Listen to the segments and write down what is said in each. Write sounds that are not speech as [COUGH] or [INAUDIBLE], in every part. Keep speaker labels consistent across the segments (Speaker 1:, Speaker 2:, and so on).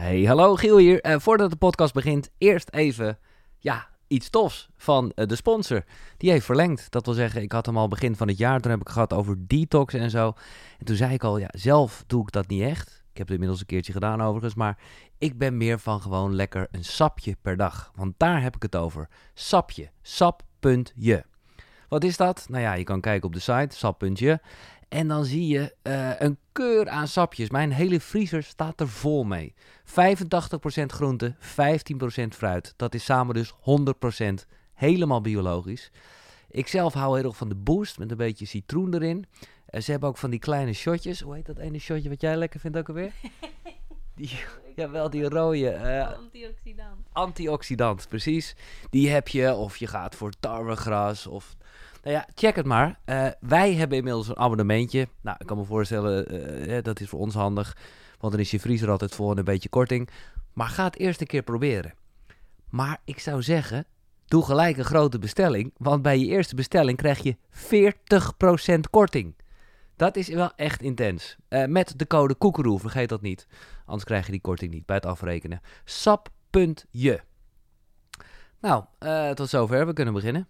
Speaker 1: Hey, hallo Giel hier. Eh, voordat de podcast begint, eerst even ja, iets tofs van eh, de sponsor. Die heeft verlengd. Dat wil zeggen, ik had hem al begin van het jaar. Toen heb ik gehad over detox en zo. En toen zei ik al, ja, zelf doe ik dat niet echt. Ik heb het inmiddels een keertje gedaan overigens. Maar ik ben meer van gewoon lekker een sapje per dag. Want daar heb ik het over. Sapje. Sap.je. Wat is dat? Nou ja, je kan kijken op de site, sap.je. En dan zie je eh, een keur aan sapjes. Mijn hele vriezer staat er vol mee. 85% groente, 15% fruit. Dat is samen dus 100% helemaal biologisch. Ik zelf hou heel erg van de boost met een beetje citroen erin. Uh, ze hebben ook van die kleine shotjes. Hoe heet dat ene shotje wat jij lekker vindt ook alweer? [LAUGHS] Die, [LAUGHS] jawel, die rode. Uh,
Speaker 2: Antioxidant.
Speaker 1: Antioxidant, precies. Die heb je, of je gaat voor tarwegras of nou ja, check het maar. Uh, wij hebben inmiddels een abonnementje. Nou, ik kan me voorstellen, uh, dat is voor ons handig. Want dan is je vriezer altijd vol en een beetje korting. Maar ga het eerst een keer proberen. Maar ik zou zeggen, doe gelijk een grote bestelling. Want bij je eerste bestelling krijg je 40% korting. Dat is wel echt intens. Uh, met de code koekeroe, vergeet dat niet. Anders krijg je die korting niet bij het afrekenen. Sap.je. Nou, tot zover. We kunnen beginnen.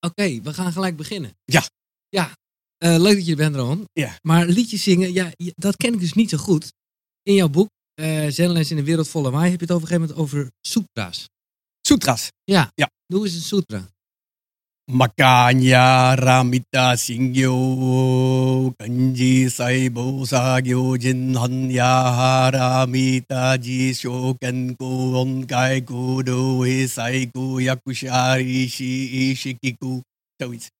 Speaker 1: Oké, we gaan gelijk beginnen.
Speaker 3: Ja.
Speaker 1: Ja, uh, leuk dat je er bent, Ron.
Speaker 3: Ja.
Speaker 1: Maar liedjes zingen, ja, dat ken ik dus niet zo goed. In jouw boek, uh, Zenles in de wereld volle waai, heb je het op een gegeven moment over sutra's.
Speaker 3: Sutra's?
Speaker 1: Ja.
Speaker 3: ja.
Speaker 1: Hoe is een sutra?
Speaker 3: Makanya Ramita Singyo Kanji Saibo Sagyo Jin Hanya Ramita Ji Shokan Ko Onkai Ko Do Sai Ko Yakushari Shi Shikiku. Zoiets.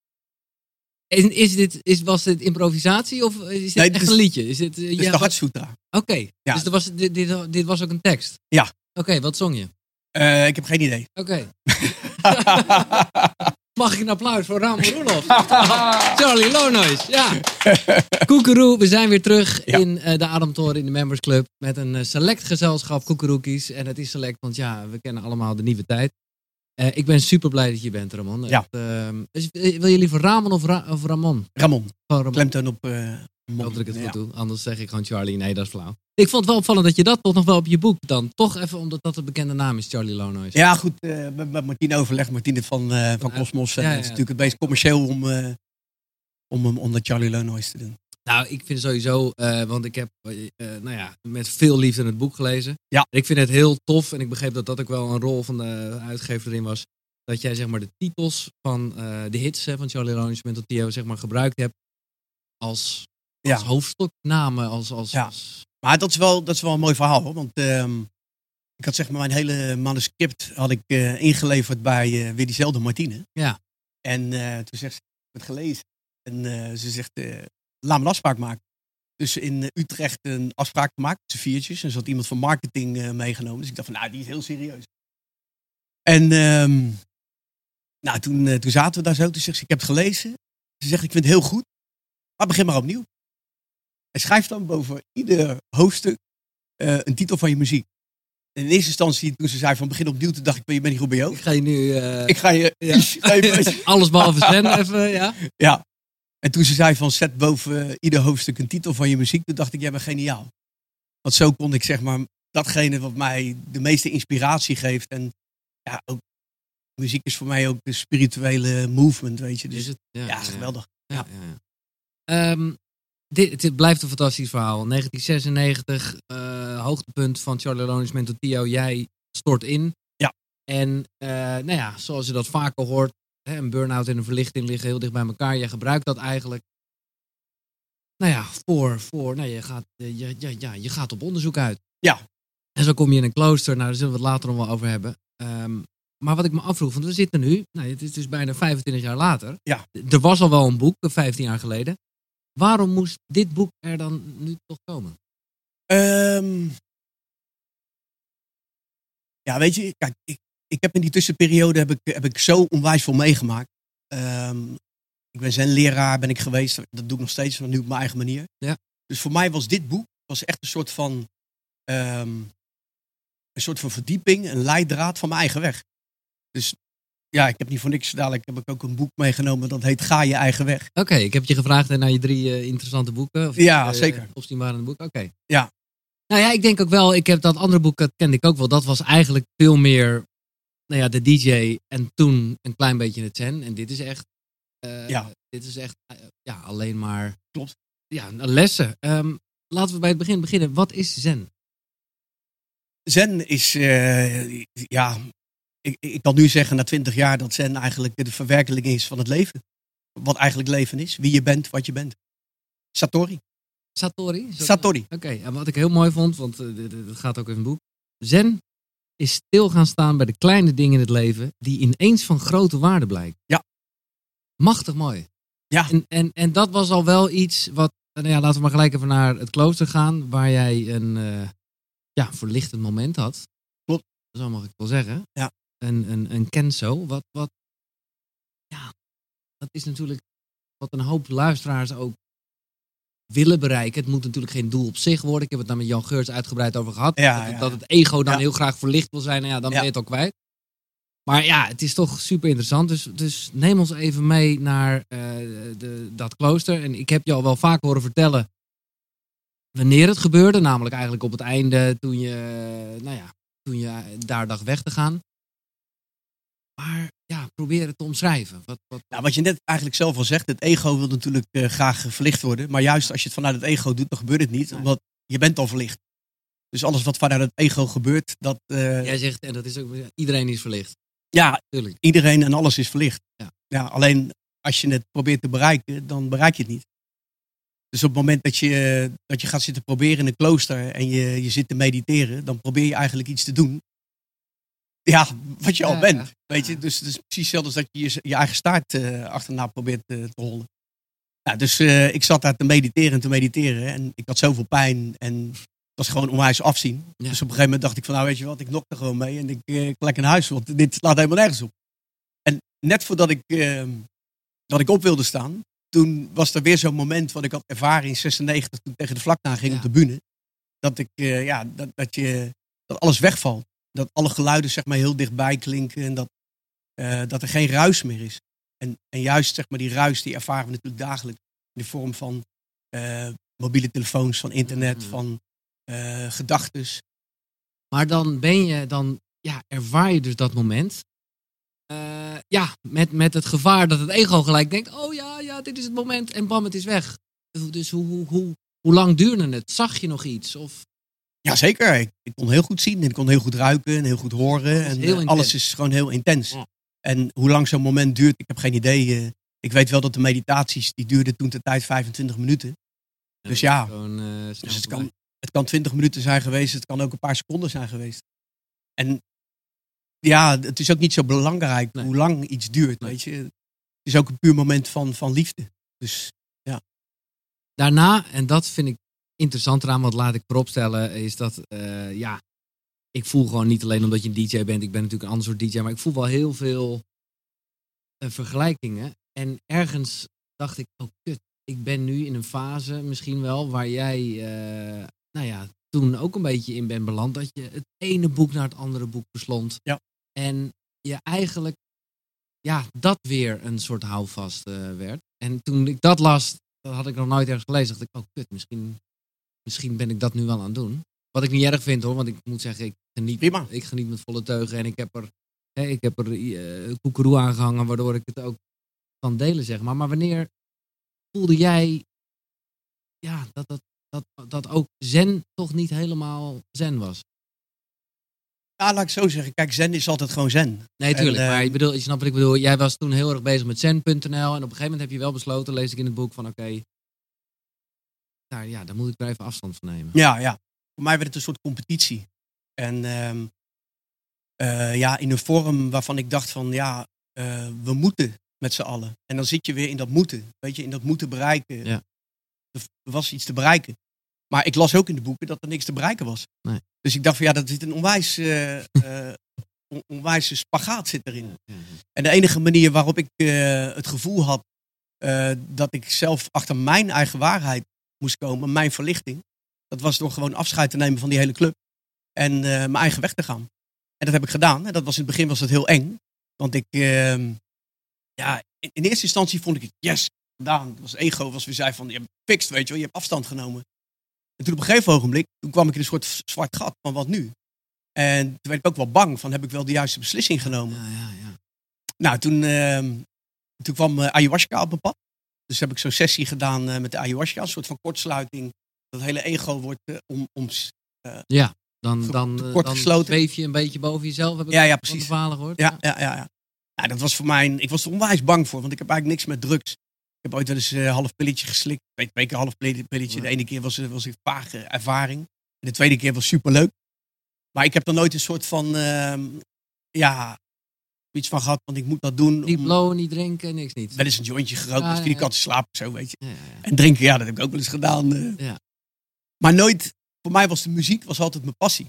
Speaker 1: En is dit, is, was dit improvisatie of is dit nee, echt is, een liedje? Is dit,
Speaker 3: uh, ja, de Hatsutra.
Speaker 1: Oké, okay. ja. dus er was, dit, dit, dit, was ook een tekst?
Speaker 3: Ja.
Speaker 1: Oké, okay, wat zong je?
Speaker 3: Uh, ik heb geen idee.
Speaker 1: Oké. [LAUGHS] [LAUGHS] Mag ik een applaus voor Ramon [LAUGHS] Roelof? Charlie Lonois, ja. [LAUGHS] Koekeroe, we zijn weer terug ja. in uh, de Ademtoren in de Members Club. Met een uh, select gezelschap koekeroekies. En het is select, want ja, we kennen allemaal de nieuwe tijd. Uh, ik ben super blij dat je bent, Ramon.
Speaker 3: Ja.
Speaker 1: Echt, wil je liever Ramon of, Ra of Ramon?
Speaker 3: Ramon.
Speaker 1: Oh, Ramon.
Speaker 3: Klemtoon op
Speaker 1: dat ik het goed doe. Anders zeg ik gewoon Charlie. Nee, dat is flauw. Ik vond het wel opvallend dat je dat toch nog wel op je boek dan. Toch even omdat dat de bekende naam is, Charlie Lonois.
Speaker 3: Ja, goed. Uh, met, Martine overleg. Martine van, uh, van Cosmos. Ja, ja, het is natuurlijk het meest commercieel om, uh, om, om dat Charlie Lonois te doen.
Speaker 1: Nou, ik vind sowieso, want ik heb nou ja, met veel liefde het boek gelezen.
Speaker 3: Ja.
Speaker 1: Ik vind het heel tof en ik begreep dat dat ook wel een rol van de uitgever erin was. Dat jij zeg maar de titels van de hits hè, van Charlie Lonois met Theo zeg maar gebruikt hebt als als
Speaker 3: ja.
Speaker 1: hoofdstuknamen. Als, als,
Speaker 3: ja.
Speaker 1: als...
Speaker 3: Maar dat is, wel, dat is wel een mooi verhaal. Hoor. Want uh, ik had zeg maar mijn hele manuscript had ik, uh, ingeleverd bij uh, weer diezelfde Martine.
Speaker 1: Ja.
Speaker 3: En toen zegt ze, ik heb het gelezen. En ze zegt, laat me een afspraak maken. Dus in Utrecht een afspraak gemaakt, z'n viertjes. En er zat iemand van marketing meegenomen. Dus ik dacht van, nou, die is heel serieus. En um, nou, toen, toen zaten we daar zo. Toen zegt ze, ik heb het gelezen. Ze zegt, ik vind het heel goed. Maar begin maar opnieuw. Hij schrijft dan boven ieder hoofdstuk uh, een titel van je muziek. En in eerste instantie, toen ze zei van begin opnieuw, toen dacht ik, je bent niet goed bij jou.
Speaker 1: Ik ga je nu... Uh...
Speaker 3: Ik ga je...
Speaker 1: Ja. [LAUGHS] [LAUGHS] Alles behalve Sven [LAUGHS] even, ja.
Speaker 3: Ja. En toen ze zei van zet boven ieder hoofdstuk een titel van je muziek, toen dacht ik, jij bent geniaal. Want zo kon ik zeg maar datgene wat mij de meeste inspiratie geeft. En ja, ook muziek is voor mij ook de spirituele movement, weet je. Dus
Speaker 1: het?
Speaker 3: Ja, ja, geweldig.
Speaker 1: Ja, ja. ja. Um, dit, dit, blijft een fantastisch verhaal. 1996, uh, hoogtepunt van Charlie met Tio. Jij stort in.
Speaker 3: Ja.
Speaker 1: En uh, nou ja, zoals je dat vaker hoort, hè, een burn-out en een verlichting liggen heel dicht bij elkaar. Je gebruikt dat eigenlijk. Nou ja, voor, voor nou, je, gaat, je, ja, ja, je gaat op onderzoek uit.
Speaker 3: Ja.
Speaker 1: En zo kom je in een klooster. Nou, daar zullen we het later nog wel over hebben. Um, maar wat ik me afvroeg, want we zitten nu, nou, het is dus bijna 25 jaar later.
Speaker 3: Ja.
Speaker 1: Er was al wel een boek, 15 jaar geleden. Waarom moest dit boek er dan nu toch komen?
Speaker 3: Um, ja, weet je, kijk, ik, ik heb in die tussenperiode heb ik, heb ik zo onwijs veel meegemaakt. Um, ik ben zijn leraar, ben ik geweest. Dat doe ik nog steeds, maar nu op mijn eigen manier.
Speaker 1: Ja.
Speaker 3: Dus voor mij was dit boek was echt een soort van um, een soort van verdieping, een leidraad van mijn eigen weg. Dus ja, ik heb niet voor niks dadelijk heb ik ook een boek meegenomen dat heet Ga je eigen weg.
Speaker 1: Oké, okay, ik heb je gevraagd naar je drie uh, interessante boeken. Of
Speaker 3: ja,
Speaker 1: uh,
Speaker 3: zeker.
Speaker 1: Opzienbarende boeken, oké. Okay.
Speaker 3: Ja.
Speaker 1: Nou ja, ik denk ook wel, ik heb dat andere boek, dat kende ik ook wel. Dat was eigenlijk veel meer, nou ja, de DJ en toen een klein beetje het zen. En dit is echt, eh,
Speaker 3: Ja.
Speaker 1: dit is echt, eh, ja, alleen maar...
Speaker 3: Klopt.
Speaker 1: Ja, lessen. Ehm, laten we bij het begin beginnen. Wat is zen?
Speaker 3: Zen is, eh, ja, ik, ik kan nu zeggen na twintig jaar dat Zen eigenlijk de verwerkelijking is van het leven. Wat eigenlijk leven is. Wie je bent, wat je bent. Satori.
Speaker 1: Satori?
Speaker 3: Satori.
Speaker 1: Oké, en wat ik heel mooi vond, want eh, dit, dit gaat ook in een boek. Zen is stil gaan staan bij de kleine dingen in het leven die ineens van grote waarde blijken.
Speaker 3: Ja.
Speaker 1: Machtig mooi.
Speaker 3: Ja.
Speaker 1: En, en, en dat was al wel iets wat, nou ja, laten we maar gelijk even naar het klooster gaan, waar jij een eh, ja, verlichtend moment had.
Speaker 3: Klopt.
Speaker 1: Zo mag ik wel zeggen.
Speaker 3: Ja.
Speaker 1: Een, een, een kenzo. Wat, wat, ja, dat is natuurlijk wat een hoop luisteraars ook willen bereiken. Het moet natuurlijk geen doel op zich worden. Ik heb het daar met Jan Geurts uitgebreid over gehad.
Speaker 3: Ja,
Speaker 1: dat, het-
Speaker 3: ja,
Speaker 1: dat
Speaker 3: ja.
Speaker 1: het ego dan
Speaker 3: Ja.
Speaker 1: heel graag verlicht wil zijn. Nou ja, dan ben je het al kwijt. Maar ja, het is toch super interessant. Dus, dus neem ons even mee naar eh, de, dat klooster. En ik heb je al wel vaak horen vertellen wanneer het gebeurde. Namelijk eigenlijk op het einde toen je, nou ja, toen je daar dacht weg te gaan. Maar ja, probeer het te omschrijven. Wat, wat,
Speaker 3: Nou, wat je net eigenlijk zelf al zegt, het ego wil natuurlijk eh, graag verlicht worden. Maar juist als je het vanuit het ego doet, dan gebeurt het niet.
Speaker 1: Nee.
Speaker 3: Omdat je bent al verlicht. Dus alles wat vanuit het ego gebeurt, dat... eh,
Speaker 1: Jij zegt, en dat is ook, iedereen is verlicht.
Speaker 3: ja,
Speaker 1: Tuurlijk.
Speaker 3: iedereen en alles is verlicht.
Speaker 1: Ja.
Speaker 3: Ja, alleen als je het probeert te bereiken, dan bereik je het niet. Dus op het moment dat je, dat je gaat zitten proberen in een klooster en je, je zit te mediteren, dan probeer je eigenlijk iets te doen. Ja, wat je al
Speaker 1: Ja,
Speaker 3: bent. Weet je? Dus het is precies hetzelfde als dat je je, je eigen staart eh, achterna probeert eh, te hollen. Ja, dus eh, ik zat daar te mediteren en te mediteren. En ik had zoveel pijn en het was gewoon onwijs afzien.
Speaker 1: Ja.
Speaker 3: Dus op een gegeven moment dacht ik van, nou weet je wat, ik nok er gewoon mee en ik, ik lekker naar huis, want dit slaat helemaal nergens op. En net voordat ik, eh, dat ik op wilde staan, toen was er weer zo'n moment wat ik had ervaren in 96, toen ik tegen de vlakte ging
Speaker 1: Ja.
Speaker 3: op de bühne. Dat, ik, ja, dat, dat, je, dat alles wegvalt. Dat alle geluiden zeg maar heel dichtbij klinken en dat, eh, dat er geen ruis meer is. En, en juist zeg maar die ruis die ervaren we natuurlijk dagelijks in de vorm van eh, mobiele telefoons, van internet,
Speaker 1: Mhm.
Speaker 3: van eh gedachtes.
Speaker 1: Maar dan ben je, dan ja, ervaar je dus dat moment. Eh, ja, met, met het gevaar dat het ego gelijk denkt: oh ja, ja, dit is het moment. En bam, het is weg. Dus hoe, hoe, hoe, hoe lang duurde het? Zag je nog iets? Of,
Speaker 3: Jazeker, ik, ik kon heel goed zien en ik kon heel goed ruiken en heel goed horen. En
Speaker 1: heel
Speaker 3: alles is gewoon heel intens.
Speaker 1: Ja.
Speaker 3: En hoe lang zo'n moment duurt, ik heb geen idee. eh. ik weet wel dat de meditaties, die duurden toen de tijd 25 minuten. Dus ja,
Speaker 1: Gewoon, eh,
Speaker 3: Dus het kan, het kan 20 minuten zijn geweest, het kan ook een paar seconden zijn geweest. En ja, het is ook niet zo belangrijk
Speaker 1: Nee.
Speaker 3: hoe lang iets duurt,
Speaker 1: Nee.
Speaker 3: weet je. Het is ook een puur moment van, van liefde. Dus
Speaker 1: Daarna, en dat vind ik interessant eraan, want laat ik vooropstellen, is dat, eh, ja, ik voel gewoon niet alleen omdat je een DJ bent, ik ben natuurlijk een ander soort DJ, maar ik voel wel heel veel eh, vergelijkingen. En ergens dacht ik, oh kut, ik ben nu in een fase misschien wel waar jij, eh, nou ja, toen ook een beetje in bent beland, dat je het ene boek naar het andere boek beslond.
Speaker 3: Ja.
Speaker 1: En je eigenlijk, ja, dat weer een soort houvast eh, werd. En toen ik dat las, dat had ik nog nooit ergens gelezen. dacht ik, oh kut, misschien, misschien ben ik dat nu wel aan het doen. Wat ik niet erg vind hoor, want ik moet zeggen, ik geniet,
Speaker 3: Prima.
Speaker 1: ik geniet met volle teugen. En ik heb er, hè, ik heb er eh koekeroe aangehangen, waardoor ik het ook kan delen, zeg maar. Maar wanneer voelde jij ja, dat, dat, dat, dat ook zen toch niet helemaal zen was?
Speaker 3: ja, laat ik zo zeggen. Kijk, zen is altijd gewoon zen.
Speaker 1: Nee, tuurlijk.
Speaker 3: En, eh,
Speaker 1: maar ik bedoel, je snapt wat ik bedoel. Jij was toen heel erg bezig met zen.nl. En op een gegeven moment heb je wel besloten, lees ik in het boek, van oké, daar, ja, daar moet ik er even afstand van nemen.
Speaker 3: Ja, ja. Voor mij werd het een soort competitie. En ehm, eh, ja, in een vorm waarvan ik dacht van ja, eh, we moeten met z'n allen. En dan zit je weer in dat moeten. Weet je, in dat moeten bereiken.
Speaker 1: Ja.
Speaker 3: Er was iets te bereiken. Maar ik las ook in de boeken dat er niks te bereiken was.
Speaker 1: Nee.
Speaker 3: Dus ik dacht van ja, dat zit een onwijs, on- onwijze spagaat zit erin.
Speaker 1: Ja, ja.
Speaker 3: En de enige manier waarop ik het gevoel had dat ik zelf achter mijn eigen waarheid moest komen, mijn verlichting, dat was door gewoon afscheid te nemen van die hele club en eh, mijn eigen weg te gaan. En dat heb ik gedaan. En dat was in het begin was het heel eng, want ik, ehm, ja, in, in eerste instantie vond ik het yes gedaan. Het was ego, was weer zei van je hebt fixed, weet je wel, je hebt afstand genomen. En toen op een gegeven ogenblik, toen kwam ik in een soort zwart gat van wat nu? En toen werd ik ook wel bang van, heb ik wel de juiste beslissing genomen?
Speaker 1: Ja, ja, ja.
Speaker 3: Nou, toen, ehm, toen kwam eh, ayahuasca op mijn pad. Dus heb ik zo'n sessie gedaan eh, met de ayahuasca. Een soort van kortsluiting. Dat hele ego wordt eh, om, om...
Speaker 1: Ja, dan, dan, eh,
Speaker 3: kort
Speaker 1: dan zweef je een beetje boven jezelf. Heb ik
Speaker 3: Ja, ja, precies.
Speaker 1: verhalen gehoord.
Speaker 3: Ja, ja, ja, ja. ja, dat was voor mij... Ik was er onwijs bang voor, want ik heb eigenlijk niks met drugs. Ik heb ooit wel eens een half pilletje geslikt. Twee, twee keer half pille- pilletje. De ene keer was, was een vage ervaring. En de tweede keer was superleuk. Maar ik heb er nooit een soort van... ehm, ja, iets van gehad, want ik moet dat doen.
Speaker 1: Niet
Speaker 3: om-
Speaker 1: blowen, niet drinken, niks niet.
Speaker 3: wel eens een jointje gerookt,
Speaker 1: Ja,
Speaker 3: dus die
Speaker 1: ja.
Speaker 3: kan te slapen, zo weet je.
Speaker 1: Ja, ja, ja.
Speaker 3: En drinken, ja, dat heb ik ook wel eens gedaan. eh.
Speaker 1: Ja.
Speaker 3: Maar nooit, voor mij was de muziek was altijd mijn passie.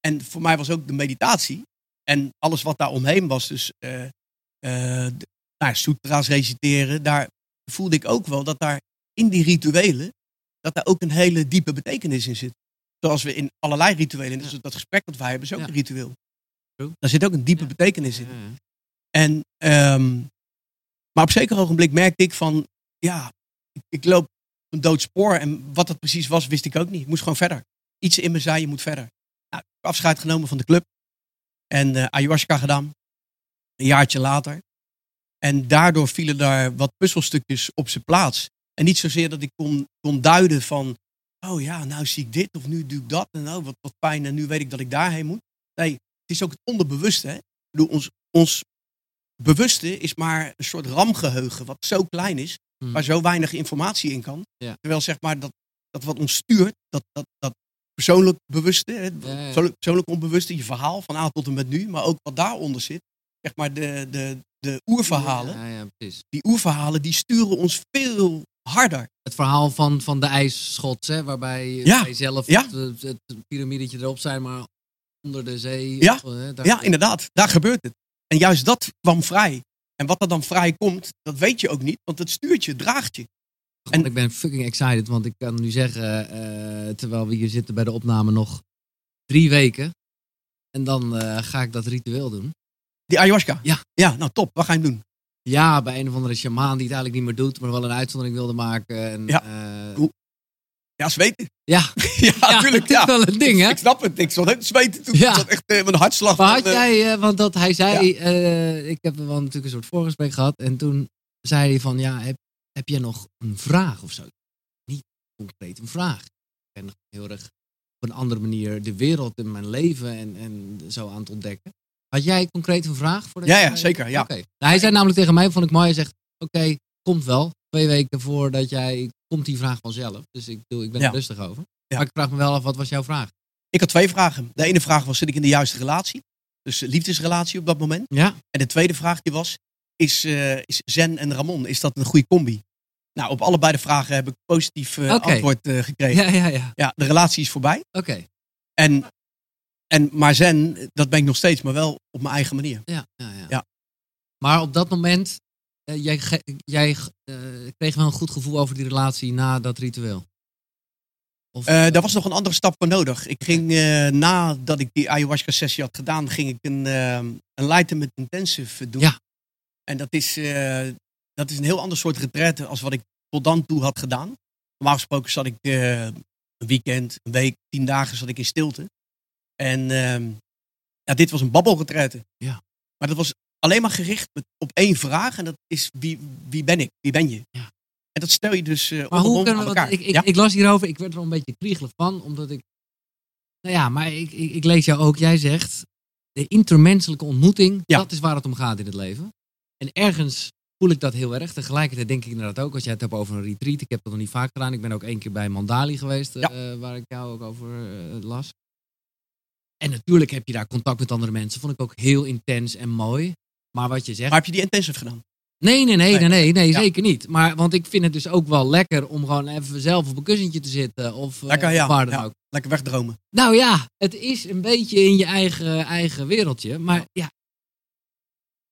Speaker 3: En voor mij was ook de meditatie. En alles wat daar omheen was, dus de- nou, ja, sutra's reciteren, daar voelde ik ook wel dat daar in die rituelen, dat daar ook een hele diepe betekenis in zit. Zoals we in allerlei rituelen, dus dat gesprek dat wij hebben, is ook
Speaker 1: Ja.
Speaker 3: een ritueel.
Speaker 1: True.
Speaker 3: Daar zit ook een diepe
Speaker 1: Ja.
Speaker 3: betekenis in.
Speaker 1: Ja.
Speaker 3: En, ehm, maar op zeker ogenblik merkte ik van, ja, ik, ik loop op een dood spoor. En wat dat precies was, wist ik ook niet. Ik moest gewoon verder. Iets in me zei, je moet verder. Nou, afscheid genomen van de club. En eh, ayahuasca gedaan. Een jaartje later. En daardoor vielen daar wat puzzelstukjes op zijn plaats. En niet zozeer dat ik kon, kon duiden van, oh ja, nou zie ik dit of nu doe ik dat. En nou, wat, wat fijn en nu weet ik dat ik daarheen moet. Nee, het is ook het onderbewuste. Hè? Ons, ons bewuste is maar een soort ramgeheugen, wat zo klein is,
Speaker 1: Hmm.
Speaker 3: waar zo weinig informatie in kan.
Speaker 1: Ja.
Speaker 3: Terwijl zeg maar dat, dat wat ons stuurt, dat, dat, dat persoonlijk bewuste, hè, persoonlijk, persoonlijk onbewuste, je verhaal van A tot en met nu, maar ook wat daaronder zit, zeg maar de, de, de oerverhalen,
Speaker 1: Ja, ja, precies.
Speaker 3: die oerverhalen die sturen ons veel harder.
Speaker 1: Het verhaal van, van de ijsschots, hè, waarbij
Speaker 3: Ja,
Speaker 1: wij zelf
Speaker 3: ja.
Speaker 1: het, het, het piramidetje erop zijn, maar onder de zee.
Speaker 3: Ja,
Speaker 1: of, hè, daar-
Speaker 3: Ja, inderdaad, daar gebeurt het. En juist dat kwam vrij. En wat er dan vrij komt, dat weet je ook niet, want het stuurt je, draagt je.
Speaker 1: En ik ben fucking excited, want ik kan nu zeggen, eh, terwijl we hier zitten bij de opname nog drie weken. En dan eh, ga ik dat ritueel doen.
Speaker 3: Die ayahuasca.
Speaker 1: Ja.
Speaker 3: Ja, nou top. Wat ga je doen?
Speaker 1: Ja, bij een of andere shamaan die het eigenlijk niet meer doet, maar wel een uitzondering wilde maken. En,
Speaker 3: Ja.
Speaker 1: eh.
Speaker 3: Ja, zweten.
Speaker 1: ja, [LAUGHS]
Speaker 3: ja,
Speaker 1: ja,
Speaker 3: natuurlijk.
Speaker 1: het is
Speaker 3: Ja.
Speaker 1: wel een ding, hè?
Speaker 3: Ik snap het. Ik zat te zweten toen.
Speaker 1: Ja.
Speaker 3: Ik zat echt eh, mijn hartslag.
Speaker 1: Maar had
Speaker 3: eh,
Speaker 1: jij, eh, want dat hij zei, ik heb wel natuurlijk een soort voorgesprek gehad. En toen zei hij van, ja, heb, heb jij nog een vraag of zo? Niet concreet een vraag. Ik ben nog heel erg op een andere manier de wereld in mijn leven en, en zo aan het ontdekken. Had jij concreet een vraag? Voordat
Speaker 3: Ja, ja, zeker, ja.
Speaker 1: Oké. Nou, hij zei namelijk tegen mij, vond ik mooi, hij zegt, oké, komt wel. Twee weken voordat jij, komt die vraag vanzelf. Dus ik, ik ben
Speaker 3: Ja.
Speaker 1: er rustig over.
Speaker 3: Ja.
Speaker 1: Maar ik vraag me wel af, wat was jouw vraag?
Speaker 3: Ik had twee vragen. De ene vraag was, zit ik in de juiste relatie? Dus eh, liefdesrelatie op dat moment.
Speaker 1: Ja?
Speaker 3: En de tweede vraag die was, is, eh, is Zen en Ramon, is dat een goede combi? Nou, op allebei de vragen heb ik positief eh, antwoord gekregen. Ja.
Speaker 1: Ja, ja, ja.
Speaker 3: de relatie is voorbij.
Speaker 1: Oké.
Speaker 3: En, en, maar Zen, dat ben ik nog steeds, maar wel op mijn eigen manier.
Speaker 1: Ja, ja, ja.
Speaker 3: Ja.
Speaker 1: Maar op dat moment, eh, jij, eh, kreeg wel een goed gevoel over die relatie na dat ritueel? Of,
Speaker 3: Eh, daar was nog een andere stap voor nodig. Ik ging, nadat ik die ayahuasca sessie had gedaan, ging ik een uh, enlightenment intensive doen.
Speaker 1: Ja.
Speaker 3: En dat is, dat is een heel ander soort retraite als wat ik tot dan toe had gedaan. Normaal gesproken zat ik een weekend, een week, tien dagen zat ik in stilte. En ehm, ja, dit was een babbelretraite.
Speaker 1: Ja.
Speaker 3: Maar dat was alleen maar gericht op één vraag. En dat is, wie, wie ben ik? Wie ben je?
Speaker 1: Ja.
Speaker 3: En dat stel je dus eh
Speaker 1: maar hoe kunnen we,
Speaker 3: elkaar.
Speaker 1: ik, ik,
Speaker 3: ja?
Speaker 1: ik las hierover, ik werd er wel een beetje kriegelig van, omdat ik, nou ja, maar ik, ik, ik lees jou ook, jij zegt, de intermenselijke ontmoeting,
Speaker 3: Ja.
Speaker 1: dat is waar het om gaat in het leven. En ergens voel ik dat heel erg. Tegelijkertijd denk ik inderdaad ook, als jij het hebt over een retreat, ik heb dat nog niet vaak gedaan, ik ben ook één keer bij Mandali geweest, eh, waar ik jou ook over eh, las. En natuurlijk heb je daar contact met andere mensen, vond ik ook heel intens en mooi. Maar wat je zegt,
Speaker 3: Maar heb je die intensive gedaan?
Speaker 1: Nee, nee, nee,
Speaker 3: Nee.
Speaker 1: nee, nee, nee
Speaker 3: Ja.
Speaker 1: zeker niet. Maar want ik vind het dus ook wel lekker om gewoon even zelf op een kussentje te zitten. Of eh,
Speaker 3: Lekker, ja.
Speaker 1: waar dan
Speaker 3: Ja.
Speaker 1: ook.
Speaker 3: Lekker wegdromen.
Speaker 1: Nou ja, het is een beetje in je eigen, eigen wereldje. Maar ja.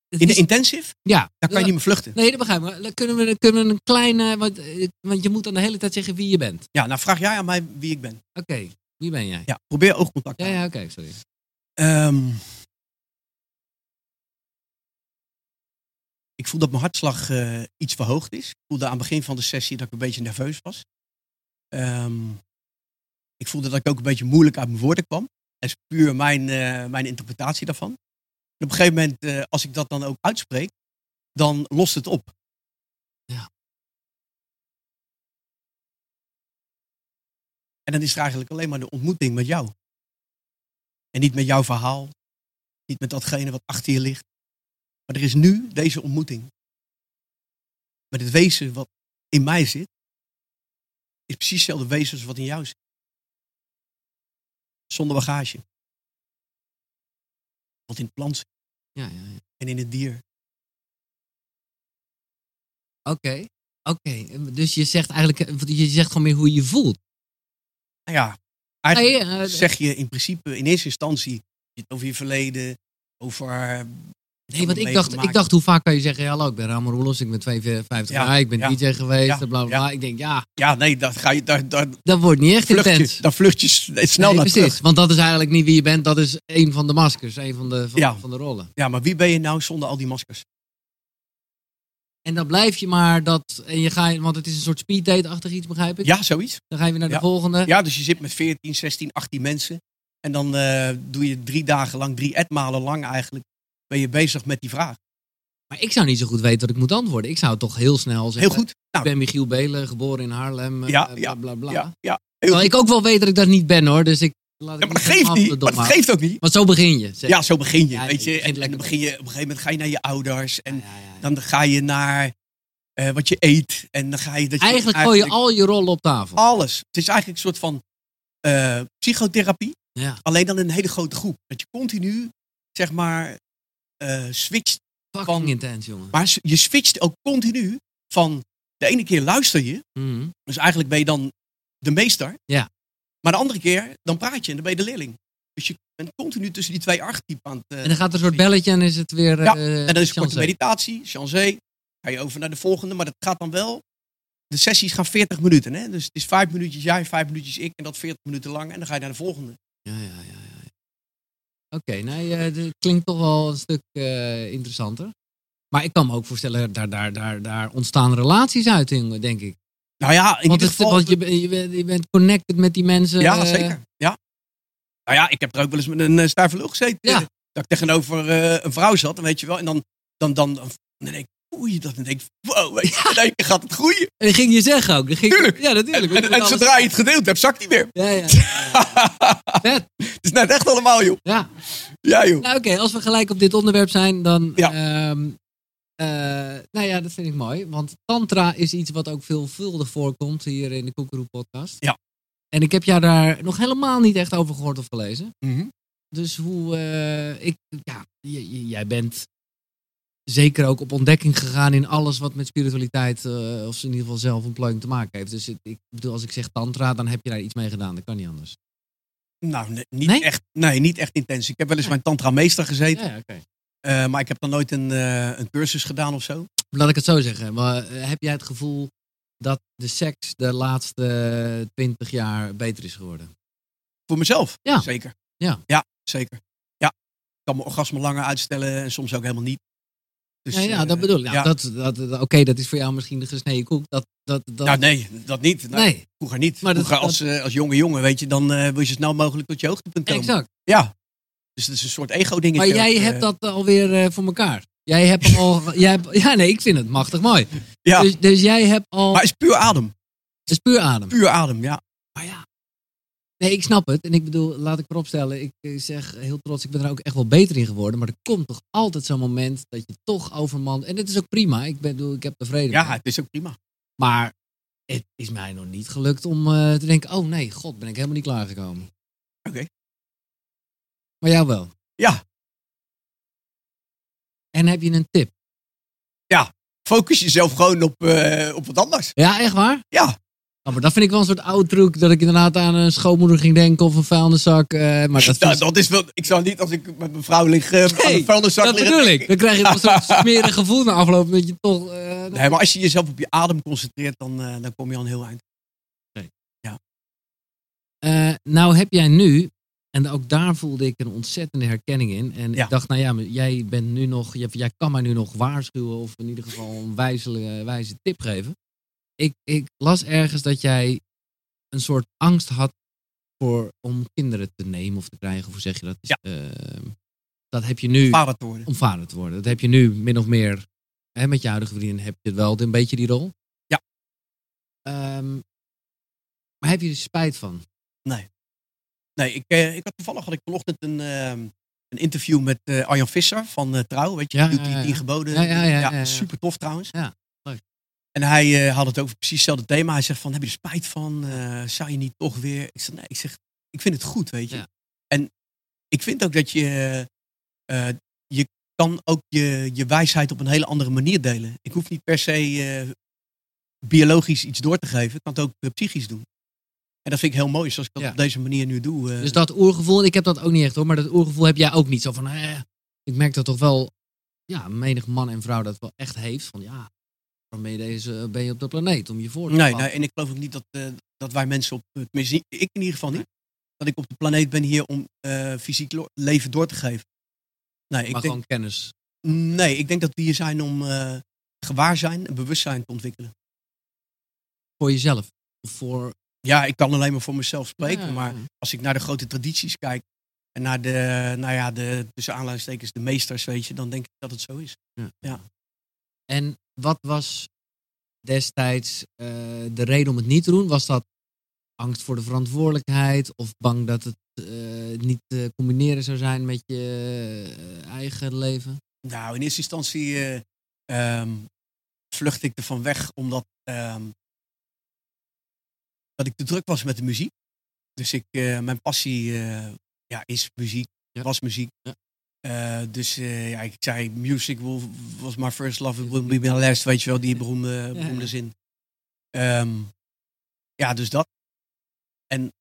Speaker 3: In de
Speaker 1: is-
Speaker 3: intensive,
Speaker 1: ja.
Speaker 3: daar kan je niet meer vluchten.
Speaker 1: Nee, dat begrijp ik. Dan Kunnen we, kunnen we een kleine... Want, eh, want je moet dan de hele tijd zeggen wie je bent.
Speaker 3: Ja, nou vraag jij aan mij wie ik ben.
Speaker 1: Oké, wie ben jij?
Speaker 3: Ja, probeer oogcontact te
Speaker 1: Ja, ja, oké, sorry.
Speaker 3: Ehm, ik voel dat mijn hartslag eh, iets verhoogd is. Ik voelde aan het begin van de sessie dat ik een beetje nerveus was. Ehm, ik voelde dat ik ook een beetje moeilijk uit mijn woorden kwam. Dat is puur mijn, eh, mijn interpretatie daarvan. En op een gegeven moment, eh, als ik dat dan ook uitspreek, dan lost het op.
Speaker 1: Ja.
Speaker 3: En dan is er eigenlijk alleen maar de ontmoeting met jou. En niet met jouw verhaal. Niet met datgene wat achter je ligt. Maar er is nu deze ontmoeting. Met het wezen wat in mij zit. Is precies hetzelfde wezen als wat in jou zit. Zonder bagage. Wat in het plant zit
Speaker 1: Ja, ja, ja.
Speaker 3: en in het dier.
Speaker 1: Oké, oké. Dus je zegt eigenlijk, je zegt gewoon meer hoe je je voelt.
Speaker 3: Nou ja, eigenlijk
Speaker 1: eh,
Speaker 3: zeg je in principe in eerste instantie over je verleden, over...
Speaker 1: Nee, want ik dacht, ik dacht, hoe vaak kan je zeggen, hallo, ik ben Ramon Roelos, ik ben 52
Speaker 3: Ja,
Speaker 1: jaar, ik ben DJ geweest, bla bla bla. Ik denk, ja,
Speaker 3: Ja, nee, daar ga je, daar, daar
Speaker 1: dat wordt niet echt intens.
Speaker 3: daar vlucht je snel naar
Speaker 1: precies,
Speaker 3: terug.
Speaker 1: want dat is eigenlijk niet wie je bent, dat is een van de maskers, een van de, van, van de rollen.
Speaker 3: Ja, maar wie ben je nou zonder al die maskers?
Speaker 1: En dan blijf je maar dat, en je gaat, want het is een soort speeddate-achtig iets, begrijp ik?
Speaker 3: Ja, zoiets.
Speaker 1: Dan ga je weer naar de
Speaker 3: Ja.
Speaker 1: volgende.
Speaker 3: Ja, dus je zit met 14, 16, 18 mensen. En dan eh, doe je drie dagen lang, drie etmalen lang eigenlijk, ben je bezig met die vraag.
Speaker 1: Maar ik zou niet zo goed weten wat ik moet antwoorden. Ik zou toch heel snel zeggen,
Speaker 3: Heel goed.
Speaker 1: ik
Speaker 3: Nou,
Speaker 1: ben Michiel Belen, geboren in Haarlem, eh,
Speaker 3: Ja,
Speaker 1: bla
Speaker 3: ja,
Speaker 1: bla bla.
Speaker 3: ja, ja.
Speaker 1: Terwijl ik ook wel weet dat ik dat niet ben hoor, dus ik laat
Speaker 3: Ja,
Speaker 1: ik
Speaker 3: maar dat geeft niet. Maar dat geeft ook niet.
Speaker 1: Want zo begin je. zeg.
Speaker 3: Ja, zo begin je.
Speaker 1: Ja,
Speaker 3: weet
Speaker 1: je
Speaker 3: En, dan begin je, op een gegeven moment ga je naar je ouders. En
Speaker 1: Ja,
Speaker 3: dan ga je naar eh, wat je eet. En dan ga je... Dat je
Speaker 1: Eigenlijk gooi je al je rollen op tafel.
Speaker 3: alles. Het is eigenlijk een soort van eh, psychotherapie.
Speaker 1: Ja.
Speaker 3: Alleen dan in een hele grote groep. Dat je continu, zeg maar, eh, switcht.
Speaker 1: Fucking
Speaker 3: van-
Speaker 1: intens, jongen.
Speaker 3: Maar je switcht ook continu van... De ene keer luister je.
Speaker 1: Mhm.
Speaker 3: Dus eigenlijk ben je dan de meester.
Speaker 1: Ja.
Speaker 3: Maar de andere keer, dan praat je en dan ben je de leerling. Dus je bent continu tussen die twee archetypen aan het... eh,
Speaker 1: En dan gaat er een soort belletje en is het weer...
Speaker 3: Ja,
Speaker 1: eh,
Speaker 3: En dan is een korte
Speaker 1: chancé.
Speaker 3: meditatie, chancé. Ga je over naar de volgende, maar dat gaat dan wel. De sessies gaan 40 minuten. Hè? Dus het is vijf minuutjes jij, vijf minuutjes ik. En dat 40 minuten lang. En dan ga je naar de volgende.
Speaker 1: Ja, ja, ja. Ja. ja. Oké, nee, eh, dit klinkt toch wel een stuk eh, interessanter. Maar ik kan me ook voorstellen, daar, daar, daar, daar ontstaan relaties uit, denk ik.
Speaker 3: Nou ja, in
Speaker 1: want
Speaker 3: ieder
Speaker 1: het-
Speaker 3: geval.
Speaker 1: want je, je, bent, je bent connected met die mensen.
Speaker 3: ja,
Speaker 1: eh,
Speaker 3: zeker. Ja. Nou ja, ik heb er ook wel eens met een stijve lul gezeten.
Speaker 1: Ja.
Speaker 3: Dat ik tegenover eh, een vrouw zat, weet je wel. En dan, dan, dan, dan, dan denk ik, oei, dat. Dan denk ik, wow, weet je, keer gaat het groeien.
Speaker 1: En dat ging je zeggen ook. Dat ging,
Speaker 3: Tuurlijk.
Speaker 1: Ja,
Speaker 3: En,
Speaker 1: natuurlijk.
Speaker 3: en, en zodra je het gedeeld hebt, zakt hij weer.
Speaker 1: Ja, ja. [LAUGHS] ja.
Speaker 3: Het is net echt allemaal, joh.
Speaker 1: ja.
Speaker 3: Ja, joh.
Speaker 1: Nou oké, als we gelijk op dit onderwerp zijn, dan...
Speaker 3: Ja.
Speaker 1: ehm, eh, nou ja, dat vind ik mooi. Want tantra is iets wat ook veelvuldig voorkomt hier in de Koekeroe podcast.
Speaker 3: Ja.
Speaker 1: En ik heb jou daar nog helemaal niet echt over gehoord of gelezen.
Speaker 3: Mhm.
Speaker 1: Dus hoe... eh, ik, ja, jij bent zeker ook op ontdekking gegaan in alles wat met spiritualiteit... eh, of in ieder geval zelfontplooiing te maken heeft. Dus ik, ik bedoel, als ik zeg tantra, dan heb je daar iets mee gedaan. Dat kan niet anders.
Speaker 3: Nou, nee, niet,
Speaker 1: Nee?
Speaker 3: Echt, nee, niet echt intens. Ik heb wel eens mijn tantra-meester gezeten.
Speaker 1: Ja.
Speaker 3: Eh, maar ik heb dan nooit een, eh, een cursus gedaan of zo.
Speaker 1: Laat ik het zo zeggen. Maar heb jij het gevoel dat de seks de laatste twintig jaar beter is geworden?
Speaker 3: Voor mezelf.
Speaker 1: Ja.
Speaker 3: Zeker.
Speaker 1: Ja.
Speaker 3: Ja, zeker. Ja. Ik kan mijn orgasme langer uitstellen en soms ook helemaal niet. Dus,
Speaker 1: ja, ja,
Speaker 3: eh,
Speaker 1: dat bedoel ik. Nou,
Speaker 3: ja.
Speaker 1: dat, dat, dat- Oké, dat is voor jou misschien de gesneden koek. Dat, dat, dat,
Speaker 3: Ja, nee, dat niet. Nee,
Speaker 1: nee,
Speaker 3: Vroeger niet.
Speaker 1: Maar dat-
Speaker 3: vroeger als, eh, als jonge jongen, weet je, dan eh, wil je zo snel mogelijk tot je hoogtepunt komen.
Speaker 1: exact.
Speaker 3: Ja. Dus het is een soort ego-dingetje.
Speaker 1: Maar jij
Speaker 3: ook,
Speaker 1: hebt dat alweer voor elkaar. Jij hebt hem al... [LAUGHS] jij hebt, ja, nee, ik vind het machtig mooi.
Speaker 3: Ja,
Speaker 1: Dus, dus jij hebt al...
Speaker 3: maar het is puur adem.
Speaker 1: Het is puur adem.
Speaker 3: Puur adem, ja.
Speaker 1: Maar ja. Nee, ik snap het. En ik bedoel, laat ik vooropstellen. Ik zeg heel trots, ik ben er ook echt wel beter in geworden. Maar er komt toch altijd zo'n moment dat je toch overman. En dit is ook prima. Ik, bedoel, ik heb vrede
Speaker 3: Ja,
Speaker 1: mee.
Speaker 3: het is ook prima.
Speaker 1: Maar het is mij nog niet gelukt om eh, te denken: oh nee, god, ben ik helemaal niet klaargekomen.
Speaker 3: Oké.
Speaker 1: Maar jou wel.
Speaker 3: Ja.
Speaker 1: En heb je een tip?
Speaker 3: Focus jezelf gewoon op, eh, op wat anders.
Speaker 1: Ja, echt waar?
Speaker 3: Ja.
Speaker 1: Oh, maar dat vind ik wel een soort oud truc. Dat ik inderdaad aan een schoonmoeder ging denken of een vuilniszak. eh, maar dat, [LAUGHS]
Speaker 3: Nou, dat is wel, ik zou niet als ik met mijn vrouw lig eh, aan
Speaker 1: Nee,
Speaker 3: de vuilniszak
Speaker 1: dat
Speaker 3: liggen.
Speaker 1: bedoel ik. Dan krijg je een soort [LAUGHS] smerig gevoel na afloop. Dat je toch... eh,
Speaker 3: Nee, maar als je jezelf op je adem concentreert, dan, dan kom je al een heel eind.
Speaker 1: Eh, nou heb jij nu, en ook daar voelde ik een ontzettende herkenning in. En
Speaker 3: Ja.
Speaker 1: ik dacht, nou ja, maar jij bent nu nog, jij, jij kan mij nu nog waarschuwen of in ieder geval een wijze, wijze tip geven. Ik, ik las ergens dat jij een soort angst had voor, om kinderen te nemen of te krijgen, of hoe zeg je dat?
Speaker 3: Ja.
Speaker 1: Ehm, dat heb je nu,
Speaker 3: Vader te worden.
Speaker 1: om vader te worden. Dat heb je nu min of meer, hè, met je huidige vriendin heb je wel een beetje die rol.
Speaker 3: Ja.
Speaker 1: Ehm, maar heb je er spijt van?
Speaker 3: Nee, ik, eh, ik had toevallig had ik vanochtend een, ehm, een interview met eh, Arjan Visser van eh, Trouw. Weet je,
Speaker 1: Ja,
Speaker 3: die
Speaker 1: ja,
Speaker 3: geboden.
Speaker 1: Ja, ja,
Speaker 3: super tof trouwens.
Speaker 1: Ja.
Speaker 3: En hij eh, had het over precies hetzelfde thema. Hij zegt van, heb je er spijt van? Eh, zou je niet toch weer... Ik zeg, nee, ik zeg, ik vind het goed, weet je.
Speaker 1: Ja.
Speaker 3: En ik vind ook dat je... eh, je kan ook je, je wijsheid op een hele andere manier delen. Ik hoef niet per se biologisch iets door te geven. Ik kan het ook psychisch doen. En dat vind ik heel mooi, zoals ik dat
Speaker 1: Ja.
Speaker 3: op deze manier nu doe.
Speaker 1: Dus dat oergevoel, ik heb dat ook niet echt hoor, maar dat oergevoel heb jij ook niet. Zo van, eh, ik merk dat toch wel, ja, menig man en vrouw dat wel echt heeft. Van ja, ben je, deze, ben je op de planeet om je voor te
Speaker 3: Nee, nee, en ik geloof ook niet dat, eh, dat wij mensen op, tenminste ik in ieder geval niet, dat ik op de planeet ben hier om eh, fysiek leven door te geven. Nee, ik
Speaker 1: maar
Speaker 3: denk,
Speaker 1: gewoon kennis.
Speaker 3: nee, ik denk dat we hier zijn om eh gewaarzijn en bewustzijn te ontwikkelen.
Speaker 1: Voor jezelf. Voor...
Speaker 3: Ja, ik kan alleen maar voor mezelf spreken,
Speaker 1: Ja,
Speaker 3: maar als ik naar de grote tradities kijk en naar de, nou ja, de, tussen aanleidingstekens, de meesters, weet je, dan denk ik dat het zo is. Ja.
Speaker 1: En wat was destijds eh, de reden om het niet te doen? Was dat angst voor de verantwoordelijkheid? Of bang dat het eh, niet te combineren zou zijn met je eh, eigen leven?
Speaker 3: Nou, in eerste instantie ehm, vluchtte ik ervan weg omdat ehm, dat ik te druk was met de muziek. Dus ik, mijn passie ja, is muziek,
Speaker 1: Ja.
Speaker 3: was muziek.
Speaker 1: Ja.
Speaker 3: Eh, dus eh, ja, ik zei, music was my first love, it will be my last, weet je wel, die beroemde, beroemde
Speaker 1: ja.
Speaker 3: zin. Ehm, ja, dus dat. En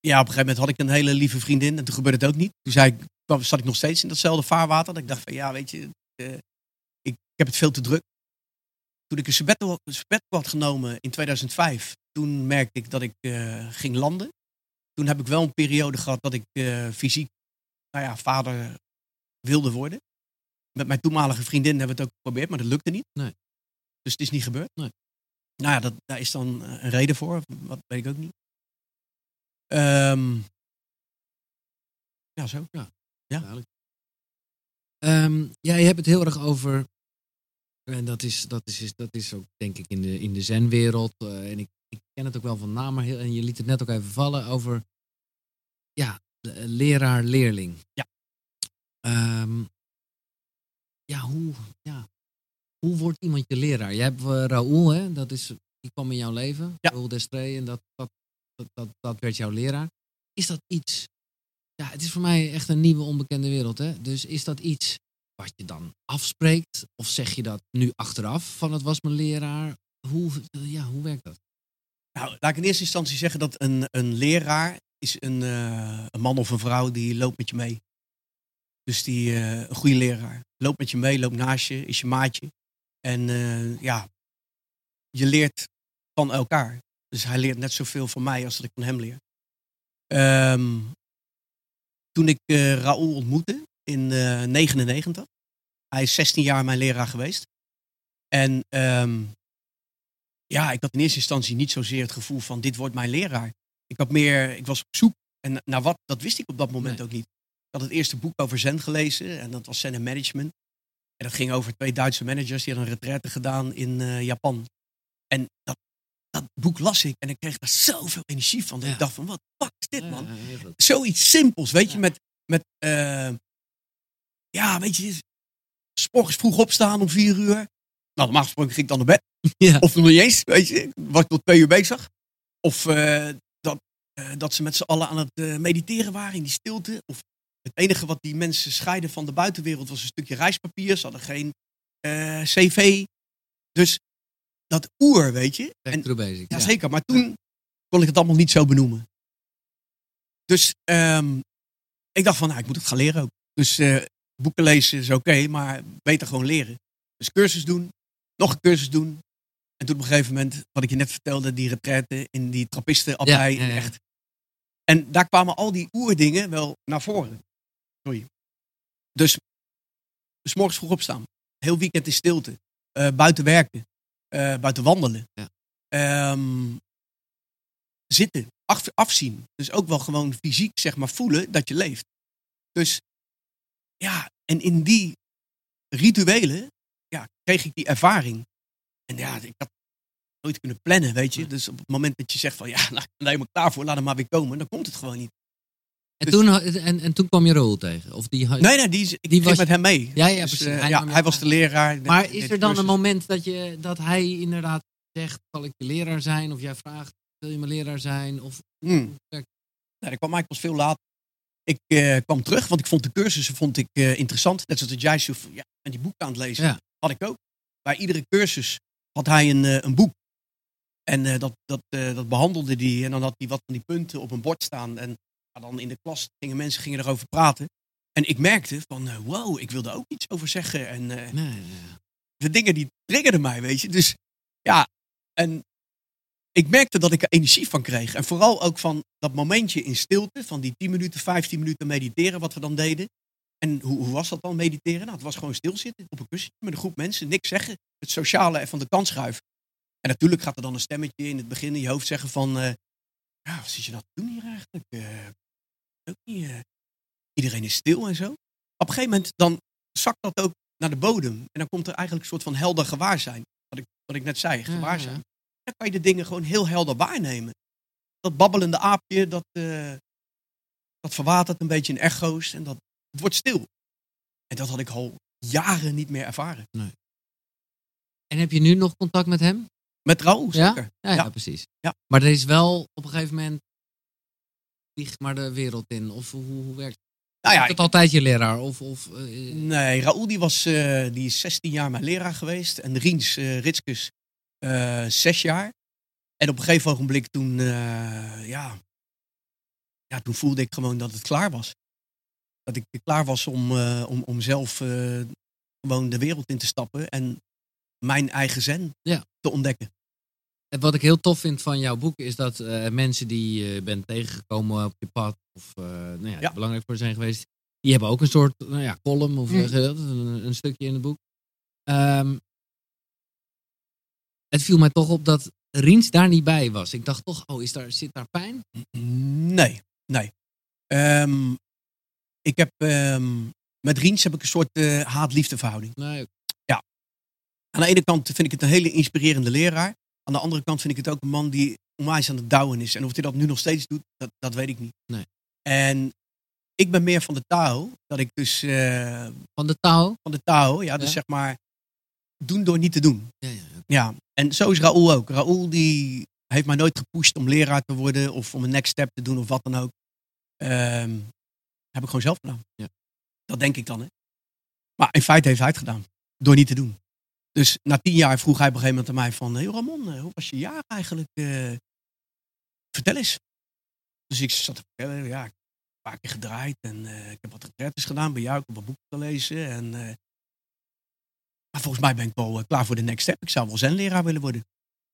Speaker 3: ja, op een gegeven moment had ik een hele lieve vriendin en toen gebeurde het ook niet. Toen zei ik, zat ik nog steeds in datzelfde vaarwater. Dat ik dacht van ja, weet je, eh, ik, ik heb het veel te druk. Toen ik een sabbatical, sabbatical had genomen in 2005, toen merkte ik dat ik ging landen. Toen heb ik wel een periode gehad dat ik fysiek, nou ja, vader wilde worden. Met mijn toenmalige vriendin hebben we het ook geprobeerd, maar dat lukte niet.
Speaker 1: Nee.
Speaker 3: Dus het is niet gebeurd.
Speaker 1: Nee.
Speaker 3: Nou ja, dat, daar is dan eh, een reden voor. Wat weet ik ook niet. Ehm, ja, zo. Ja.
Speaker 1: Duidelijk. Ehm, ja, je hebt het heel erg over. En dat is, dat is, dat is ook, denk ik, in de, in de zenwereld. eh, en ik, ik ken het ook wel van naam, maar heel, en je liet het net ook even vallen over. Ja, leraar-leerling.
Speaker 3: Ja.
Speaker 1: Ehm, ja, hoe, ja, hoe wordt iemand je leraar? Jij hebt uh, Raoul, hè? Dat is, die kwam in jouw leven.
Speaker 3: Ja.
Speaker 1: Raoul Destree, en dat, dat, dat, dat, dat werd jouw leraar. Is dat iets ja, het is voor mij echt een nieuwe onbekende wereld. Hè? Dus is dat iets wat je dan afspreekt? Of zeg je dat nu achteraf van het was mijn leraar? Hoe, ja, hoe werkt dat?
Speaker 3: Nou, laat ik in eerste instantie zeggen dat een, een leraar is een, eh, een man of een vrouw die loopt met je mee. Dus die, eh, een goede leraar. Loopt met je mee, loopt naast je, is je maatje. En eh, ja, je leert van elkaar. Dus hij leert net zoveel van mij als dat ik van hem leer. Ehm, toen ik eh Raoul ontmoette in eh 99, hij is 16 jaar mijn leraar geweest. En ehm, ja, ik had in eerste instantie niet zozeer het gevoel van dit wordt mijn leraar. Ik had meer, ik was op zoek en naar wat, dat wist ik op dat moment
Speaker 1: Nee.
Speaker 3: ook niet. Ik had het eerste boek over Zen gelezen en dat was Zen en Management. En dat ging over twee Duitse managers die hadden een retraite gedaan in eh, Japan. En dat, dat boek las ik en ik kreeg daar zoveel energie van. Dat
Speaker 1: Ja.
Speaker 3: ik dacht van wat fuck is dit man?
Speaker 1: Ja.
Speaker 3: Zoiets simpels, weet je, met, met eh, ja, weet je, s morgens vroeg opstaan om vier uur. Nou, normaal gesproken ging ik dan naar bed. Of nog niet eens, weet je. Was ik tot twee uur bezig. Of eh, dat, eh, dat ze met z'n allen aan het eh, mediteren waren in die stilte. Of het enige wat die mensen scheiden van de buitenwereld was een stukje reispapier. Ze hadden geen eh, cv. Dus dat oer, weet je. En, ja, zeker. Maar toen kon ik het allemaal niet zo benoemen. Dus ehm, ik dacht van, nou, ik moet het gaan leren ook. Dus boeken lezen is oké, maar beter gewoon leren. Dus cursus doen, nog een cursus doen. En toen op een gegeven moment, wat ik je net vertelde, die retraite in die
Speaker 1: ja, ja.
Speaker 3: Echt. En daar kwamen al die oerdingen wel naar voren. Sorry. Dus, dus morgens vroeg opstaan. Heel weekend in stilte. eh, buiten werken. eh, buiten wandelen.
Speaker 1: Ja.
Speaker 3: Ehm, zitten. af, afzien. Dus ook wel gewoon fysiek, zeg maar, voelen dat je leeft. Dus ja, en in die rituelen ja, kreeg ik die ervaring. En ja, ik had nooit kunnen plannen, weet je. Dus op het moment dat je zegt van ja, nou, ik ben helemaal klaar voor, laat hem maar weer komen, dan komt het gewoon niet.
Speaker 1: En,
Speaker 3: Dus-
Speaker 1: toen, en, en toen kwam je Roel tegen? Of die,
Speaker 3: Nee, nee, die, ik
Speaker 1: Die
Speaker 3: ging
Speaker 1: was-
Speaker 3: met hem mee.
Speaker 1: Ja, ja,
Speaker 3: Dus, eh,
Speaker 1: Hij
Speaker 3: ja, hij was de leraar.
Speaker 1: Maar is er dan een moment dat, je, dat hij inderdaad zegt, zal ik je leraar zijn? Of jij vraagt, wil je mijn leraar zijn? Of,
Speaker 3: Hmm. Nee, dat kwam eigenlijk pas veel later. Ik eh, kwam terug, want ik vond de cursussen vond ik, eh, interessant. Net zoals jij zo, ja, en die boeken aan het lezen.
Speaker 1: Ja.
Speaker 3: Had ik ook. Bij iedere cursus had hij een, een boek. En eh, dat, dat, eh, dat behandelde hij. En dan had hij wat van die punten op een bord staan. En ja, dan in de klas gingen mensen gingen erover praten. En ik merkte van, eh, wow, ik wilde ook iets over zeggen. En
Speaker 1: nee, nee.
Speaker 3: de dingen die triggerden mij, weet je. Dus ja, en ik merkte dat ik er energie van kreeg. En vooral ook van dat momentje in stilte, van die 10 minuten, 15 minuten mediteren, wat we dan deden. En hoe, hoe was dat dan, mediteren? Nou, het was gewoon stilzitten op een kussentje met een groep mensen, niks zeggen. Het sociale van de kant schuiven. En natuurlijk gaat er dan een stemmetje in het begin in je hoofd zeggen van... eh, ja, wat zit je nou te doen hier eigenlijk? Eh, ook niet, eh, iedereen is stil en zo. Op een gegeven moment dan zakt dat ook naar de bodem. En dan komt er eigenlijk een soort van helder gewaarzijn. Wat ik, wat ik net zei, gewaarzijn.
Speaker 1: ja.
Speaker 3: Dan kan je de dingen gewoon heel helder waarnemen. Dat babbelende aapje, dat, dat verwatert een beetje in echo's. En dat, het wordt stil. En dat had ik al jaren niet meer ervaren.
Speaker 1: En heb je nu nog contact met hem?
Speaker 3: Met Raoul,
Speaker 1: Ja?
Speaker 3: zeker.
Speaker 1: Ja, ja.
Speaker 3: Ja.
Speaker 1: precies.
Speaker 3: Ja.
Speaker 1: Maar er is wel op een gegeven moment vlieg maar de wereld in. Of hoe, hoe werkt het?
Speaker 3: Nou ja,
Speaker 1: het altijd je leraar? Of, of, eh,
Speaker 3: Nee, Raoul die was, eh, die is 16 jaar mijn leraar geweest. En Riens eh Ritskus zes jaar. En op een gegeven ogenblik toen, ja, ja, toen voelde ik gewoon dat het klaar was. Dat ik klaar was om, om, om zelf gewoon de wereld in te stappen. En mijn eigen zen
Speaker 1: Ja.
Speaker 3: Te ontdekken.
Speaker 1: En wat ik heel tof vind van jouw boek is dat eh, mensen die je bent tegengekomen op je pad, of eh, nou ja, belangrijk voor je zijn geweest, die hebben ook een soort nou ja, column of
Speaker 3: Mm.
Speaker 1: een, een stukje in het boek. Ehm, het viel mij toch op dat Riens daar niet bij was. Ik dacht toch, oh, is daar, zit daar pijn?
Speaker 3: Nee, nee. Ehm, ik heb, ehm, met Riens heb ik een soort eh, haat-liefde verhouding.
Speaker 1: Nee,
Speaker 3: Aan de ene kant vind ik het een hele inspirerende leraar. Aan de andere kant vind ik het ook een man die onwijs aan het douwen is. En of hij dat nu nog steeds doet, dat, dat weet ik niet.
Speaker 1: Nee.
Speaker 3: En ik ben meer van de Tao. Dat ik dus eh,
Speaker 1: van de touw.
Speaker 3: van de Tao, ja, dus
Speaker 1: Ja.
Speaker 3: zeg maar doen door niet te doen.
Speaker 1: Ja, ja.
Speaker 3: Ja, en zo is Raoul ook. Raoul die heeft mij nooit gepusht om leraar te worden of om een next step te doen of wat dan ook. Ehm, heb ik gewoon zelf gedaan.
Speaker 1: Ja.
Speaker 3: Dat denk ik dan, hè. Maar in feite heeft hij het gedaan. Door niet te doen. Dus na tien jaar vroeg hij op een gegeven moment aan mij van... Hey Ramon, eh, hoe was je jaar eigenlijk? Eh, vertel eens. Dus ik zat te vertellen, ja, ik heb een paar keer gedraaid. En eh, ik heb wat retretes gedaan bij jou. Ik heb wat boeken gelezen. En, maar volgens mij ben ik wel klaar voor de next step. Ik zou wel zenleraar willen worden.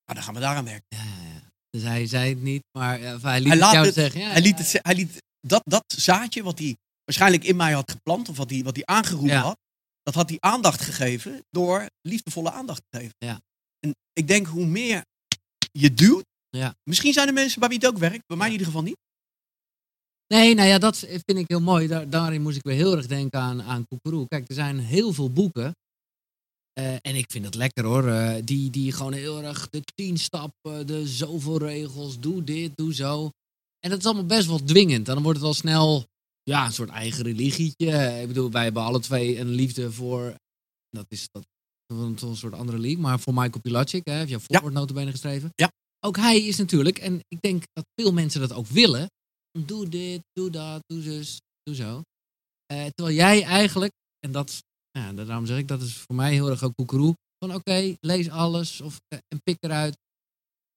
Speaker 3: Nou, dan gaan we daaraan werken.
Speaker 1: Ja. Dus hij zei het niet, maar hij liet
Speaker 3: Hij
Speaker 1: het jou
Speaker 3: het-
Speaker 1: zeggen. Ja,
Speaker 3: hij liet, het, hij liet dat, dat zaadje wat hij waarschijnlijk in mij had geplant, of wat hij, wat hij aangeroepen had, dat had hij aandacht gegeven door liefdevolle aandacht te geven.
Speaker 1: Ja.
Speaker 3: En ik denk hoe meer je duwt,
Speaker 1: Ja.
Speaker 3: misschien zijn er mensen bij wie het ook werkt, bij mij in ieder geval niet.
Speaker 1: Nee, nou ja, dat vind ik heel mooi. Daar, daarin moest ik weer heel erg denken aan, aan Koekeroe. Kijk, er zijn heel veel boeken. eh, en ik vind het lekker hoor. eh, die, die gewoon heel erg de tien stappen, de zoveel regels, doe dit, doe zo. En dat is allemaal best wel dwingend. En dan wordt het al snel ja, een soort eigen religietje. Ik bedoel, wij hebben alle twee een liefde voor. Dat is dat, een, een soort andere league. Maar voor Michael Pilacic, hè, heeft jouw voorwoord notabene geschreven.
Speaker 3: Ja.
Speaker 1: Ook hij is natuurlijk, en ik denk dat veel mensen dat ook willen. Doe dit, doe dat, doe zus, doe zo. Eh, terwijl jij eigenlijk, en dat, ja, daarom zeg ik, dat is voor mij heel erg ook koekeroe. Van oké, lees alles of, eh, en pik eruit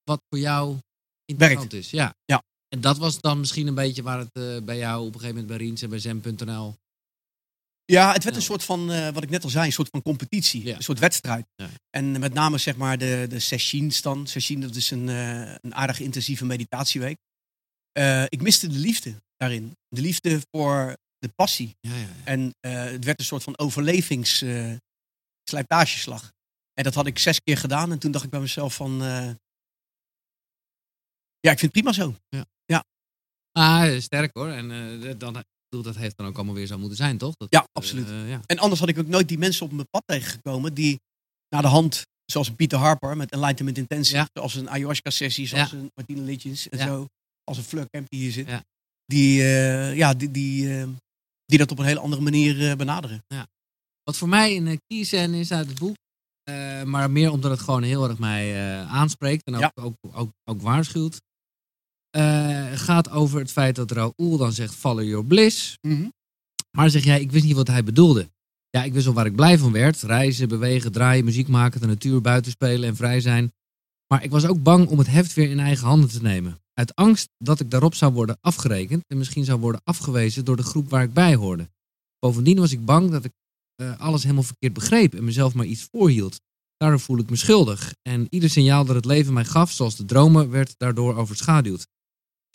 Speaker 1: wat voor jou interessant is. Ja.
Speaker 3: Ja.
Speaker 1: En dat was dan misschien een beetje waar het eh, bij jou op een gegeven moment bij Riens en bij Zen.nl.
Speaker 3: Ja, het werd een soort van, eh, wat ik net al zei, een soort van competitie.
Speaker 1: Ja.
Speaker 3: Een soort wedstrijd.
Speaker 1: Ja.
Speaker 3: En met name zeg maar de, de sessions dan. Session, dat is een, eh, een aardig intensieve meditatieweek. Ik miste de liefde daarin. De liefde voor de passie.
Speaker 1: Ja, ja, ja.
Speaker 3: En het werd een soort van overlevings eh, slijtageslag. En dat had ik zes keer gedaan. En toen dacht ik bij mezelf van... ja, ik vind het prima zo.
Speaker 1: Ah, sterk hoor. En eh, dan, dat heeft dan ook allemaal weer zo moeten zijn, toch? Dat,
Speaker 3: Ja,
Speaker 1: eh,
Speaker 3: absoluut.
Speaker 1: ja.
Speaker 3: En anders had ik ook nooit die mensen op mijn pad tegengekomen die naar de hand, zoals Pieter Harper met Enlightenment Intensive,
Speaker 1: Ja.
Speaker 3: zoals een ayahuasca-sessie, zoals een Martine Litjens en zo, als een Fleur die hier zit, die, eh, ja, die, die, eh, die dat op een hele andere manier eh, benaderen.
Speaker 1: Wat voor mij een key scène is uit het boek, eh, maar meer omdat het gewoon heel erg mij eh, aanspreekt en ook, ook, ook, ook waarschuwt, eh, gaat over het feit dat Raoul dan zegt follow your bliss. Maar zeg jij, ik wist niet wat hij bedoelde. Ja, ik wist al waar ik blij van werd. Reizen, bewegen, draaien, muziek maken, de natuur buiten spelen en vrij zijn. Maar ik was ook bang om het heft weer in eigen handen te nemen. Uit angst dat ik daarop zou worden afgerekend en misschien zou worden afgewezen door de groep waar ik bij hoorde. Bovendien was ik bang dat ik eh, alles helemaal verkeerd begreep en mezelf maar iets voorhield. Daardoor voel ik me schuldig. En ieder signaal dat het leven mij gaf, zoals de dromen, werd daardoor overschaduwd.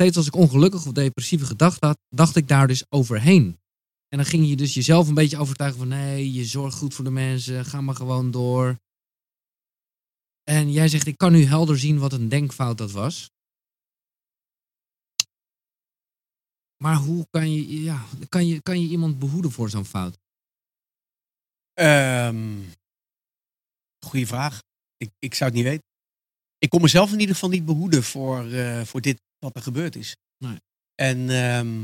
Speaker 1: Steeds als ik ongelukkig of depressieve gedachten had, dacht ik daar dus overheen. En dan ging je dus jezelf een beetje overtuigen van nee, je zorgt goed voor de mensen, ga maar gewoon door. En jij zegt, ik kan nu helder zien wat een denkfout dat was. Maar hoe kan je, ja, kan je, kan je iemand behoeden voor zo'n fout?
Speaker 3: Ehm goeie vraag. Ik, ik zou het niet weten. Ik kon mezelf in ieder geval niet behoeden voor, eh, voor dit wat er gebeurd is.
Speaker 1: Nee.
Speaker 3: En ehm,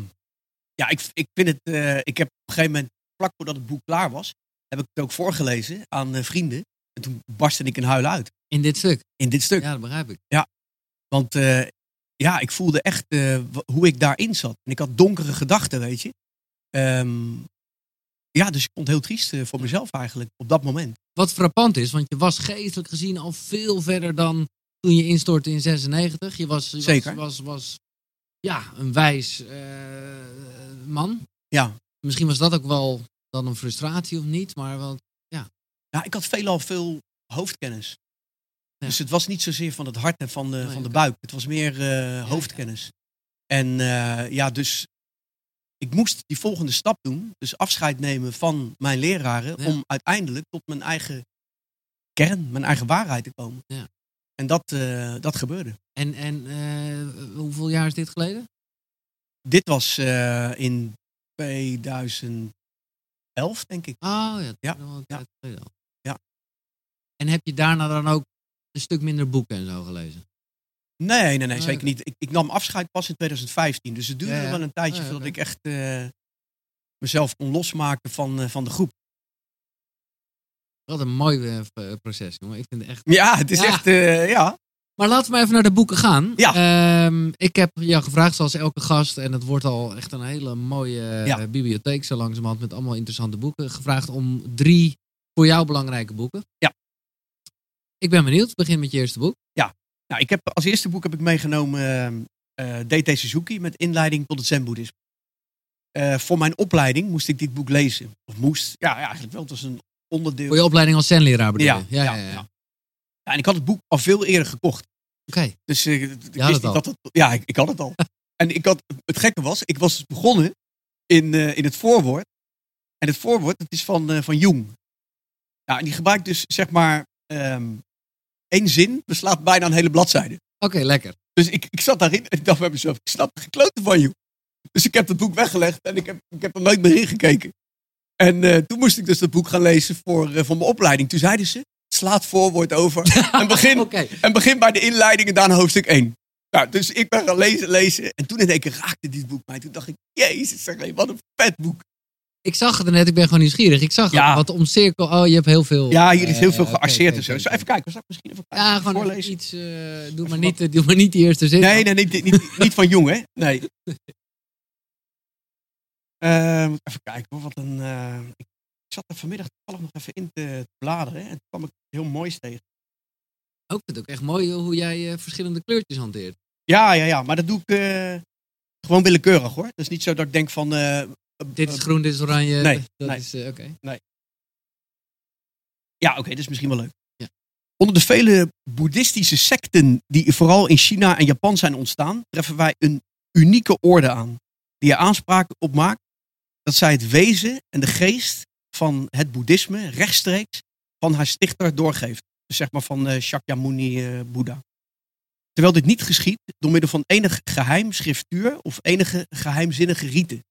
Speaker 3: ja, ik, ik vind het. eh, ik heb op een gegeven moment, vlak voordat het boek klaar was, heb ik het ook voorgelezen aan eh, vrienden. En toen barstte ik een huil uit
Speaker 1: In dit stuk.
Speaker 3: in dit stuk.
Speaker 1: Ja, dat begrijp ik.
Speaker 3: Want eh, ja, ik voelde echt hoe ik daarin zat. En ik had donkere gedachten, weet je. Ehm, ja, dus ik vond het heel triest voor mezelf eigenlijk op dat moment.
Speaker 1: Wat frappant is, want je was geestelijk gezien al veel verder dan toen je instortte in 96. Je was, je was-
Speaker 3: Zeker.
Speaker 1: Was, was, ja, een wijs eh, man.
Speaker 3: Ja.
Speaker 1: Misschien was dat ook wel dan een frustratie of niet, maar wel,
Speaker 3: Ja, ik had veelal veel hoofdkennis.
Speaker 1: Ja.
Speaker 3: Dus het was niet zozeer van het hart en van de,
Speaker 1: Nee,
Speaker 3: van de buik. Het was meer eh, hoofdkennis. En eh, ja, dus ik moest die volgende stap doen. Dus afscheid nemen van mijn leraren.
Speaker 1: Ja.
Speaker 3: Om uiteindelijk tot mijn eigen kern, mijn eigen waarheid te komen.
Speaker 1: Ja.
Speaker 3: En dat, eh, dat gebeurde.
Speaker 1: En, en eh, hoeveel jaar is dit geleden?
Speaker 3: Dit was eh, in 2011, denk ik.
Speaker 1: Oh ja,
Speaker 3: Ja, ja. Ja.
Speaker 1: En heb je daarna dan ook een stuk minder boeken en zo gelezen?
Speaker 3: Nee, nee, nee,
Speaker 1: Nee,
Speaker 3: zeker niet. Ik, ik nam afscheid pas in 2015. Dus het duurde
Speaker 1: Ja,
Speaker 3: wel een tijdje
Speaker 1: ja,
Speaker 3: voordat ik echt mezelf kon losmaken van, van de groep.
Speaker 1: Wat een mooi eh, v- proces, jongen. Ik vind het echt
Speaker 3: Ja, het is
Speaker 1: Ja.
Speaker 3: echt, eh, ja.
Speaker 1: Maar laten we even naar de boeken gaan.
Speaker 3: Ja.
Speaker 1: Ehm, ik heb jou gevraagd, zoals elke gast, en het wordt al echt een hele mooie eh,
Speaker 3: Ja.
Speaker 1: bibliotheek zo langzamerhand met allemaal interessante boeken, gevraagd om drie voor jou belangrijke boeken.
Speaker 3: Ja.
Speaker 1: Ik ben benieuwd. Begin met je eerste boek.
Speaker 3: Nou, ik heb, als eerste boek heb ik meegenomen eh, eh, DT Suzuki met inleiding tot het zen-boeddhisme. Eh, voor mijn opleiding moest ik dit boek lezen. Of moest, ja, ja, eigenlijk wel. Het was een onderdeel.
Speaker 1: Voor je opleiding als zenleraar bedoel
Speaker 3: Ja,
Speaker 1: je? Ja, ja,
Speaker 3: ja, en ik had het boek al veel eerder gekocht.
Speaker 1: Oké.
Speaker 3: Dus eh, ik wist
Speaker 1: het
Speaker 3: niet dat het... Ja, ik, ik had het al. [LAUGHS] en ik had, het gekke was, ik was dus begonnen in, eh, in het voorwoord. En het voorwoord, dat is van, eh, van Jung. Ja, en die gebruikt dus, zeg maar, ehm, één zin beslaat bijna een hele bladzijde.
Speaker 1: Oké, lekker.
Speaker 3: Dus ik, ik zat daarin en ik dacht bij mezelf, ik snap er gekloten van, joh. Dus ik heb het boek weggelegd en ik heb, ik heb er nooit meer in gekeken. En eh, toen moest ik dus dat boek gaan lezen voor, eh, voor mijn opleiding. Toen zeiden ze, slaat voorwoord over [LAUGHS] en begin, en begin bij de inleiding en daarna hoofdstuk 1. Nou, dus ik ben gaan lezen, lezen. En toen in één keer raakte dit boek mij. Toen dacht ik, jezus, zeg, wat een vet boek.
Speaker 1: Ik zag het er net, ik ben gewoon nieuwsgierig. Ik zag
Speaker 3: Ja.
Speaker 1: wat omcirkel. Oh, je hebt heel veel.
Speaker 3: Ja, hier is heel veel
Speaker 1: eh,
Speaker 3: gearseerd
Speaker 1: oké,
Speaker 3: en zo. even kijken, zal ik misschien even
Speaker 1: Ja, gewoon
Speaker 3: voorlezen?
Speaker 1: iets. doe, maar niet, doe maar niet die eerste zin.
Speaker 3: Nee, nee, niet, niet, niet van jong, hè? Nee. [LAUGHS] Eh, moet even kijken hoor, wat een... eh, ik, zat er vanmiddag toevallig nog even in te bladeren. En toen kwam ik heel moois tegen.
Speaker 1: Ook, vind het ook echt mooi hoe jij eh, verschillende kleurtjes hanteert.
Speaker 3: Ja, ja, ja. Maar dat doe ik eh, gewoon willekeurig hoor. Het is niet zo dat ik denk van...
Speaker 1: Dit is groen, dit is oranje.
Speaker 3: Nee,
Speaker 1: dat
Speaker 3: nee.
Speaker 1: is eh, oké.
Speaker 3: Ja, oké, dat is misschien wel leuk.
Speaker 1: Ja.
Speaker 3: Onder de vele boeddhistische secten die vooral in China en Japan zijn ontstaan, treffen wij een unieke orde aan. Die er aanspraak op maakt dat zij het wezen en de geest van het boeddhisme rechtstreeks van haar stichter doorgeeft. Dus zeg maar van eh, Shakyamuni eh Boeddha. Terwijl dit niet geschiet door middel van enig geheim schriftuur of enige geheimzinnige riten.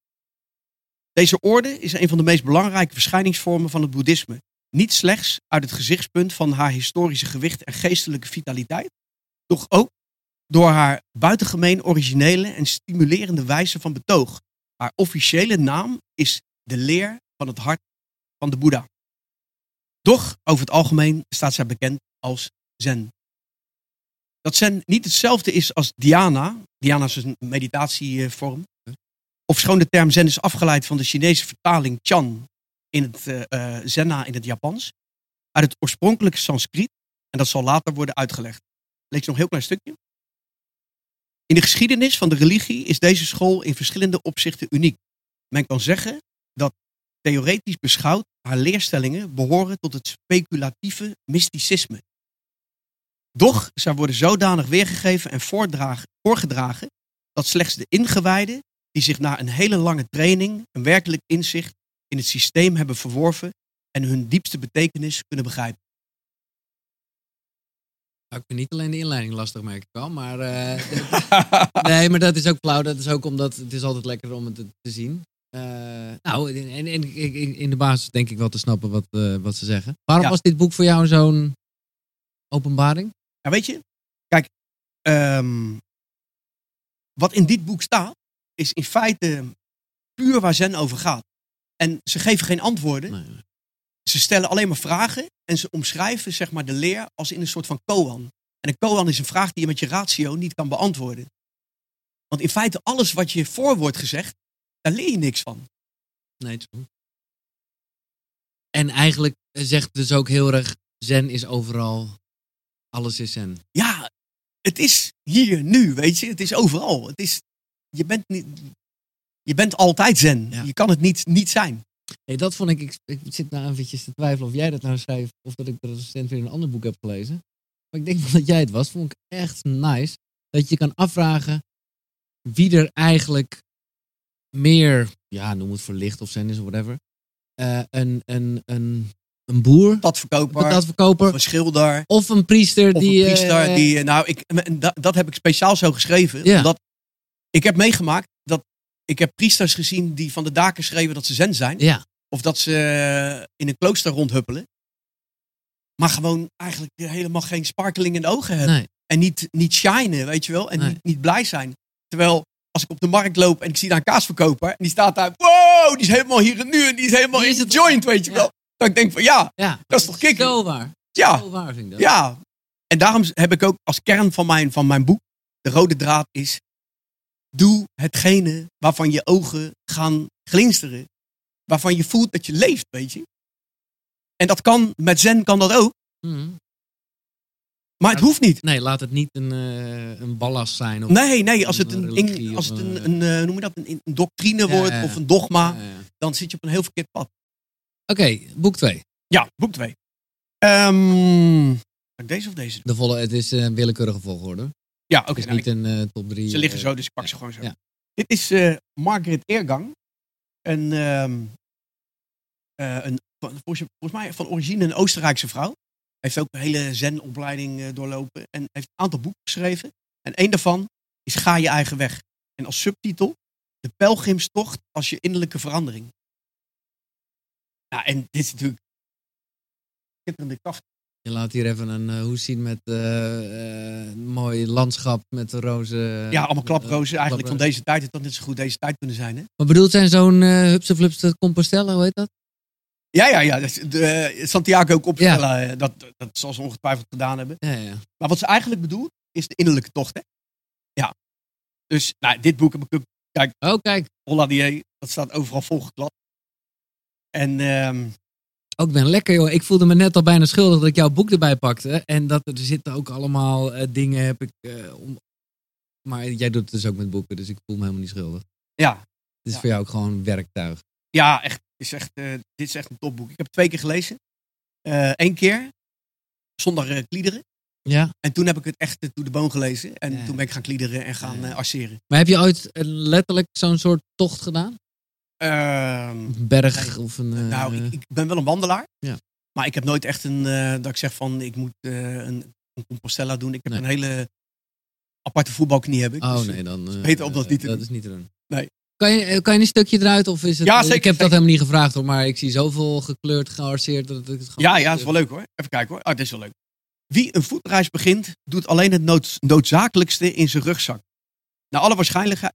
Speaker 3: Deze orde is een van de meest belangrijke verschijningsvormen van het boeddhisme. Niet slechts uit het gezichtspunt van haar historische gewicht en geestelijke vitaliteit, doch ook door haar buitengemeen originele en stimulerende wijze van betoog. Haar officiële naam is de leer van het hart van de Boeddha. Doch over het algemeen staat zij bekend als Zen. Dat Zen niet hetzelfde is als Dhyana. Dhyana is een meditatievorm. Ofschoon de term Zen is afgeleid van de Chinese vertaling Chan in het uh, Zenna in het Japans. Uit het oorspronkelijke Sanskriet. En dat zal later worden uitgelegd. Lees nog een heel klein stukje. In de geschiedenis van de religie is deze school in verschillende opzichten uniek. Men kan zeggen dat theoretisch beschouwd haar leerstellingen behoren tot het speculatieve mysticisme. Doch zij worden zodanig weergegeven en voorgedragen dat slechts de ingewijden die zich na een hele lange training een werkelijk inzicht in het systeem hebben verworven en hun diepste betekenis kunnen begrijpen.
Speaker 1: Ik vind niet alleen de inleiding lastig, merk ik wel. Maar, uh, [LAUGHS] nee, maar dat is ook flauw. Dat is ook omdat het is altijd lekker om het te zien. Uh, nou, in, in, in, in, de basis denk ik wel te snappen wat, uh, wat ze zeggen. Waarom ja. was dit boek voor jou zo'n openbaring?
Speaker 3: Ja, weet je, kijk, um, wat in dit boek staat, is in feite puur waar Zen over gaat. En ze geven geen antwoorden. Nee. Ze stellen alleen maar vragen en ze omschrijven zeg maar, de leer als in een soort van koan. En een koan is een vraag die je met je ratio niet kan beantwoorden. Want in feite alles wat je voor wordt gezegd, daar leer je niks van.
Speaker 1: Nee, goed. En eigenlijk zegt dus ook heel erg, zen is overal, alles is zen.
Speaker 3: Ja, het is hier, nu, weet je. Het is overal. Het is, je, bent niet, je bent altijd zen. Ja. Je kan het niet, niet zijn.
Speaker 1: Nee, dat vond ik, ik, ik zit nou eventjes te twijfelen of jij dat nou schrijft of dat ik de recent weer in een ander boek heb gelezen. Maar ik denk dat jij het was. Vond ik echt nice. Dat je kan afvragen wie er eigenlijk meer, ja, noem het verlicht of zen is of whatever. Uh, een, een, een, een boer.
Speaker 3: Padverkoper.
Speaker 1: Een padverkoper.
Speaker 3: Of een schilder.
Speaker 1: Of een priester.
Speaker 3: Of
Speaker 1: die,
Speaker 3: een priester
Speaker 1: uh,
Speaker 3: die, nou, ik, dat, dat heb ik speciaal zo geschreven.
Speaker 1: Ja.
Speaker 3: Omdat ik heb meegemaakt dat ik heb priesters gezien die van de daken schreven dat ze zen zijn.
Speaker 1: Ja.
Speaker 3: Of dat ze in een klooster rondhuppelen. Maar gewoon eigenlijk helemaal geen sparkeling in de ogen hebben.
Speaker 1: Nee.
Speaker 3: En niet, niet shinen, weet je wel. En
Speaker 1: Nee.
Speaker 3: niet, niet blij zijn. Terwijl als ik op de markt loop en ik zie daar een kaasverkoper. En die staat daar. Wow, die is helemaal hier en nu. En die is helemaal
Speaker 1: Die
Speaker 3: in de joint, weet je
Speaker 1: Ja.
Speaker 3: wel. Dat ik denk van ja,
Speaker 1: Ja.
Speaker 3: dat is toch kicken.
Speaker 1: Zo waar.
Speaker 3: Ja,
Speaker 1: Zo waar vind ik dat.
Speaker 3: ja. En daarom heb ik ook als kern van mijn, van mijn boek. De rode draad is. Doe hetgene waarvan je ogen gaan glinsteren. Waarvan je voelt dat je leeft, weet je. En dat kan, met zen kan dat ook.
Speaker 1: Mhm.
Speaker 3: Maar het hoeft niet.
Speaker 1: Nee, laat het niet een, eh, een ballast zijn. Of,
Speaker 3: Nee, nee, als het
Speaker 1: een
Speaker 3: als het een,
Speaker 1: een-
Speaker 3: eh, noem je dat, een, een doctrine
Speaker 1: Ja,
Speaker 3: wordt
Speaker 1: ja,
Speaker 3: of een dogma,
Speaker 1: Ja,
Speaker 3: dan zit je op een heel verkeerd pad.
Speaker 1: Oké, boek 2.
Speaker 3: Ja, boek 2. Ehm deze of deze?
Speaker 1: De volle, het is een willekeurige volgorde.
Speaker 3: Ja, oké.
Speaker 1: Het is
Speaker 3: nou,
Speaker 1: niet een eh, top 3.
Speaker 3: Ze liggen zo, dus ik pak ze gewoon zo.
Speaker 1: ja.
Speaker 3: Dit is eh, Margaret Eergang. Een, ehm, eh, een, van- volgens, volgens mij van origine een Oostenrijkse vrouw. Heeft ook een hele zenopleiding eh, doorlopen. En heeft een aantal boeken geschreven. En één daarvan is Ga je eigen weg. En als subtitel De pelgrimstocht als je innerlijke verandering. Ja, en dit is natuurlijk... Schitterende kaft.
Speaker 1: Je laat hier even een uh, hoes zien met eh, eh, mooi landschap met de rozen.
Speaker 3: Ja, allemaal klaprozen.
Speaker 1: eh,
Speaker 3: Eigenlijk van deze tijd. Het had net zo goed deze tijd kunnen zijn, hè?
Speaker 1: Maar bedoelt zijn zo'n uh, hupse flupse Compostela, hoe heet dat?
Speaker 3: Ja, ja, ja. De, eh, Santiago ook opstellen. eh, Dat, dat zal ze ongetwijfeld gedaan hebben.
Speaker 1: Ja, ja.
Speaker 3: Maar wat ze eigenlijk bedoelt, is de innerlijke tocht. Hè? Ja. Dus nou, dit boek heb ik ook. Kijk,
Speaker 1: Oh, kijk.
Speaker 3: Holladier, dat staat overal volgeklad. En ehm,
Speaker 1: Ook ben lekker, joh. Ik voelde me net al bijna schuldig dat ik jouw boek erbij pakte. En dat er zitten ook allemaal eh, dingen, heb ik. eh, om... Maar jij doet het dus ook met boeken, dus ik voel me helemaal niet schuldig.
Speaker 3: ja,
Speaker 1: Het is
Speaker 3: Ja.
Speaker 1: voor jou ook gewoon werktuig.
Speaker 3: ja echt, is echt, eh, dit is echt een topboek. Ik heb het twee keer gelezen. Eén keer, zonder kliederen.
Speaker 1: Ja.
Speaker 3: En toen heb ik het echt eh, to de boon gelezen. En
Speaker 1: Ja.
Speaker 3: toen ben ik gaan kliederen en gaan
Speaker 1: Ja.
Speaker 3: arceren.
Speaker 1: Maar heb je ooit letterlijk zo'n soort tocht gedaan?
Speaker 3: Ehm,
Speaker 1: berg of een. eh,
Speaker 3: nou, ik, ik ben wel een wandelaar.
Speaker 1: Ja.
Speaker 3: Maar ik heb nooit echt een, eh, dat ik zeg van, ik moet eh, een, een Compostela doen. Ik heb
Speaker 1: Nee.
Speaker 3: een hele aparte voetbalknie heb ik.
Speaker 1: Oh
Speaker 3: dus,
Speaker 1: nee, dan...
Speaker 3: beter om dat niet te
Speaker 1: Dat is niet te doen.
Speaker 3: Nee.
Speaker 1: Kan je, kan je een stukje eruit? Of is het,
Speaker 3: Ja, zeker,
Speaker 1: ik heb dat helemaal niet gevraagd hoor, maar ik zie zoveel gekleurd, gearseerd. Dat ik het
Speaker 3: Ja, ja, dat is wel leuk hoor. Even kijken hoor. Ah, dit is wel leuk. Wie een voetreis begint, doet alleen het nood- noodzakelijkste in zijn rugzak. Naar alle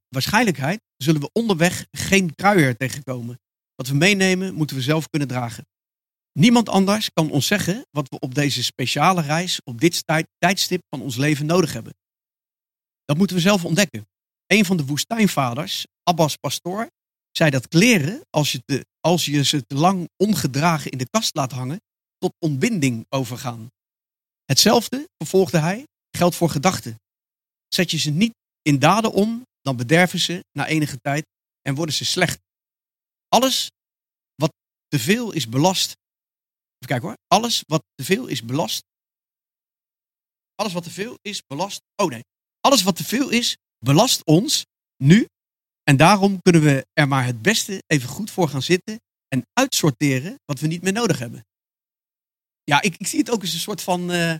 Speaker 3: waarschijnlijkheid, zullen we onderweg geen kruier tegenkomen. Wat we meenemen, moeten we zelf kunnen dragen. Niemand anders kan ons zeggen wat we op deze speciale reis, op dit tijd, tijdstip van ons leven nodig hebben. Dat moeten we zelf ontdekken. Een van de woestijnvaders, Abbas Pastoor, zei dat kleren, als je, als je ze te lang ongedragen in de kast laat hangen, tot ontbinding overgaan. Hetzelfde, vervolgde hij, geldt voor gedachten. Zet je ze niet in daden om, dan bederven ze na enige tijd en worden ze slecht. Alles wat te veel is belast. Even kijken hoor. Alles wat te veel is belast. Alles wat te veel is belast. Oh nee. Alles wat te veel is, belast ons nu. En daarom kunnen we er maar het beste even goed voor gaan zitten en uitsorteren wat we niet meer nodig hebben. Ja, ik, ik zie het ook als een soort van. eh,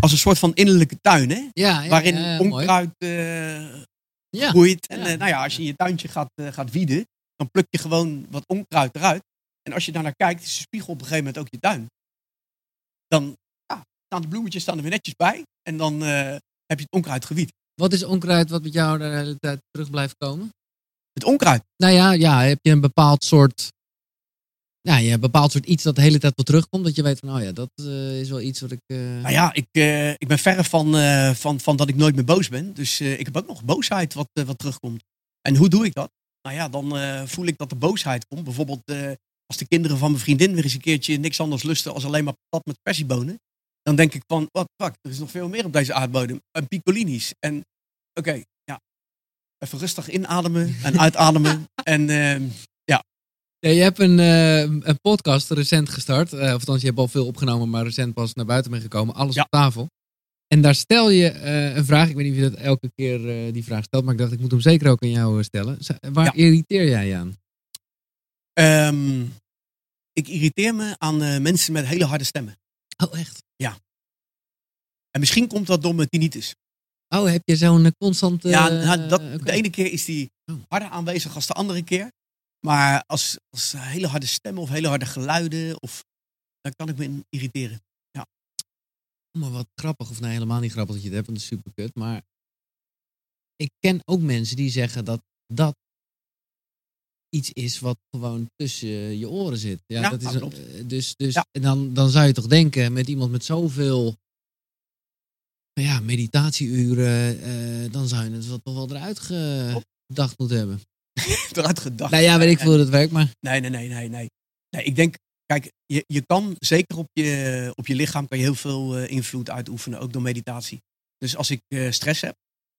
Speaker 3: als een soort van innerlijke tuin, hè?
Speaker 1: Ja, ja,
Speaker 3: Waarin
Speaker 1: ja,
Speaker 3: onkruid eh, groeit. En eh, nou ja, als je in je tuintje gaat, eh, gaat wieden, dan pluk je gewoon wat onkruid eruit. En als je daar naar kijkt, is de spiegel op een gegeven moment ook je tuin. Dan ja, staan de bloemetjes staan er weer netjes bij. En dan heb je het onkruid gewied.
Speaker 1: Wat is onkruid wat met jou de hele tijd terug blijft komen?
Speaker 3: Het onkruid.
Speaker 1: Nou ja, ja, heb je een bepaald soort. Ja, je hebt een bepaald soort iets dat de hele tijd wel terugkomt. Dat je weet van, oh ja, dat eh, is wel iets wat ik. eh,
Speaker 3: Nou ja, ik, eh, ik ben verre van, van, van dat ik nooit meer boos ben. Dus ik heb ook nog boosheid wat, wat terugkomt. En hoe doe ik dat? Nou ja, dan voel ik dat er boosheid komt. Bijvoorbeeld als de kinderen van mijn vriendin weer eens een keertje niks anders lusten als alleen maar patat met persiebonen. Dan denk ik van, wat fuck, er is nog veel meer op deze aardbodem. En piccolini's. En oké, ja. Even rustig inademen en [LAUGHS] uitademen. en ehm,
Speaker 1: Ja, je hebt een, eh, een podcast recent gestart. Eh, of althans, je hebt al veel opgenomen, maar recent pas naar buiten ben gekomen. Alles
Speaker 3: Ja.
Speaker 1: op tafel. En daar stel je eh, een vraag. Ik weet niet of je dat elke keer die vraag stelt, maar ik dacht, ik moet hem zeker ook aan jou stellen. Waar
Speaker 3: Ja.
Speaker 1: irriteer jij je aan?
Speaker 3: ehm, ik irriteer me aan mensen met hele harde stemmen.
Speaker 1: Oh, echt?
Speaker 3: En misschien komt dat door mijn tinnitus.
Speaker 1: Oh, heb je zo'n constante...
Speaker 3: Ja, nou, dat, de ene keer is die
Speaker 1: Oh.
Speaker 3: harder aanwezig als de andere keer. Maar als, als hele harde stemmen of hele harde geluiden, of, dan kan ik me in irriteren.
Speaker 1: Oh, Maar wat grappig, of nee, helemaal niet grappig dat je het hebt, want het is super kut. Maar ik ken ook mensen die zeggen dat dat iets is wat gewoon tussen je oren zit. Ja,
Speaker 3: Ja,
Speaker 1: dat is
Speaker 3: nou,
Speaker 1: een- eh, dus dus
Speaker 3: Ja.
Speaker 1: en dan, dan zou je toch denken, met iemand met zoveel nou ja, meditatieuren, eh, dan zou je het wel, toch wel eruit gedacht moeten hebben. [LAUGHS]
Speaker 3: Eruit gedacht.
Speaker 1: Nou ja, weet ik veel hoe dat werkt, maar
Speaker 3: Nee, nee, nee, nee, nee. nee ik denk, kijk, je, je kan zeker op je, op je lichaam kan je heel veel eh, invloed uitoefenen, ook door meditatie. Dus als ik eh, stress heb,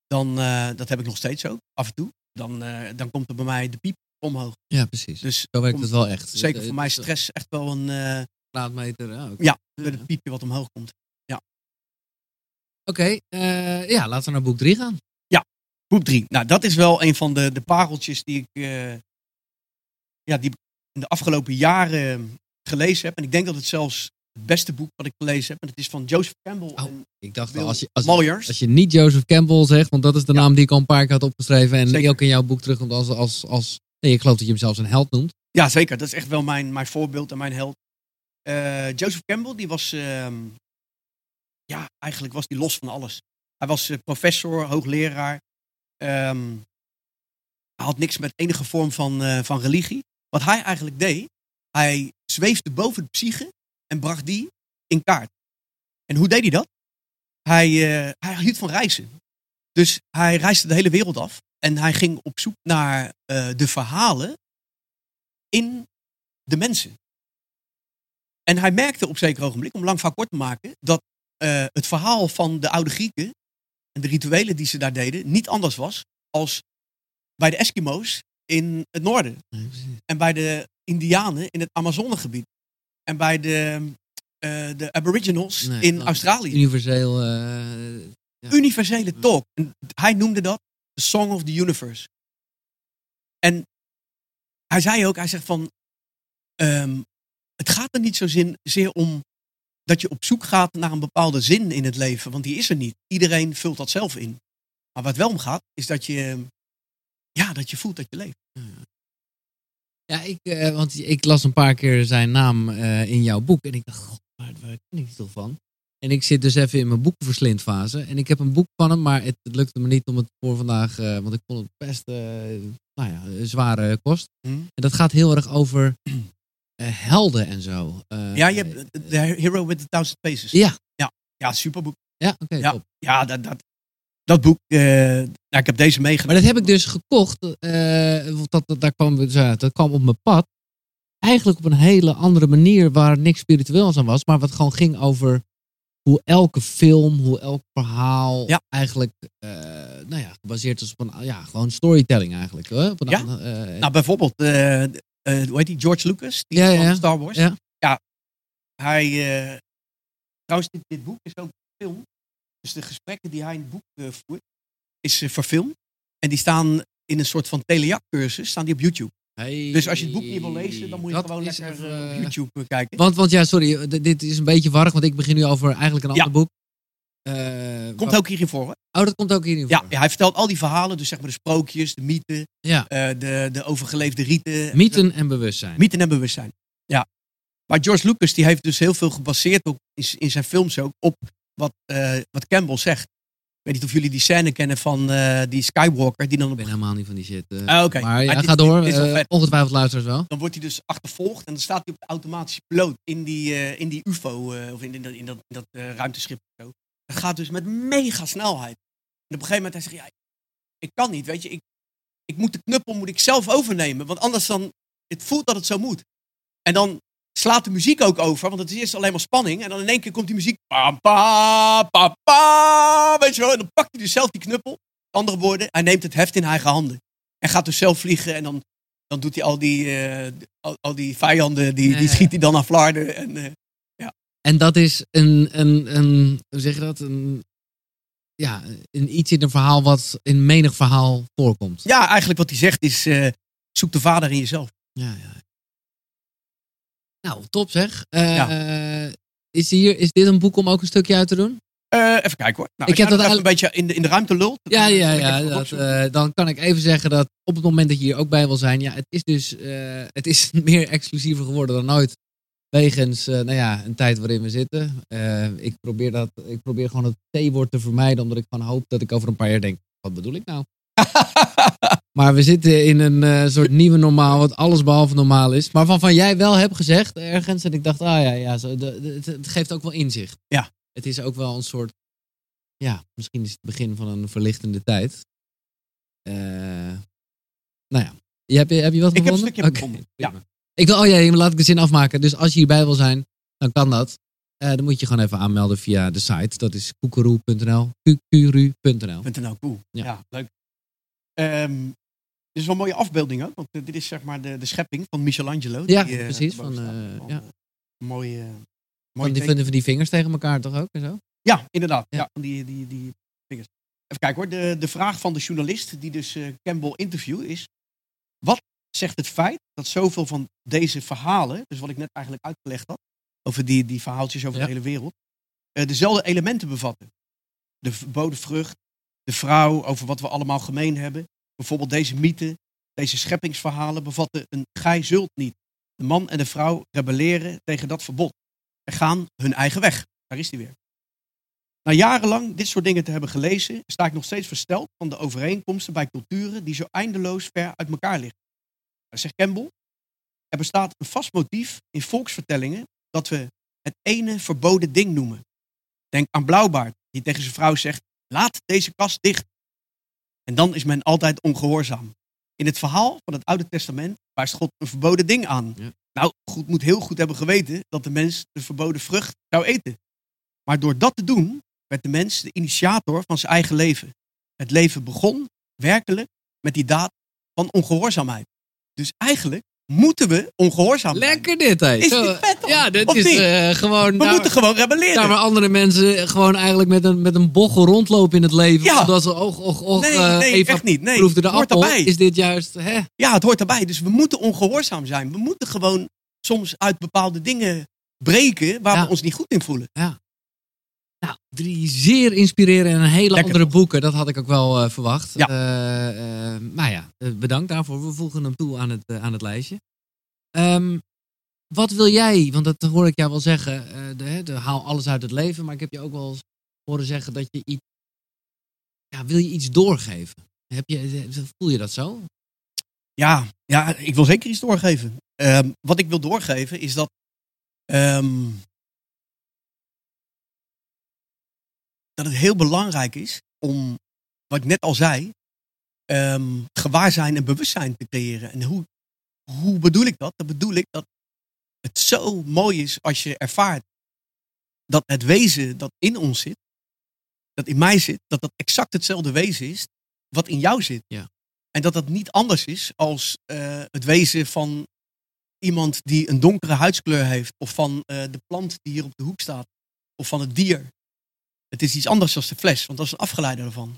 Speaker 3: dan, eh, dat heb ik nog steeds ook, af en toe, dan, dan komt er bij mij de piep omhoog.
Speaker 1: ja, precies.
Speaker 3: Dus
Speaker 1: Zo werkt het wel echt.
Speaker 3: zeker voor mij stress echt wel een,
Speaker 1: Graadmeter, ja, oké.
Speaker 3: Ja,
Speaker 1: Ja.
Speaker 3: met het piepje wat omhoog komt.
Speaker 1: Oké, eh, ja, laten we naar boek 3 gaan.
Speaker 3: Boek 3. Nou, dat is wel een van de, de pareltjes die ik, eh, ja, die in de afgelopen jaren gelezen heb. En ik denk dat het zelfs het beste boek wat ik gelezen heb. En het is van Joseph Campbell
Speaker 1: Oh,
Speaker 3: en
Speaker 1: Ik dacht
Speaker 3: Bill
Speaker 1: al, als je, als,
Speaker 3: Moyers.
Speaker 1: als je niet Joseph Campbell zegt, want dat is de
Speaker 3: Ja.
Speaker 1: naam die ik al een paar keer had opgeschreven en
Speaker 3: Zeker.
Speaker 1: ook in jouw boek terugkomt als, als, als nee, ik geloof dat je hem zelfs een held noemt.
Speaker 3: Ja, zeker. Dat is echt wel mijn, mijn voorbeeld en mijn held. Eh, Joseph Campbell, die was, ehm, ja, eigenlijk was die los van alles. Hij was eh, professor, hoogleraar. Ehm, hij had niks met enige vorm van, eh, van religie. Wat hij eigenlijk deed, hij zweefde boven de psyche en bracht die in kaart. En hoe deed hij dat? Hij, eh, hij hield van reizen. Dus hij reisde de hele wereld af. En hij ging op zoek naar eh, de verhalen in de mensen. En hij merkte op zeker ogenblik, om lang van kort te maken, dat het verhaal van de oude Grieken en de rituelen die ze daar deden niet anders was als bij de Eskimo's in het noorden. En bij de Indianen in het Amazonegebied. En bij de, eh, de Aboriginals
Speaker 1: Nee,
Speaker 3: in. Australië.
Speaker 1: Universeel. eh, ja.
Speaker 3: Universele talk. En hij noemde dat The Song of the Universe. En hij zei ook, hij zegt van, ehm, het gaat er niet zozeer om dat je op zoek gaat naar een bepaalde zin in het leven. Want die is er niet. Iedereen vult dat zelf in. Maar wat wel om gaat, is dat je, ja, dat je voelt dat je leeft.
Speaker 1: Ja, ik, eh, want ik las een paar keer zijn naam eh, in jouw boek. En ik dacht, god, waar, waar ken ik toch van? En ik zit dus even in mijn boekenverslindfase. En ik heb een boek van hem, maar het, het lukte me niet om het voor vandaag... eh, want ik vond het best, nou ja, een zware kost.
Speaker 3: Hm?
Speaker 1: En dat gaat heel erg over helden en zo. Eh,
Speaker 3: Ja, je hebt The Hero with the Thousand Faces.
Speaker 1: Ja.
Speaker 3: Ja, ja superboek.
Speaker 1: Ja, oké,
Speaker 3: Ja.
Speaker 1: top.
Speaker 3: Ja, dat, dat, dat boek, eh, nou, ik heb deze
Speaker 1: Maar
Speaker 3: meegenomen.
Speaker 1: dat heb ik dus gekocht. eh, dat, dat, daar kwam, dus, dat kwam op mijn pad. Eigenlijk op een hele andere manier waar niks spiritueels aan was. Maar wat gewoon ging over hoe elke film, hoe elk verhaal
Speaker 3: Ja.
Speaker 1: eigenlijk eh, nou ja, gebaseerd is op een ja, gewoon storytelling eigenlijk. Hè? Op een
Speaker 3: Ja.
Speaker 1: eh,
Speaker 3: Nou, bijvoorbeeld, eh, hoe heet die? George Lucas, die
Speaker 1: Ja,
Speaker 3: van
Speaker 1: ja.
Speaker 3: Star Wars.
Speaker 1: Ja.
Speaker 3: hij, eh, trouwens, dit, dit boek is ook film. Dus de gesprekken die hij in het boek eh, voert, is verfilmd. En die staan in een soort van telejac-cursus, staan die op YouTube.
Speaker 1: hey,
Speaker 3: Dus als je het boek niet wil lezen, dan moet je gewoon lekker op YouTube kijken.
Speaker 1: Want, want ja, sorry, dit is een beetje warrig, want ik begin nu over eigenlijk een
Speaker 3: Ja.
Speaker 1: ander boek. Eh,
Speaker 3: Komt
Speaker 1: wat-
Speaker 3: ook hierin voor. Hè?
Speaker 1: Oh, dat komt ook hierin
Speaker 3: Ja,
Speaker 1: voor.
Speaker 3: ja, hij vertelt al die verhalen, dus zeg maar de sprookjes, de mythen,
Speaker 1: ja.
Speaker 3: eh, de, de overgeleefde rieten.
Speaker 1: Mythen en bewustzijn.
Speaker 3: Mythen en bewustzijn. Ja. Maar George Lucas die heeft dus heel veel gebaseerd op, in, in zijn films ook op wat, eh, wat Campbell zegt. Ik weet niet of jullie die scène kennen van eh, die Skywalker die dan
Speaker 1: Ik
Speaker 3: op
Speaker 1: ben helemaal niet van die shit. eh.
Speaker 3: Ah, oké.
Speaker 1: Maar ja,
Speaker 3: Maar dit-
Speaker 1: ga door.
Speaker 3: dit
Speaker 1: eh,
Speaker 3: vet.
Speaker 1: ongetwijfeld luisteraars wel.
Speaker 3: dan wordt hij dus achtervolgd en dan staat hij op de automatische piloot in die, eh, in die UFO eh, of in, in dat, in dat, in dat eh, ruimteschip. of Zo. Dat gaat dus met mega snelheid. En op een gegeven moment hij zegt ja, ik kan niet, weet je, ik, ik moet de knuppel moet ik zelf overnemen, want anders dan het voelt dat het zo moet. En dan slaat de muziek ook over, want het is eerst alleen maar spanning en dan in één keer komt die muziek pa pa pa pa, weet je wel, en dan pakt hij dus zelf die knuppel. Andere woorden, hij neemt het heft in eigen handen en gaat dus zelf vliegen en dan dan doet hij al die, eh, al, al die vijanden, die,
Speaker 1: Ja,
Speaker 3: die schiet hij dan aan flarden. En, eh,
Speaker 1: En dat is een, een, een hoe zeg je dat? Een, ja, een, iets in een verhaal wat in menig verhaal voorkomt.
Speaker 3: ja, eigenlijk wat hij zegt is, eh, zoek de vader in jezelf.
Speaker 1: Ja, ja. Nou, top zeg. Eh, is, hier, is dit een boek om ook een stukje uit te doen?
Speaker 3: Eh, even kijken hoor. Nou,
Speaker 1: Ik heb dat
Speaker 3: dat een beetje in de, in de ruimte lult.
Speaker 1: Ja,
Speaker 3: Dan, eh,
Speaker 1: ja,
Speaker 3: kan ik
Speaker 1: ja.
Speaker 3: even
Speaker 1: Dat, eh, dan kan ik even zeggen dat op het moment dat je hier ook bij wil zijn, ja, het is dus eh, het is [LAUGHS] meer exclusiever geworden dan ooit. Wegens, eh, nou ja, een tijd waarin we zitten. Eh, ik, probeer dat, ik probeer gewoon het T-woord te vermijden, omdat ik gewoon hoop dat ik over een paar jaar denk, wat bedoel ik nou? [LAUGHS] Maar we zitten in een eh, soort nieuwe normaal, wat alles behalve normaal is. Maar waarvan jij wel hebt gezegd ergens, en ik dacht, ah ja, ja zo, de, de- het, het geeft ook wel inzicht.
Speaker 3: Ja.
Speaker 1: Het is ook wel een soort, ja, misschien is het begin van een verlichtende tijd. Nou ja, je, heb, je, heb je wat
Speaker 3: Ik heb een
Speaker 1: gevonden?
Speaker 3: stukje gevonden,
Speaker 1: prima. Ik wil, oh ja, laat ik de zin afmaken. Dus als je hierbij wil zijn, dan kan dat. Eh, dan moet je gewoon even aanmelden via de site. Dat is koekeroe.nl. Kukuru.nl.
Speaker 3: .nl, cool.
Speaker 1: Ja.
Speaker 3: Ja, leuk. Ehm, dit is wel een mooie afbeelding ook, want eh, dit is zeg maar de, de schepping van Michelangelo.
Speaker 1: Ja,
Speaker 3: die, eh,
Speaker 1: precies, van, ja.
Speaker 3: mooie, eh,
Speaker 1: Van
Speaker 3: mooie
Speaker 1: die,
Speaker 3: teken.
Speaker 1: van die vingers tegen elkaar toch ook en zo?
Speaker 3: Ja, inderdaad.
Speaker 1: Ja.
Speaker 3: Ja. van die, die, die vingers. Even kijken hoor. De, de vraag van de journalist die dus Campbell interview is... Wat zegt het feit dat zoveel van deze verhalen... dus wat ik net eigenlijk uitgelegd had... over die, die verhaaltjes over
Speaker 1: Ja.
Speaker 3: de hele wereld... eh, dezelfde elementen bevatten. De verboden vrucht, de vrouw, over wat we allemaal gemeen hebben. Bijvoorbeeld deze mythe, deze scheppingsverhalen bevatten een gij zult niet. De man en de vrouw rebelleren tegen dat verbod. En gaan hun eigen weg. Daar is die weer. Na jarenlang dit soort dingen te hebben gelezen, sta ik nog steeds versteld van de overeenkomsten bij culturen die zo eindeloos ver uit elkaar liggen. Maar zegt Campbell, er bestaat een vast motief in volksvertellingen dat we het ene verboden ding noemen. Denk aan Blauwbaard, die tegen zijn vrouw zegt, laat deze kast dicht. En dan is men altijd ongehoorzaam. In het verhaal van het Oude Testament wijst God een verboden ding aan.
Speaker 1: Ja.
Speaker 3: Nou, God moet heel goed hebben geweten dat de mens de verboden vrucht zou eten. Maar door dat te doen, werd de mens de initiator van zijn eigen leven. Het leven begon werkelijk met die daad van ongehoorzaamheid. Dus eigenlijk moeten we ongehoorzaam zijn.
Speaker 1: Lekker dit, hé.
Speaker 3: Is
Speaker 1: Zo,
Speaker 3: dit vet, hoor?
Speaker 1: Ja, dit
Speaker 3: Of
Speaker 1: is
Speaker 3: niet?
Speaker 1: eh, gewoon...
Speaker 3: We
Speaker 1: daar-
Speaker 3: moeten gewoon rebelleren.
Speaker 1: daar waar andere mensen gewoon eigenlijk met een, met een bochel rondlopen in het leven.
Speaker 3: Ja.
Speaker 1: Omdat ze, och, och, och,
Speaker 3: nee,
Speaker 1: eh,
Speaker 3: nee,
Speaker 1: Eva
Speaker 3: echt niet. Nee,
Speaker 1: proefde de
Speaker 3: het hoort
Speaker 1: appel.
Speaker 3: erbij.
Speaker 1: Is dit juist, hè?
Speaker 3: Ja, het hoort erbij. Dus we moeten ongehoorzaam zijn. We moeten gewoon soms uit bepaalde dingen breken waar
Speaker 1: Ja.
Speaker 3: we ons niet goed in voelen.
Speaker 1: Nou, drie zeer inspirerende en hele
Speaker 3: Lekker
Speaker 1: andere boeken. Dat had ik ook wel eh, verwacht.
Speaker 3: Ja.
Speaker 1: Eh, eh, maar ja, bedankt daarvoor. We voegen hem toe aan het, aan het lijstje. Ehm, wat wil jij, want dat hoor ik jou wel zeggen, de, haal alles uit het leven. Maar ik heb je ook wel horen zeggen dat je iets, ja, wil je iets doorgeven? Heb je, voel je dat zo?
Speaker 3: Ja, ja, ik wil zeker iets doorgeven. Ehm, wat ik wil doorgeven is dat. ehm, dat het heel belangrijk is om, wat ik net al zei, ehm, gewaarzijn en bewustzijn te creëren. En hoe, hoe bedoel ik dat? Dat bedoel ik dat het zo mooi is als je ervaart dat het wezen dat in ons zit, dat in mij zit, dat dat exact hetzelfde wezen is wat in jou zit.
Speaker 1: Ja.
Speaker 3: En dat dat niet anders is als eh, het wezen van iemand die een donkere huidskleur heeft, of van eh, de plant die hier op de hoek staat, of van het dier. Het is iets anders dan de fles, want dat is een afgeleide ervan.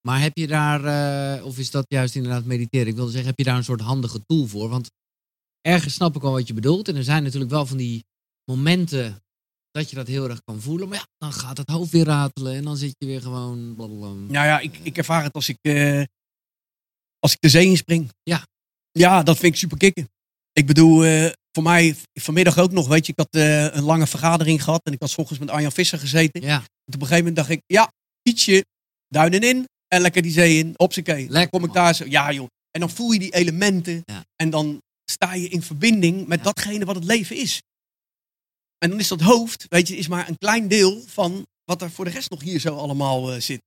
Speaker 1: Maar heb je daar, eh, of is dat juist inderdaad mediteren? Ik wilde zeggen, heb je daar een soort handige tool voor? Want ergens snap ik wel wat je bedoelt. En er zijn natuurlijk wel van die momenten dat je dat heel erg kan voelen. Maar ja, dan gaat het hoofd weer ratelen en dan zit je weer gewoon... blablabla.
Speaker 3: Nou ja, ik, ik ervaar het als ik, eh, als ik de zee inspring.
Speaker 1: Ja.
Speaker 3: Ja, dat vind ik super kicken. Ik bedoel, eh, voor mij vanmiddag ook nog, weet je, ik had eh, een lange vergadering gehad en ik had 's ochtends met Arjan Visser gezeten.
Speaker 1: Ja,
Speaker 3: En op een gegeven moment dacht ik, ja, ietsje, duinen in en lekker die zee in. Hopsakee. Dan
Speaker 1: Lekker,
Speaker 3: kom ik daar zo, ja joh. En dan voel je die elementen
Speaker 1: Ja.
Speaker 3: en dan sta je in verbinding met
Speaker 1: Ja.
Speaker 3: datgene wat het leven is. En dan is dat hoofd, weet je, is maar een klein deel van wat er voor de rest nog hier zo allemaal eh, zit.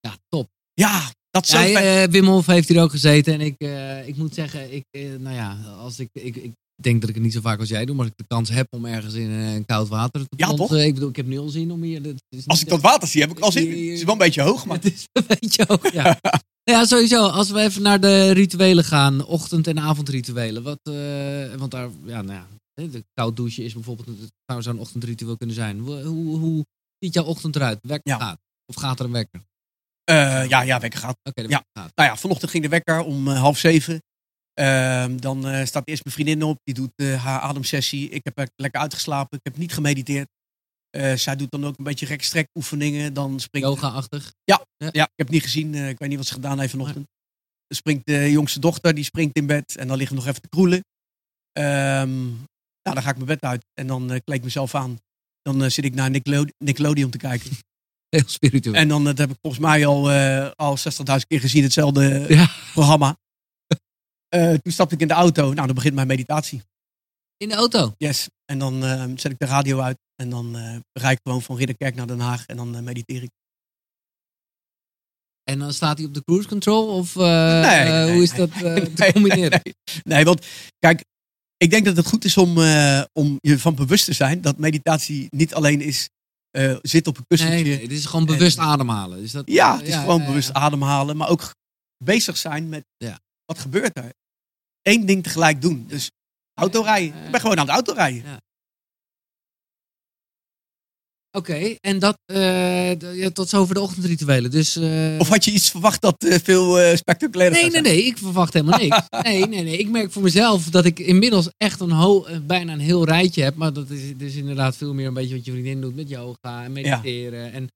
Speaker 1: ja, top.
Speaker 3: Ja, dat
Speaker 1: Ja, eh, Wim Hof heeft hier ook gezeten. En ik, ik moet zeggen, ik, nou ja, als ik, ik, ik denk dat ik het niet zo vaak als jij doe. Maar als ik de kans heb om ergens in eh, koud water te
Speaker 3: Ja, toch?
Speaker 1: Ik bedoel, ik heb nu al zin om hier... is
Speaker 3: Als ik dat water zie, heb ik al zin in. Het is wel een beetje hoog, maar... [LAUGHS]
Speaker 1: Het is een beetje hoog, ja. [LAUGHS] ja, sowieso. Als we even naar de rituelen gaan, ochtend- en avondrituelen. Wat, eh, want daar, ja, nou ja, de koud douchen is bijvoorbeeld, het zou zo'n ochtendritueel kunnen zijn. Hoe, hoe, hoe ziet jouw ochtend eruit? Wekker
Speaker 3: Ja.
Speaker 1: gaat? Of gaat er een wekker?
Speaker 3: Eh, ja, ja, wekker gaat.
Speaker 1: Oké,
Speaker 3: Ja.
Speaker 1: gaat.
Speaker 3: Nou ja, vanochtend ging de wekker om eh, half zeven. Ehm, dan eh, staat eerst mijn vriendin op. Die doet eh, haar ademsessie. Ik heb er lekker uitgeslapen. Ik heb niet gemediteerd. Eh, zij doet dan ook een beetje rekstrek oefeningen. Dan springt
Speaker 1: Yoga-achtig.
Speaker 3: Ja, ik heb niet gezien. Ik weet niet wat ze gedaan heeft vanochtend. Dan springt de jongste dochter, die springt in bed. En dan liggen we nog even te kroelen. Nou, dan ga ik mijn bed uit. En dan eh, kleed ik mezelf aan. Dan zit ik naar Nickelode- Nickelodeon te kijken.
Speaker 1: Heel spiritueel.
Speaker 3: En dan dat heb ik volgens mij al, al 60.000 keer gezien, hetzelfde
Speaker 1: Ja.
Speaker 3: programma. Eh, toen stapte ik in de auto. Nou, dan begint mijn meditatie.
Speaker 1: In de auto.
Speaker 3: Yes. En dan eh, zet ik de radio uit. En dan eh rijd ik gewoon van Ridderkerk naar Den Haag. En dan mediteer ik.
Speaker 1: En dan staat hij op de cruise control? Of
Speaker 3: Nee, nee,
Speaker 1: hoe is dat [LAUGHS] te
Speaker 3: Nee,
Speaker 1: combineren?
Speaker 3: Nee, nee, want kijk, ik denk dat het goed is om, om je van bewust te zijn dat meditatie niet alleen is zitten op een kussentje.
Speaker 1: Nee, nee, dit is gewoon bewust ademhalen. Is dat,
Speaker 3: Ja, het is gewoon
Speaker 1: ja,
Speaker 3: bewust
Speaker 1: ja.
Speaker 3: ademhalen, maar ook bezig zijn met
Speaker 1: Ja.
Speaker 3: wat gebeurt er. Eén ding tegelijk doen. Dus autorijden.
Speaker 1: Ja.
Speaker 3: Ik ben gewoon aan het autorijden.
Speaker 1: Oké, en dat d- ja, tot zover de ochtendrituelen. Dus, eh,
Speaker 3: Of had je iets verwacht dat eh, veel spectaculairder
Speaker 1: Nee, nee,
Speaker 3: zijn?
Speaker 1: nee, ik verwacht helemaal niks. [LAUGHS] Nee, nee, nee. Ik merk voor mezelf dat ik inmiddels echt een ho- bijna een heel rijtje heb. Maar dat is dus inderdaad veel meer een beetje wat je vriendin doet met yoga en mediteren. En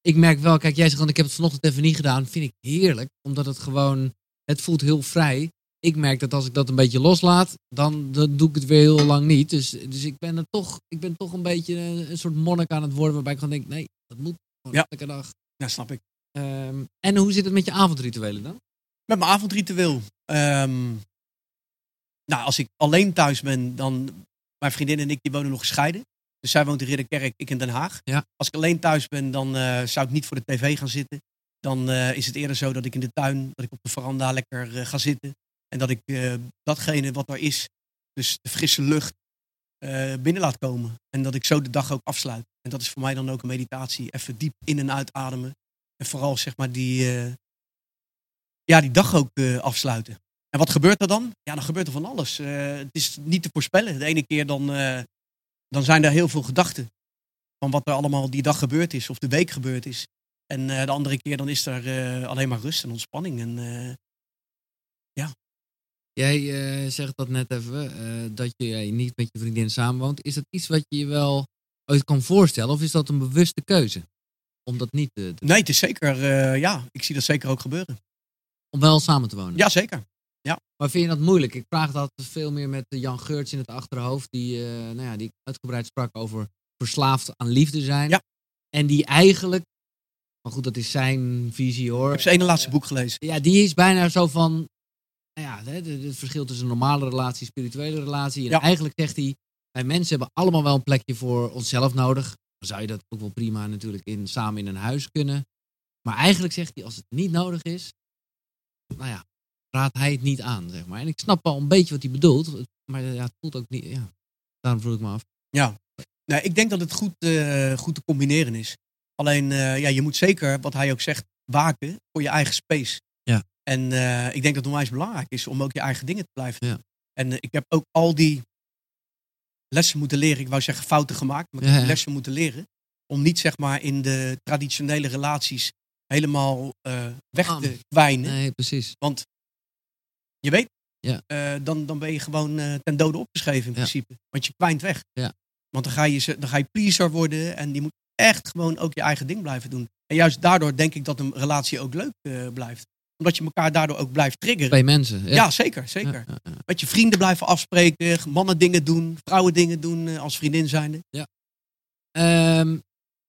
Speaker 1: ik merk wel, kijk, jij zegt dan ik heb het vanochtend even niet gedaan. Vind ik heerlijk, omdat het gewoon, het voelt heel vrij. Ik merk dat als ik dat een beetje loslaat, dan, dan doe ik het weer heel lang niet. Dus, dus ik ben er toch, ik ben toch een beetje een, een soort monnik aan het worden, waarbij ik gewoon denk, nee, dat moet gewoon
Speaker 3: Ja.
Speaker 1: elke dag.
Speaker 3: Ja, snap ik.
Speaker 1: Ehm, en hoe zit het met je avondrituelen dan?
Speaker 3: Met mijn avondritueel. Ehm, nou, als ik alleen thuis ben, dan... Mijn vriendin en ik die wonen nog gescheiden. Dus zij woont in Ridderkerk, ik in Den Haag.
Speaker 1: Ja.
Speaker 3: Als ik alleen thuis ben, dan eh, zou ik niet voor de tv gaan zitten. Dan eh, is het eerder zo dat ik in de tuin, dat ik op de veranda lekker eh, ga zitten. En dat ik eh, datgene wat er is, dus de frisse lucht, eh, binnen laat komen. En dat ik zo de dag ook afsluit. En dat is voor mij dan ook een meditatie. Even diep in- en uitademen. En vooral zeg maar die, eh, ja, die dag ook afsluiten. En wat gebeurt er dan? Ja, dan gebeurt er van alles. Het is niet te voorspellen. De ene keer dan, dan zijn er heel veel gedachten. Van wat er allemaal die dag gebeurd is. Of de week gebeurd is. En de andere keer dan is er alleen maar rust en ontspanning. En,
Speaker 1: Jij eh, zegt dat net even, eh, dat je eh, niet met je vriendin samenwoont. Is dat iets wat je je wel ooit kan voorstellen? Of is dat een bewuste keuze? Om dat niet te, te-
Speaker 3: Nee, het is zeker, ja, ik zie dat zeker ook gebeuren.
Speaker 1: om wel samen te wonen?
Speaker 3: Ja, zeker.
Speaker 1: Maar vind je dat moeilijk? Ik vraag dat veel meer met Jan Geurts in het achterhoofd. Die, nou ja, die uitgebreid sprak over verslaafd aan liefde zijn.
Speaker 3: Ja.
Speaker 1: En die eigenlijk, maar goed, dat is zijn visie hoor.
Speaker 3: Ik heb zijn ene laatste boek gelezen.
Speaker 1: Ja, die is bijna zo van, nou ja, het verschil tussen een normale relatie en spirituele relatie. En
Speaker 3: Ja.
Speaker 1: eigenlijk zegt hij, wij mensen hebben allemaal wel een plekje voor onszelf nodig. Dan zou je dat ook wel prima natuurlijk in, samen in een huis kunnen. Maar eigenlijk zegt hij, als het niet nodig is, nou ja, raadt hij het niet aan, zeg maar. En ik snap wel een beetje wat hij bedoelt, maar ja, het voelt ook niet, ja. Daarom vroeg ik me af.
Speaker 3: Nee, ik denk dat het goed, eh, goed te combineren is. Alleen, eh, ja, je moet zeker, wat hij ook zegt, waken voor je eigen space.
Speaker 1: Ja.
Speaker 3: En eh, ik denk dat het onwijs belangrijk is om ook je eigen dingen te blijven
Speaker 1: Ja.
Speaker 3: doen. En eh, ik heb ook al die lessen moeten leren. Ik wou zeggen fouten gemaakt, maar ik
Speaker 1: Ja,
Speaker 3: heb
Speaker 1: ja.
Speaker 3: lessen moeten leren. Om niet, zeg maar, in de traditionele relaties helemaal eh, weg te kwijnen.
Speaker 1: Nee, precies.
Speaker 3: Want je weet,
Speaker 1: Ja.
Speaker 3: dan, dan ben je gewoon ten dode opgeschreven in
Speaker 1: Ja.
Speaker 3: principe. Want je kwijnt weg.
Speaker 1: Ja.
Speaker 3: Want dan ga, je, dan ga je pleaser worden en je moet echt gewoon ook je eigen ding blijven doen. En juist daardoor denk ik dat een relatie ook leuk blijft. Omdat je elkaar daardoor ook blijft triggeren.
Speaker 1: Bij mensen.
Speaker 3: ja.
Speaker 1: Ja,
Speaker 3: zeker, zeker.
Speaker 1: Ja, ja, ja.
Speaker 3: Met je vrienden blijven afspreken, mannen dingen doen, vrouwen dingen doen eh, als vriendin zijnde.
Speaker 1: Ehm,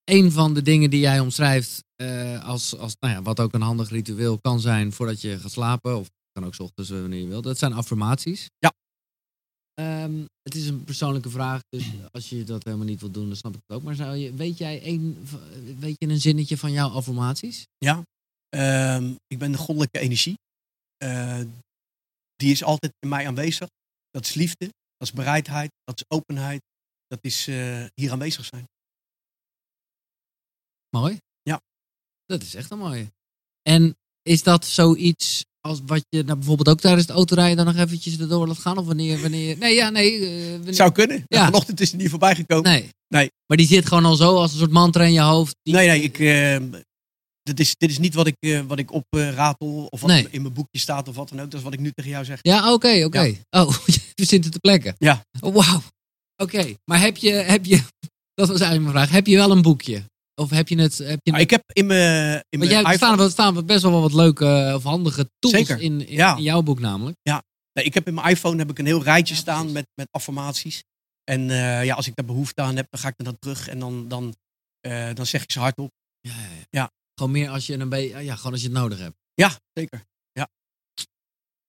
Speaker 1: een van de dingen die jij omschrijft eh, als, als nou ja, wat ook een handig ritueel kan zijn voordat je gaat slapen, of kan ook 's ochtends eh, wanneer je wilt, dat zijn affirmaties.
Speaker 3: Ja.
Speaker 1: Ehm, het is een persoonlijke vraag, dus als je dat helemaal niet wilt doen, dan snap ik het ook. Maar zou je, weet jij een, weet je een zinnetje van jouw affirmaties?
Speaker 3: Ehm, ik ben de goddelijke energie. Eh, die is altijd in mij aanwezig. Dat is liefde, dat is bereidheid, dat is openheid. Dat is eh, hier aanwezig zijn.
Speaker 1: Mooi.
Speaker 3: Ja.
Speaker 1: Dat is echt een mooie. En is dat zoiets als wat je nou, bijvoorbeeld ook tijdens het autorijden dan nog eventjes erdoor laat gaan? Of wanneer, wanneer, nee, ja, nee. wanneer,
Speaker 3: Zou kunnen.
Speaker 1: Ja.
Speaker 3: Vanochtend is het niet voorbij gekomen.
Speaker 1: Nee.
Speaker 3: Nee.
Speaker 1: Maar die zit gewoon al zo als een soort mantra in je hoofd. Die-
Speaker 3: Nee, nee, ik, eh, dit, is, dit is niet wat ik, eh, wat ik of wat
Speaker 1: Nee.
Speaker 3: in mijn boekje staat of wat dan ook. Dat is wat ik nu tegen jou zeg.
Speaker 1: Ja, oké, oké. Oh, je zit er te plekken.
Speaker 3: Ja.
Speaker 1: Oh, Wauw. Oké, maar heb je, heb je, [LAUGHS] dat was eigenlijk mijn vraag, heb je wel een boekje? Of heb je het, heb je
Speaker 3: Maar ik heb in mijn, in
Speaker 1: Want jij, er
Speaker 3: iPhone-
Speaker 1: staan, wel- staan best wel wat leuke eh, of handige tools
Speaker 3: Zeker,
Speaker 1: in, in,
Speaker 3: ja.
Speaker 1: in jouw boek namelijk.
Speaker 3: Nee, ik heb in mijn iPhone heb ik een heel rijtje
Speaker 1: Ja,
Speaker 3: staan met, met affirmaties. En eh, ja, als ik daar behoefte aan heb, dan ga ik er dan terug en dan, dan, dan zeg ik ze hardop.
Speaker 1: Ja, ja, ja.
Speaker 3: Ja.
Speaker 1: Gewoon meer als je een beetje, ja, gewoon als je het nodig hebt.
Speaker 3: Ja, zeker.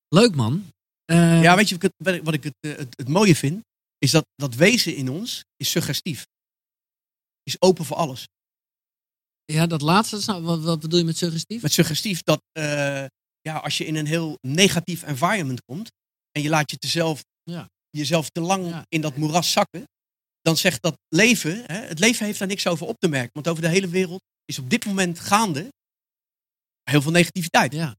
Speaker 1: Leuk man. Eh,
Speaker 3: Ja, weet je wat ik het, wat ik het, eh, het, het mooie vind? Is dat dat wezen in ons is suggestief. Is open voor alles.
Speaker 1: ja, dat laatste, snap- wat, wat bedoel je met suggestief?
Speaker 3: Met suggestief dat eh, ja, als je in een heel negatief environment komt en je laat je tezelf,
Speaker 1: Ja.
Speaker 3: jezelf te lang
Speaker 1: Ja.
Speaker 3: in dat moeras zakken, dan zegt dat leven, hè, het leven heeft daar niks over op te merken. Want over de hele wereld is op dit moment gaande heel veel negativiteit.
Speaker 1: Ja.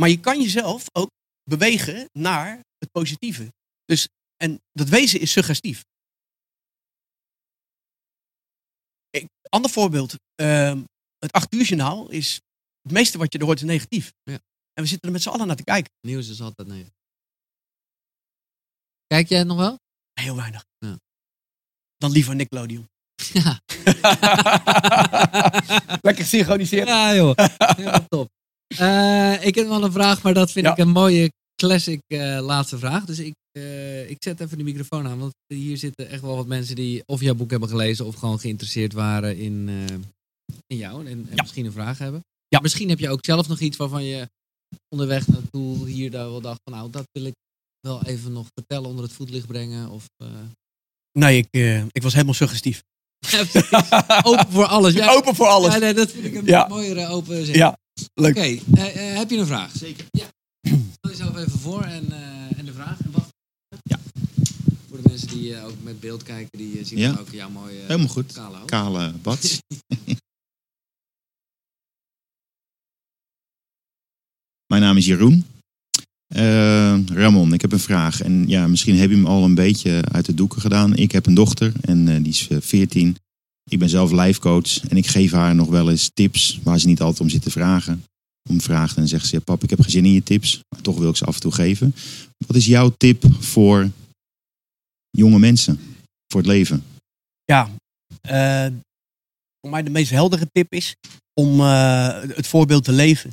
Speaker 3: Maar je kan jezelf ook bewegen naar het positieve. Dus, en dat wezen is suggestief. Ik, ander voorbeeld. ehm, het 8 uur journaal is... Het meeste wat je er hoort is negatief.
Speaker 1: Ja.
Speaker 3: En we zitten er met z'n allen naar te kijken.
Speaker 1: Nieuws is altijd nee. Kijk jij nog wel?
Speaker 3: Heel weinig.
Speaker 1: Ja.
Speaker 3: Dan liever Nickelodeon.
Speaker 1: Ja. [LAUGHS]
Speaker 3: Lekker gesynchroniseerd.
Speaker 1: Ja, joh. Helemaal top. Eh, ik heb wel een vraag, maar dat vind
Speaker 3: Ja.
Speaker 1: ik een mooie classic eh, laatste vraag. Dus ik, eh, ik zet even de microfoon aan, want hier zitten echt wel wat mensen die of jouw boek hebben gelezen of gewoon geïnteresseerd waren in, in jou en, en
Speaker 3: Ja.
Speaker 1: misschien een vraag hebben.
Speaker 3: Ja.
Speaker 1: Misschien heb je ook zelf nog iets waarvan je onderweg naartoe hier daar wel dacht van nou, dat wil ik wel even nog vertellen, onder het voetlicht brengen. Of,
Speaker 3: Nee, ik, ik was helemaal suggestief.
Speaker 1: Open voor alles. Ja,
Speaker 3: Open voor alles.
Speaker 1: Ja, nee, dat vind ik een
Speaker 3: Ja.
Speaker 1: mooiere open zin.
Speaker 3: Ja, leuk.
Speaker 1: Oké, eh, eh, heb je een vraag? Zeker. Ja. Stel jezelf even voor en, eh, en de vraag. En wat?
Speaker 4: Ja.
Speaker 1: Voor de mensen die ook met beeld kijken, die zien
Speaker 4: Ja.
Speaker 1: dan ook jouw mooie
Speaker 4: Helemaal goed.
Speaker 1: kale hoofd.
Speaker 4: Kale bats. [LAUGHS] Mijn naam is Jeroen. Eh, Ramon, ik heb een vraag. En ja, misschien heb je hem al een beetje uit de doeken gedaan. Ik heb een dochter en eh, die is eh, 14. Ik ben zelf lijfcoach en ik geef haar nog wel eens tips waar ze niet altijd om zit te vragen. om vraagt en zegt ze, pap, ik heb geen zin in je tips, toch wil ik ze af en toe geven. Wat is jouw tip voor jonge mensen, voor het leven?
Speaker 3: Ja, eh, voor mij de meest heldere tip is om eh, het voorbeeld te leven.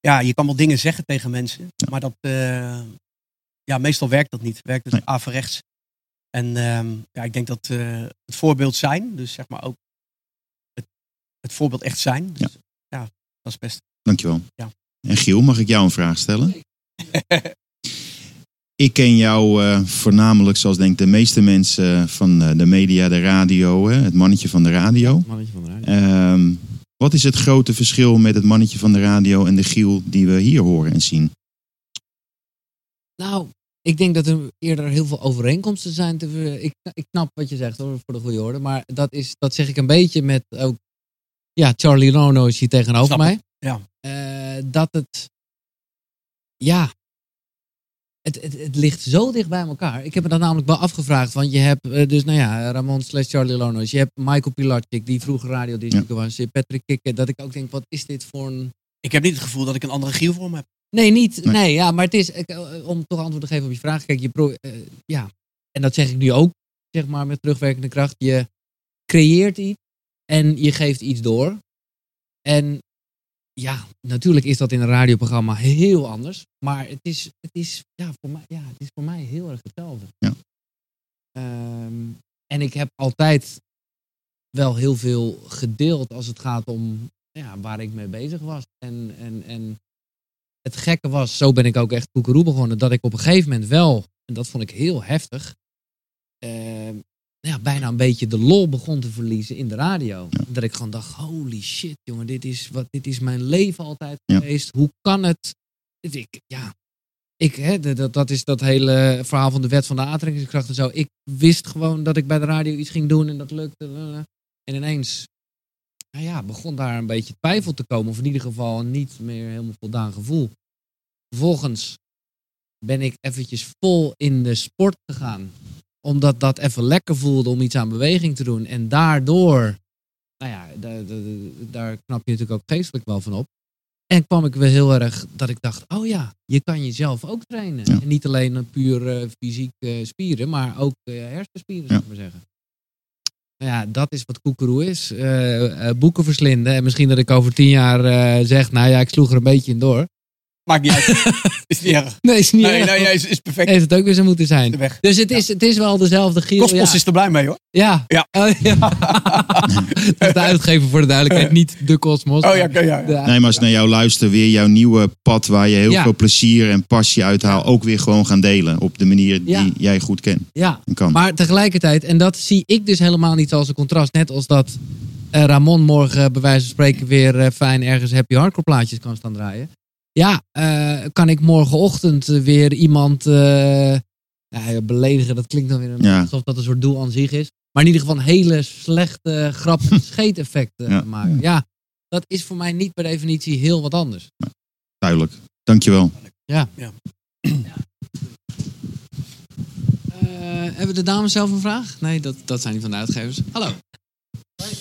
Speaker 3: Ja, je kan wel dingen zeggen tegen mensen, maar dat, eh, ja, meestal werkt dat niet. Werkt het
Speaker 4: Nee.
Speaker 3: averechts. En ehm, ja, ik denk dat eh, het voorbeeld zijn, dus zeg maar ook het, het voorbeeld echt zijn. Dus, ja. dat is best.
Speaker 4: Dankjewel.
Speaker 3: Ja.
Speaker 4: En Giel, mag ik jou een vraag stellen? [LAUGHS] ik ken jou eh, voornamelijk, zoals denk ik de meeste mensen van eh, de media, de radio, hè, het mannetje van de radio.
Speaker 1: Mannetje van de radio.
Speaker 4: Ehm, wat is het grote verschil met het mannetje van de radio en de Giel die we hier horen en zien?
Speaker 1: Nou, ik denk dat er eerder heel veel overeenkomsten zijn. Te, ik, ik snap wat je zegt hoor, voor de goede orde. Maar dat, is, dat zeg ik een beetje met ook. Ja, Charlie Rono is hier tegenover
Speaker 3: Snap
Speaker 1: mij.
Speaker 3: ja.
Speaker 1: Eh, dat het. Ja. Het, het, het ligt zo dicht bij elkaar. Ik heb me dat namelijk wel afgevraagd. Want je hebt eh, dus, nou ja, Ramon slash Charlie Lonos. Je hebt Michael Pilarczyk, die vroeger radiodiscussiever was. Je hebt Patrick Kikker. Dat ik ook denk, wat is dit voor een...
Speaker 3: Ik heb niet het gevoel dat ik een andere Giel voor me heb.
Speaker 1: Nee, niet. Nee,
Speaker 4: Nee.
Speaker 1: ja, maar het is, ik, eh, om toch antwoord te geven op je vraag. Kijk, je pro, eh, ja, en dat zeg ik nu ook, zeg maar, met terugwerkende kracht. Je creëert iets en je geeft iets door. En ja, natuurlijk is dat in een radioprogramma heel anders. Maar het is, het is, ja, voor mij, ja, het is voor mij heel erg hetzelfde.
Speaker 4: Ja.
Speaker 1: Ehm, en ik heb altijd wel heel veel gedeeld als het gaat om ja, waar ik mee bezig was. En, en, en het gekke was, zo ben ik ook echt Koekeroe begonnen, dat ik op een gegeven moment wel, en dat vond ik heel heftig, ehm, ja, bijna een beetje de lol begon te verliezen in de radio. Dat ik gewoon dacht, holy shit jongen, dit is, wat, dit is mijn leven altijd geweest. Hoe kan het? Ik, ja, ik, hè, dat- dat, is dat hele verhaal van de wet van de aantrekkingskracht en zo. Ik wist gewoon dat ik bij de radio iets ging doen en dat lukte. En ineens nou ja, begon daar een beetje twijfel te komen. Of in ieder geval niet meer helemaal voldaan gevoel. Vervolgens ben ik eventjes vol in de sport gegaan. Omdat dat even lekker voelde om iets aan beweging te doen. En daardoor, nou ja, daar, daar, knap je natuurlijk ook geestelijk wel van op. En kwam ik weer heel erg dat ik dacht, oh ja, je kan jezelf ook trainen.
Speaker 4: Ja.
Speaker 1: En niet alleen een puur eh, fysiek spieren, maar ook eh, hersenspieren, zou ik maar zeggen. Nou ja, dat is wat koekeroe is. Eh, eh, boeken verslinden. En misschien dat ik over tien jaar zeg, nou ja, ik sloeg er een beetje in door.
Speaker 3: Maakt niet uit. [LAUGHS] is niet erg.
Speaker 1: Nee, is niet
Speaker 3: Nee,
Speaker 1: erg.
Speaker 3: nee, nee, is, is perfect.
Speaker 1: Heeft het ook weer zo moeten zijn.
Speaker 3: Weg.
Speaker 1: Dus het is, het is wel dezelfde Giel.
Speaker 3: Cosmos
Speaker 1: ja.
Speaker 3: is er blij mee hoor.
Speaker 1: Ja.
Speaker 3: Ja.
Speaker 1: Oh, ja. [LAUGHS] [LAUGHS] dat is de uitgever voor de duidelijkheid, niet de Cosmos.
Speaker 3: Oh ja, ja.
Speaker 1: De-
Speaker 4: Nee, maar als ik naar jou luister, weer jouw nieuwe pad waar je heel
Speaker 1: Ja.
Speaker 4: veel plezier en passie uithaalt, ook weer gewoon gaan delen op de manier die
Speaker 1: Ja.
Speaker 4: jij goed kent
Speaker 1: ja,
Speaker 4: en kan.
Speaker 1: maar tegelijkertijd, en dat zie ik dus helemaal niet als een contrast. Net als dat eh, Ramon morgen bij wijze van spreken weer eh, fijn ergens happy hardcore plaatjes kan staan draaien. Ja, eh, kan ik morgenochtend eh, weer iemand eh, ja, beledigen. Dat klinkt dan weer een,
Speaker 4: Ja.
Speaker 1: alsof dat een soort doel aan zich is. Maar in ieder geval een hele slechte grap en [LAUGHS] scheeteffecten
Speaker 4: Ja.
Speaker 1: maken. Ja, dat is voor mij niet per definitie heel wat anders.
Speaker 4: Duidelijk. Dankjewel.
Speaker 1: Eh, hebben de dames zelf een vraag? Nee, dat, dat zijn die van de uitgevers. Hallo.
Speaker 5: Hoi,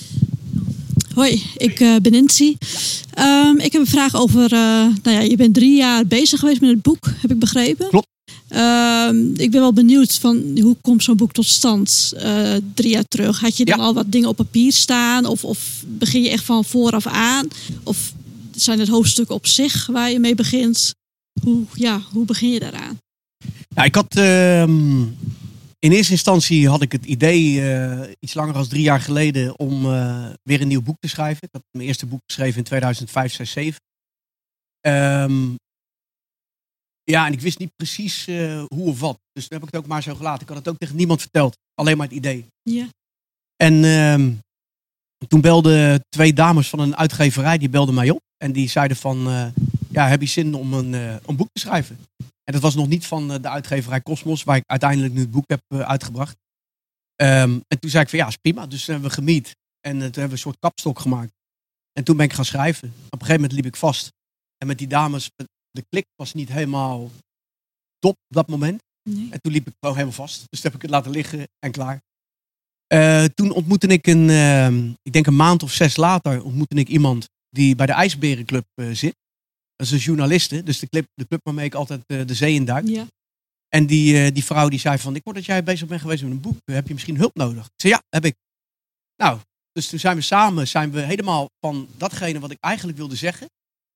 Speaker 5: ik eh, ben Nancy. Ehm, ik heb een vraag over, eh, nou ja, je bent drie jaar bezig geweest met het boek, heb ik begrepen.
Speaker 3: Klopt.
Speaker 5: Ehm, ik ben wel benieuwd van hoe komt zo'n boek tot stand eh, drie jaar terug? Had je dan
Speaker 3: Ja.
Speaker 5: al wat dingen op papier staan? Of, of begin je echt van vooraf aan? Of zijn het hoofdstukken op zich waar je mee begint? Hoe, ja, hoe begin je daaraan?
Speaker 3: Ja, ik had ehm, in eerste instantie had ik het idee, eh, iets langer dan drie jaar geleden, om eh, weer een nieuw boek te schrijven. Ik had mijn eerste boek geschreven in 2005, 6, 7. Ehm, ja, en ik wist niet precies eh, hoe of wat. Dus toen heb ik het ook maar zo gelaten. Ik had het ook tegen niemand verteld. Alleen maar het idee.
Speaker 5: Ja.
Speaker 3: En ehm, toen belden twee dames van een uitgeverij, die belden mij op. En die zeiden van, ja, heb je zin om een, een boek te schrijven? En dat was nog niet van eh, de uitgeverij Cosmos, waar ik uiteindelijk nu het boek heb eh, uitgebracht. Ehm, en toen zei ik van, ja, is prima. Dus toen hebben we gemiet. En eh, toen hebben we een soort kapstok gemaakt. En toen ben ik gaan schrijven. Op een gegeven moment liep ik vast. En met die dames, de klik was niet helemaal top op dat moment.
Speaker 5: Nee.
Speaker 3: En toen liep ik gewoon helemaal vast. Dus toen heb ik het laten liggen en klaar. Toen ontmoette ik een, ehm, ik denk een maand of zes later, ontmoette ik iemand die bij de IJsberenclub zit. Dat is een journaliste, dus de club, de club waarmee ik altijd eh, de zee in duik.
Speaker 5: Ja.
Speaker 3: En die, eh, die vrouw die zei van, ik hoor dat jij bezig bent geweest met een boek. Heb je misschien hulp nodig? Ik zei, ja, heb ik. Nou, dus toen zijn we samen, zijn we helemaal van datgene wat ik eigenlijk wilde zeggen,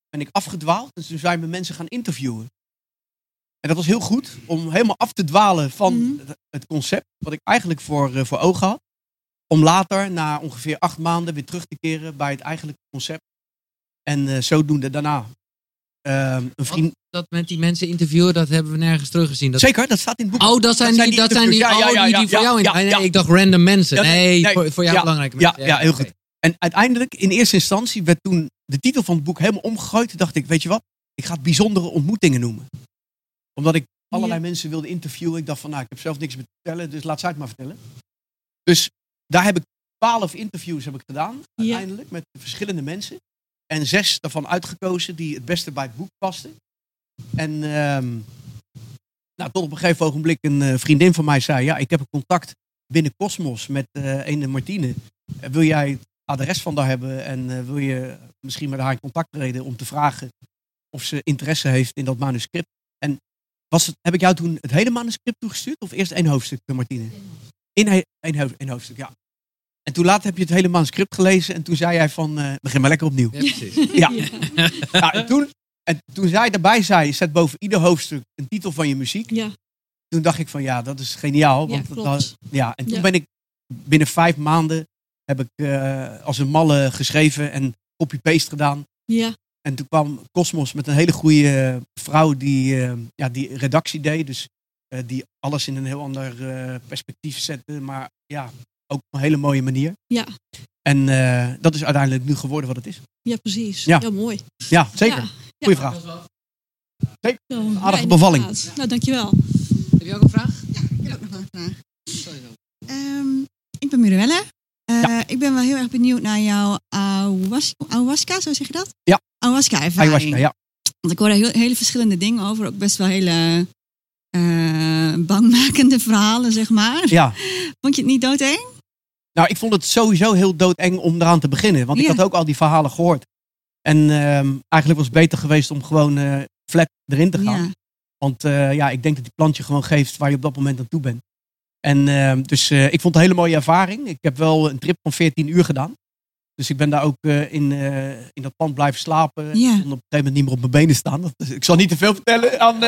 Speaker 3: ben ik afgedwaald. Dus toen zijn we mensen gaan interviewen. En dat was heel goed om helemaal af te dwalen van
Speaker 5: Mhm.
Speaker 3: het- het concept wat ik eigenlijk voor, eh, voor ogen had. Om later, na ongeveer acht maanden, weer terug te keren bij het eigenlijke concept. En eh, zodoende daarna ehm, een vriend.
Speaker 1: Dat met die mensen interviewen, dat hebben we nergens teruggezien. Dat...
Speaker 3: Zeker, dat staat in het boek.
Speaker 1: Oh, dat zijn die, dat zijn die, oh, die, die voor jou in. nee, ik dacht random mensen.
Speaker 3: Nee,
Speaker 1: nee,
Speaker 3: nee,
Speaker 1: voor, voor jou belangrijke
Speaker 3: ja,
Speaker 1: mensen.
Speaker 3: ja, heel goed. En uiteindelijk, in eerste instantie, werd toen de titel van het boek helemaal omgegooid. Toen dacht ik, weet je wat, ik ga het bijzondere ontmoetingen noemen. Omdat ik allerlei mensen wilde interviewen. Ik dacht van, nou, ik heb zelf niks meer te vertellen, dus laat zij het maar vertellen. Dus daar heb ik twaalf interviews heb ik gedaan, uiteindelijk, met verschillende mensen. En zes daarvan uitgekozen die het beste bij het boek pasten. En ehm, nou, tot op een gegeven ogenblik een eh, vriendin van mij zei, ja, ik heb een contact binnen Cosmos met eh een Martine. Eh, wil jij het adres van daar hebben en wil je misschien met haar in contact treden om te vragen of ze interesse heeft in dat manuscript? En was het, heb ik jou toen het hele manuscript toegestuurd of eerst één hoofdstuk, Martine? In één hoofdstuk, ja. En toen later heb je het hele manuscript gelezen en toen zei jij van, eh, begin maar lekker opnieuw.
Speaker 1: Ja, precies. [LAUGHS]
Speaker 3: Ja. Ja, en, toen, en toen zij daarbij zei, zet boven ieder hoofdstuk een titel van je muziek.
Speaker 5: Ja,
Speaker 3: Toen dacht ik van ja, dat is geniaal.
Speaker 5: ja
Speaker 3: Want dat-
Speaker 5: klopt.
Speaker 3: ja, en toen
Speaker 5: Ja.
Speaker 3: ben ik binnen vijf maanden heb ik eh, als een malle geschreven en copy-paste gedaan.
Speaker 5: Ja,
Speaker 3: En toen kwam Cosmos met een hele goede vrouw die, eh, ja, die redactie deed. Dus eh, die alles in een heel ander eh, perspectief zette. Maar ja, ook op een hele mooie manier.
Speaker 5: Ja.
Speaker 3: En eh, dat is uiteindelijk nu geworden wat het is.
Speaker 5: ja, precies.
Speaker 3: Ja.
Speaker 5: Ja, mooi.
Speaker 3: Ja, zeker.
Speaker 5: Ja.
Speaker 3: Goeie vraag.
Speaker 5: Zo,
Speaker 3: Aardige
Speaker 5: ja,
Speaker 3: bevalling.
Speaker 5: Nou, dankjewel.
Speaker 1: Heb je ook een vraag?
Speaker 6: Ik heb ook nog een vraag. Ehm, ik ben Mirelle. Eh, Ik ben wel heel erg benieuwd naar jouw ayahuas- ayahuasca, zo zeg je dat?
Speaker 3: Ja.
Speaker 6: Ayahuasca-ervaring.
Speaker 3: Ayahuasca, ja.
Speaker 6: Want ik hoor daar heel, hele verschillende dingen over. Ook best wel hele eh, bangmakende verhalen, zeg maar.
Speaker 3: ja.
Speaker 6: Vond je het niet doodeng?
Speaker 3: Nou, ik vond het sowieso heel doodeng om eraan te beginnen. Want ik had ook al die verhalen gehoord. En ehm, eigenlijk was het beter geweest om gewoon flat erin te gaan.
Speaker 6: Ja.
Speaker 3: Want eh, ja, ik denk dat die plant je gewoon geeft waar je op dat moment aan toe bent. En ehm, dus eh, ik vond het een hele mooie ervaring. Ik heb wel een trip van 14 uur gedaan. Dus ik ben daar ook in, in dat pand blijven slapen.
Speaker 6: Ja.
Speaker 3: Ik kon op een gegeven moment niet meer op mijn benen staan. Ik zal niet te veel vertellen aan...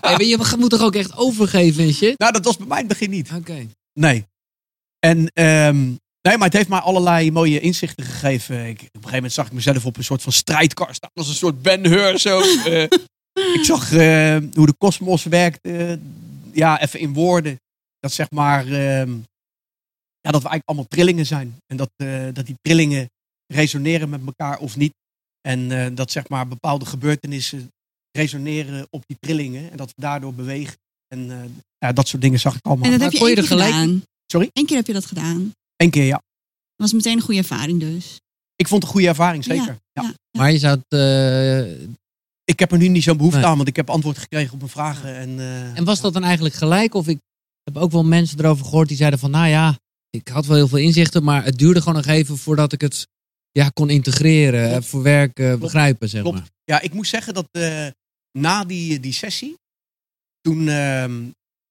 Speaker 1: Hey, je moet toch ook echt overgeven en shit?
Speaker 3: nou, dat was bij mij in het begin niet.
Speaker 1: Oké.
Speaker 3: Nee. En ehm, nee, maar het heeft mij allerlei mooie inzichten gegeven. Ik, op een gegeven moment zag ik mezelf op een soort van strijdkar staan. Als een soort Ben Hur zo. [LAUGHS] Eh, ik zag eh, hoe de kosmos werkt. eh, ja, even in woorden. Dat zeg maar... ehm, ja, dat we eigenlijk allemaal trillingen zijn. En dat, eh, dat die trillingen resoneren met elkaar of niet. En eh, dat zeg maar bepaalde gebeurtenissen resoneren op die trillingen. En dat we daardoor bewegen. En eh, ja, dat soort dingen zag ik allemaal.
Speaker 6: En dat
Speaker 1: Maar
Speaker 6: heb je
Speaker 1: je er gelijk-
Speaker 6: gedaan.
Speaker 3: Sorry?
Speaker 6: Eén keer heb je dat gedaan.
Speaker 3: Eén keer, ja.
Speaker 6: Dat was meteen een goede ervaring dus.
Speaker 3: Ik vond het een goede ervaring, zeker. Ja.
Speaker 6: Ja. ja.
Speaker 1: Maar je zou het... eh,
Speaker 3: Ik heb er nu niet zo'n behoefte
Speaker 1: Nee.
Speaker 3: aan, want ik heb antwoord gekregen op mijn vragen. En, eh,
Speaker 1: En was dat dan eigenlijk gelijk? Of ik heb ook wel mensen erover gehoord die zeiden van, nou ja, ik had wel heel veel inzichten, maar het duurde gewoon nog even voordat ik het ja, kon integreren,
Speaker 3: Klopt.
Speaker 1: eh, verwerken, begrijpen, zeg
Speaker 3: Klopt.
Speaker 1: maar.
Speaker 3: Ja, ik moet zeggen dat eh, na die, die sessie, toen ehm,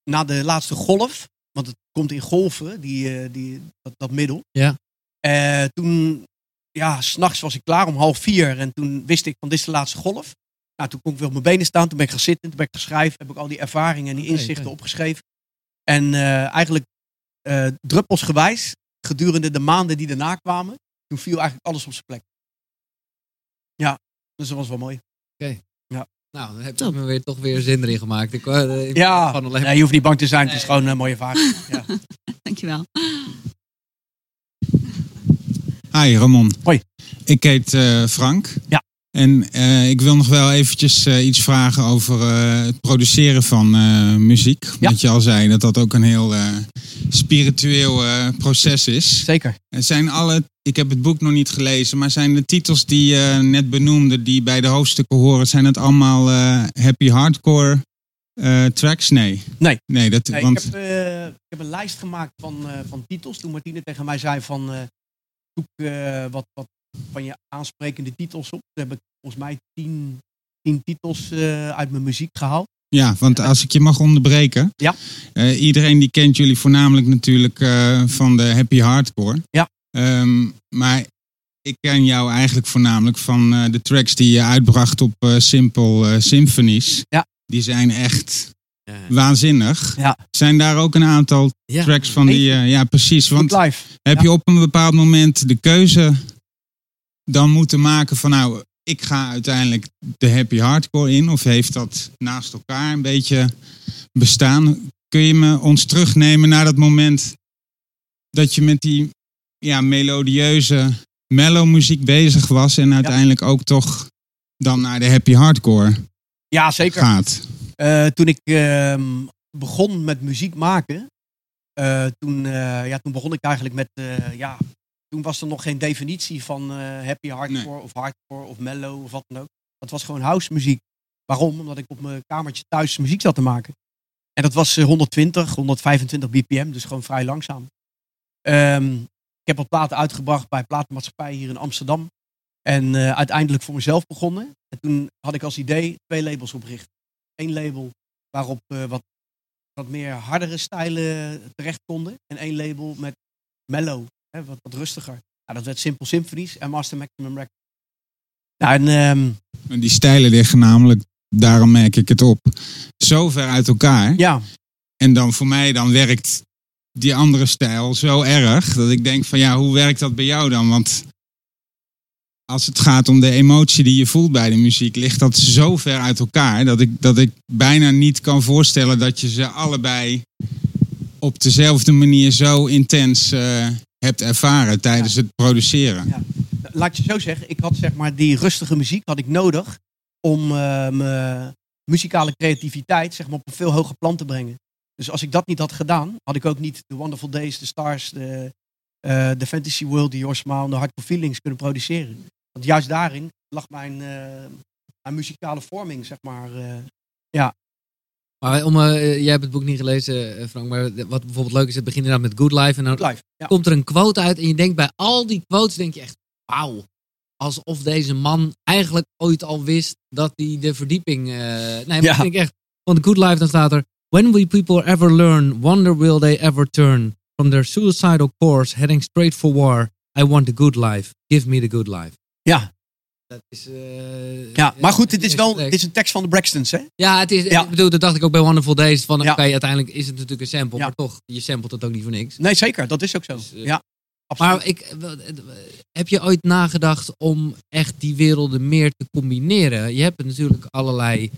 Speaker 3: na de laatste golf, want het komt in golven, die, eh, die, dat, dat middel.
Speaker 1: Ja.
Speaker 3: Eh, toen, ja, s'nachts was ik klaar om half vier en toen wist ik van dit is de laatste golf. Nou, toen kon ik weer op mijn benen staan, toen ben ik gaan zitten, toen ben ik gaan schrijven, heb ik al die ervaringen en die
Speaker 1: Oké,
Speaker 3: inzichten
Speaker 1: oké.
Speaker 3: opgeschreven. En eh, eigenlijk druppelsgewijs, gedurende de maanden die daarna kwamen, toen viel eigenlijk alles op zijn plek. Ja, dus dat was wel mooi.
Speaker 1: Nou, dan heb je me weer toch weer zin erin gemaakt. Ik, eh, ik
Speaker 3: Ja,
Speaker 1: van alleen
Speaker 3: nee, je hoeft niet bang te zijn. Het is gewoon een mooie ervaring. [LAUGHS] Ja.
Speaker 6: Dankjewel.
Speaker 4: Hi Ramon.
Speaker 3: Hoi.
Speaker 4: Ik heet eh, Frank.
Speaker 3: Ja.
Speaker 4: En eh, ik wil nog wel eventjes eh, iets vragen over eh, het produceren van eh, muziek. Omdat je al zei dat dat ook een heel eh, spiritueel eh, proces is.
Speaker 3: Zeker.
Speaker 4: Er zijn alle, ik heb het boek nog niet gelezen, maar zijn de titels die je net benoemde, die bij de hoofdstukken horen, zijn het allemaal eh, happy hardcore eh, tracks? Nee.
Speaker 3: Nee.
Speaker 4: Nee, dat,
Speaker 3: Nee,
Speaker 4: want
Speaker 3: ik, heb, eh, ik heb een lijst gemaakt van, eh, van titels. Toen Martine tegen mij zei van... eh zoek eh, wat, wat van je aansprekende titels op. Daar heb ik volgens mij tien, tien titels eh, uit mijn muziek gehaald.
Speaker 4: Ja, want als ik je mag onderbreken.
Speaker 3: Ja.
Speaker 4: Eh, iedereen die kent jullie voornamelijk natuurlijk eh, van de happy hardcore.
Speaker 3: Ja.
Speaker 4: Ehm, maar ik ken jou eigenlijk voornamelijk van eh, de tracks die je uitbracht op eh, Simple Symphonies.
Speaker 3: Ja.
Speaker 4: Die zijn echt
Speaker 1: Ja.
Speaker 4: waanzinnig.
Speaker 3: Ja.
Speaker 4: Zijn daar ook een aantal
Speaker 1: Ja.
Speaker 4: tracks van die... eh, ja, precies.
Speaker 3: Want
Speaker 4: Want
Speaker 3: live.
Speaker 4: heb
Speaker 3: Ja.
Speaker 4: je op een bepaald moment de keuze dan moeten maken van nou, ik ga uiteindelijk de happy hardcore in? Of heeft dat naast elkaar een beetje bestaan? Kun je me ons terugnemen naar dat moment dat je met die ja, melodieuze mellow muziek bezig was en uiteindelijk ook toch dan naar de happy hardcore
Speaker 3: Ja, zeker.
Speaker 4: gaat?
Speaker 3: Eh, toen ik ehm, begon met muziek maken, eh, toen, eh, ja, toen begon ik eigenlijk met, ja, toen was er nog geen definitie van eh, happy hardcore of hardcore of mellow of wat dan ook. Dat was gewoon house muziek. Waarom? Omdat ik op mijn kamertje thuis muziek zat te maken. En dat was eh, 120, 125 bpm, dus gewoon vrij langzaam. Ehm, ik heb wat platen uitgebracht bij platenmaatschappij hier in Amsterdam. En eh, uiteindelijk voor mezelf begonnen. En toen had ik als idee twee labels opgericht één label waarop eh, wat, wat meer hardere stijlen terecht konden. En één label met mellow, hè, wat, wat rustiger. Nou, dat werd Simple Symphonies en Master Maximum Records. Nou, en, ehm,
Speaker 4: En die stijlen liggen namelijk, daarom merk ik het op, zo ver uit elkaar.
Speaker 3: ja,
Speaker 4: En dan voor mij dan werkt die andere stijl zo erg dat ik denk van ja, hoe werkt dat bij jou dan? Want als het gaat om de emotie die je voelt bij de muziek, ligt dat zo ver uit elkaar dat ik, dat ik bijna niet kan voorstellen dat je ze allebei op dezelfde manier zo intens eh, hebt ervaren tijdens het produceren.
Speaker 3: Ja. laat ik je zo zeggen, ik had zeg maar die rustige muziek had ik nodig om eh, mijn muzikale creativiteit zeg maar, op een veel hoger plan te brengen. Dus als ik dat niet had gedaan, had ik ook niet The Wonderful Days, The Stars, de, eh, de Fantasy World, The Your Smile The Hardcore Feelings kunnen produceren. Want juist daarin lag mijn, eh, mijn muzikale vorming, zeg maar. eh,
Speaker 1: Maar om, eh, jij hebt het boek niet gelezen, eh, Frank. Maar wat bijvoorbeeld leuk is, het begint inderdaad met Good Life. En dan.
Speaker 3: Ja.
Speaker 1: komt er een quote uit. En je denkt bij al die quotes, denk je echt, wauw. Alsof deze man eigenlijk ooit al wist dat hij de verdieping... eh, nee, maar
Speaker 3: Ja.
Speaker 1: ik denk echt, van The Good Life, dan staat er... When will people ever learn, wonder will they ever turn... From their suicidal course, heading straight for war... I want the good life. Give me the good life.
Speaker 3: Ja,
Speaker 1: Dat is... eh,
Speaker 3: ja, maar goed, dit is wel dit is een tekst van de Braxtons, hè?
Speaker 1: Ja, het is,
Speaker 3: Ja.
Speaker 1: ik bedoel, dat dacht ik ook bij Wonderful Days. Van,
Speaker 3: Ja.
Speaker 1: oké, uiteindelijk is het natuurlijk een sample,
Speaker 3: Ja.
Speaker 1: maar toch, je samplet het ook niet voor niks.
Speaker 3: Nee, zeker, dat is ook zo.
Speaker 1: Dus, eh,
Speaker 3: ja, absoluut.
Speaker 1: Maar ik, eh, heb je ooit nagedacht om echt die werelden meer te combineren? Je hebt natuurlijk allerlei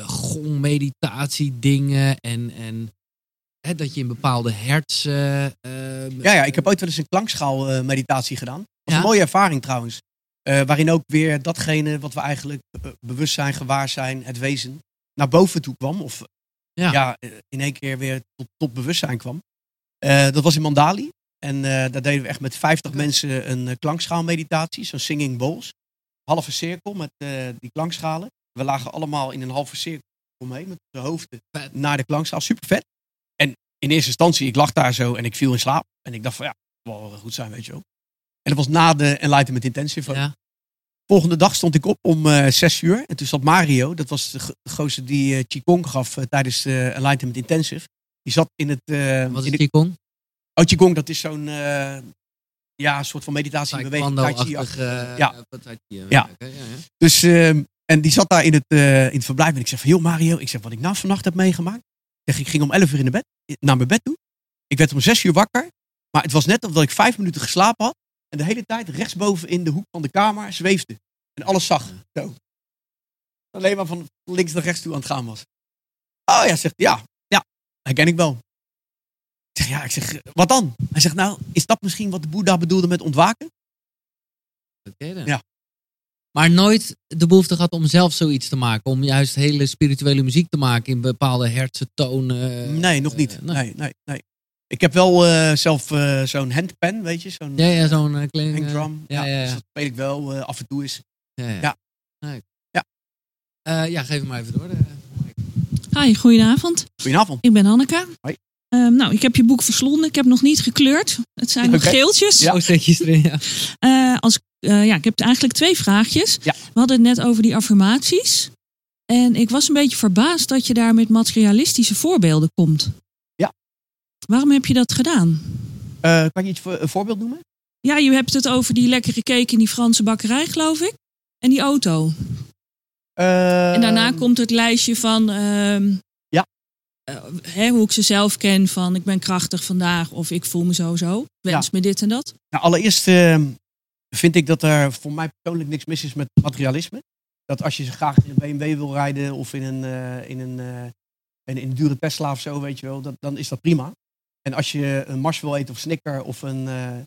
Speaker 1: uh, gongmeditatie dingen en, en hè, dat je in bepaalde hertz... eh, ehm,
Speaker 3: Ja, ja, ik heb ooit wel eens een klankschaalmeditatie meditatie gedaan. Dat was
Speaker 1: Ja?
Speaker 3: een mooie ervaring trouwens. Eh, waarin ook weer datgene wat we eigenlijk eh, bewustzijn, gewaarzijn, het wezen, naar boven toe kwam. Of
Speaker 1: Ja.
Speaker 3: ja. eh, in één keer weer tot, tot bewustzijn kwam. Dat was in Mandali. En daar deden we echt met 50 mensen een uh, klankschaalmeditatie, zo'n singing bowls. Halve cirkel met uh, die klankschalen. We lagen allemaal in een halve cirkel omheen met de hoofden
Speaker 1: Vet.
Speaker 3: naar de klankschaal. Super vet. En in eerste instantie, ik lag daar zo en ik viel in slaap. En ik dacht van ja, wel goed zijn, weet je wel. En dat was na de Enlightenment Intensive.
Speaker 1: ja.
Speaker 3: Volgende dag stond ik op om uh, zes uur. En toen zat Mario, dat was de, go- de gozer die uh, Qigong gaf uh, tijdens de Enlightenment Intensive. Die zat in het...
Speaker 1: Wat
Speaker 3: in
Speaker 1: is
Speaker 3: de,
Speaker 1: Qigong?
Speaker 3: oh, Qigong, dat is zo'n ja, een soort van meditatie in beweging.
Speaker 1: Eh,
Speaker 3: Ja.
Speaker 1: eh, eh, Ja. ja.
Speaker 3: Dus, ehm, en die zat daar in het, eh, in het verblijf. En ik zeg van, joh Mario, ik zeg wat ik nou vannacht heb meegemaakt. Ik, zeg, ik ging om 11 uur in de bed, naar mijn bed toe. Ik werd om 6 uur wakker. Maar het was net of dat ik vijf minuten geslapen had. En de hele tijd rechtsboven in de hoek van de kamer zweefde. En alles zag. Zo. Alleen maar van links naar rechts toe aan het gaan was. Oh ja, zegt hij, ja, ja, herken ik wel. Ik zeg, ja, ik zeg, wat dan? Hij zegt, nou, is dat misschien wat de Boeddha bedoelde met ontwaken?
Speaker 1: Oké dan.
Speaker 3: Ja.
Speaker 1: Maar nooit de behoefte gehad om zelf zoiets te maken. Om juist hele spirituele muziek te maken in bepaalde hertse tonen.
Speaker 3: Nee, nog
Speaker 1: eh,
Speaker 3: niet.
Speaker 1: nee.
Speaker 3: Nee, nee, nee. Ik heb wel eh, zelf eh, zo'n handpan, weet je, zo'n
Speaker 1: Ja, ja, zo'n uh, eh,
Speaker 3: drum.
Speaker 1: ja, ja, ja.
Speaker 3: Dus dat speel ik wel eh, af en toe eens.
Speaker 1: ja, ja.
Speaker 3: Ja.
Speaker 1: Nee.
Speaker 3: Ja.
Speaker 1: Eh, ja, geef hem maar even door. eh.
Speaker 5: Hi, goedenavond.
Speaker 3: Goedenavond.
Speaker 5: Ik ben Hanneke.
Speaker 3: Hoi.
Speaker 5: Ehm, nou, ik heb je boek verslonden. Ik heb nog niet gekleurd. Het zijn nog geeltjes.
Speaker 3: Ja.
Speaker 1: Oh, steekjes erin, ja.
Speaker 5: Eh, als
Speaker 7: eh, ja, ik heb eigenlijk twee vraagjes.
Speaker 3: Ja.
Speaker 7: We hadden het net over die affirmaties. En ik was een beetje verbaasd dat je daar met materialistische voorbeelden komt. Waarom heb je dat gedaan?
Speaker 3: Eh, kan je iets voor, een voorbeeld noemen?
Speaker 7: Ja, je hebt het over die lekkere cake in die Franse bakkerij, geloof ik. En die auto.
Speaker 3: Eh,
Speaker 7: En daarna komt het lijstje van. ehm,
Speaker 3: Ja.
Speaker 7: eh, hè, hoe ik ze zelf ken van ik ben krachtig vandaag of ik voel me zo zo. Wens me dit en dat.
Speaker 3: Nou, allereerst eh, vind ik dat er voor mij persoonlijk niks mis is met materialisme. Dat als je graag in een BMW wil rijden of in een, in een, in, in een dure Tesla of zo, weet je wel, dat, dan is dat prima. En als je een Mars wil eten of Snicker of een, eh,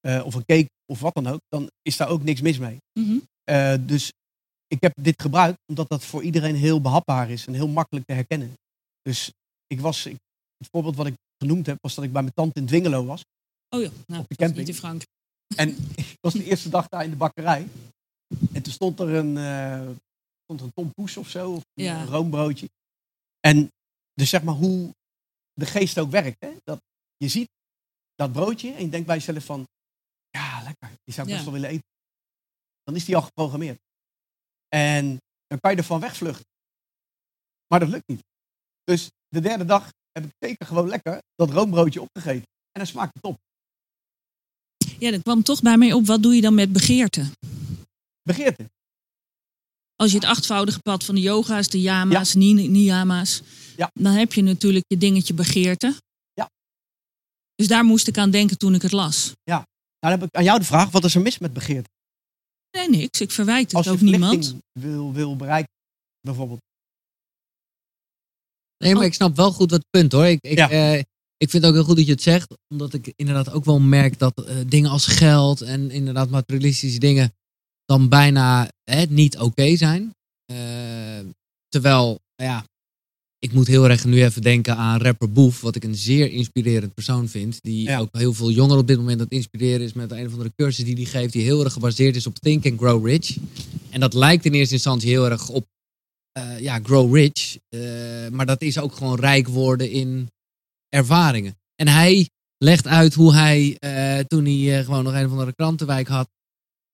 Speaker 3: eh, of een cake of wat dan ook, dan is daar ook niks mis mee.
Speaker 7: Mhm.
Speaker 3: Eh, dus ik heb dit gebruikt omdat dat voor iedereen heel behapbaar is en heel makkelijk te herkennen. Dus ik was, ik, het voorbeeld wat ik genoemd heb, was dat ik bij mijn tante in Dwingelo was.
Speaker 7: Oh ja, nou,
Speaker 3: Op de camping.
Speaker 7: niet Frankrijk.
Speaker 3: En [LAUGHS] ik was de eerste dag daar in de bakkerij. En toen stond er een, eh stond er een tompoes of zo, of een
Speaker 7: Ja.
Speaker 3: roombroodje. En dus zeg maar hoe de geest ook werkt. Hè? Dat je ziet dat broodje en je denkt bij jezelf van, ja lekker, die zou ik best wel willen eten. Dan is die al geprogrammeerd. En dan kan je ervan wegvluchten. Maar dat lukt niet. Dus de derde dag heb ik zeker gewoon lekker dat roombroodje opgegeten. En dan smaakt het top.
Speaker 7: Ja, dat kwam toch bij mij op. Wat doe je dan met begeerte?
Speaker 3: Begeerte.
Speaker 7: Als je het achtvoudige pad van de yoga's, de yama's, ni- niyama's,
Speaker 3: Ja.
Speaker 7: dan heb je natuurlijk je dingetje begeerte.
Speaker 3: Ja.
Speaker 7: Dus daar moest ik aan denken toen ik het las.
Speaker 3: Nou, dan heb ik aan jou de vraag, wat is er mis met begeerte?
Speaker 7: Nee, niks. Ik verwijt het
Speaker 3: Als je
Speaker 7: ook niemand.
Speaker 3: verlichting wil, wil bereiken, bijvoorbeeld.
Speaker 1: Nee, maar ik snap wel goed wat punt hoor. Ik, ik,
Speaker 3: Ja.
Speaker 1: eh, ik vind het ook heel goed dat je het zegt. Omdat ik inderdaad ook wel merk dat eh, dingen als geld en inderdaad materialistische dingen dan bijna hè, niet oké zijn. Eh, terwijl, ja, ik moet heel erg nu even denken aan rapper Boef. Wat ik een zeer inspirerend persoon vind. Die
Speaker 3: Ja.
Speaker 1: ook heel veel jongeren op dit moment aan het inspireren is met een of andere cursus die hij geeft. Die heel erg gebaseerd is op Think and Grow Rich. En dat lijkt in eerste instantie heel erg op eh, ja, grow rich. Eh, maar dat is ook gewoon rijk worden in ervaringen. En hij legt uit hoe hij, eh, toen hij gewoon nog een of andere krantenwijk had,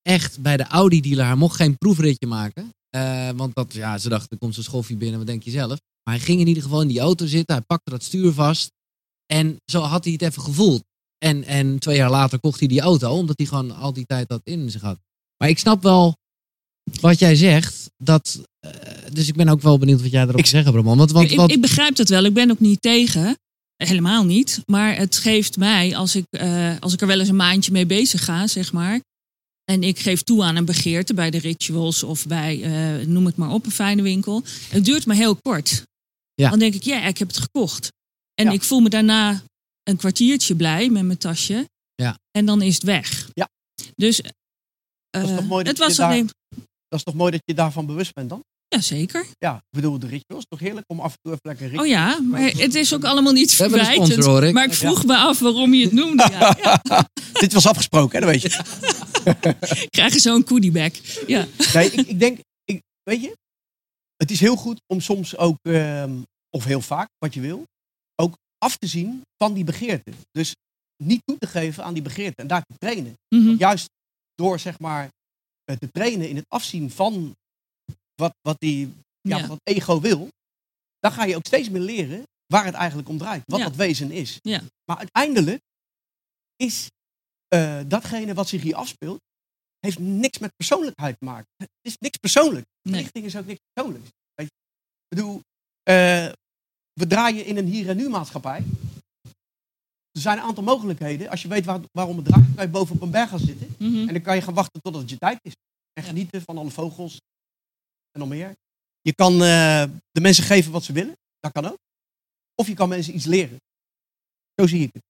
Speaker 1: echt bij de Audi-dealer, hij mocht geen proefritje maken. Want dat, ja, ze dachten, er komt zo'n schoffie binnen, wat denk je zelf? Maar hij ging in ieder geval in die auto zitten, hij pakte dat stuur vast. En zo had hij het even gevoeld. En, en twee jaar later kocht hij die auto, omdat hij gewoon al die tijd dat in zich had. Maar ik snap wel wat jij zegt. Dat, eh, dus ik ben ook wel benieuwd wat jij erop
Speaker 3: Ik-
Speaker 1: zeggen, Bramon. Want, want,
Speaker 7: ik,
Speaker 1: wat,
Speaker 7: ik begrijp dat wel. Ik ben ook niet tegen. Helemaal niet. Maar het geeft mij, als ik, eh, als ik er wel eens een maandje mee bezig ga, zeg maar. En ik geef toe aan een begeerte bij de rituals of bij, eh, noem het maar op, een fijne winkel. Het duurt maar heel kort.
Speaker 1: Ja.
Speaker 7: Dan denk ik, ja, ik heb het gekocht. En
Speaker 3: Ja.
Speaker 7: ik voel me daarna een kwartiertje blij met mijn tasje.
Speaker 1: Ja.
Speaker 7: En dan is het weg.
Speaker 3: Ja.
Speaker 7: Dus eh,
Speaker 3: toch mooi dat
Speaker 7: het was
Speaker 3: daar-
Speaker 7: alleen...
Speaker 3: Dat is toch mooi dat je daarvan bewust bent dan?
Speaker 7: Ja, zeker.
Speaker 3: Ja, ik bedoel, de rituals, toch heerlijk om af en toe even lekker een
Speaker 7: Oh ja, maar het is ook allemaal niet verwijtend.
Speaker 1: sponsor.
Speaker 7: Maar ik vroeg me af waarom je het noemde. Ja, [LAUGHS] ja.
Speaker 3: Dit was afgesproken, hè, dat weet je. [LAUGHS]
Speaker 7: Krijg je zo'n goodiebag. Ja.
Speaker 3: Nee, ik, ik denk, ik, weet je, het is heel goed om soms ook, ehm, of heel vaak, wat je wil, ook af te zien van die begeerte. Dus niet toe te geven aan die begeerte en daar te trainen.
Speaker 7: Mhm.
Speaker 3: Juist door, zeg maar, eh, te trainen in het afzien van wat, wat die ja,
Speaker 7: Ja.
Speaker 3: wat ego wil, dan ga je ook steeds meer leren waar het eigenlijk om draait. Wat
Speaker 7: Ja.
Speaker 3: dat wezen is.
Speaker 7: Ja.
Speaker 3: Maar uiteindelijk is eh, datgene wat zich hier afspeelt, heeft niks met persoonlijkheid te maken. Het is niks persoonlijk.
Speaker 7: Nee.
Speaker 3: Verlichting is ook niks persoonlijks. Weet je? Ik bedoel, eh, we draaien in een hier en nu maatschappij. Er zijn een aantal mogelijkheden. Als je weet waar, waarom het draait, kan je boven op een berg gaan zitten.
Speaker 7: Mhm.
Speaker 3: En dan kan je gaan wachten totdat het je tijd is. En genieten van alle vogels en nog meer. Je kan eh, de mensen geven wat ze willen. Dat kan ook. Of je kan mensen iets leren. Zo zie ik het.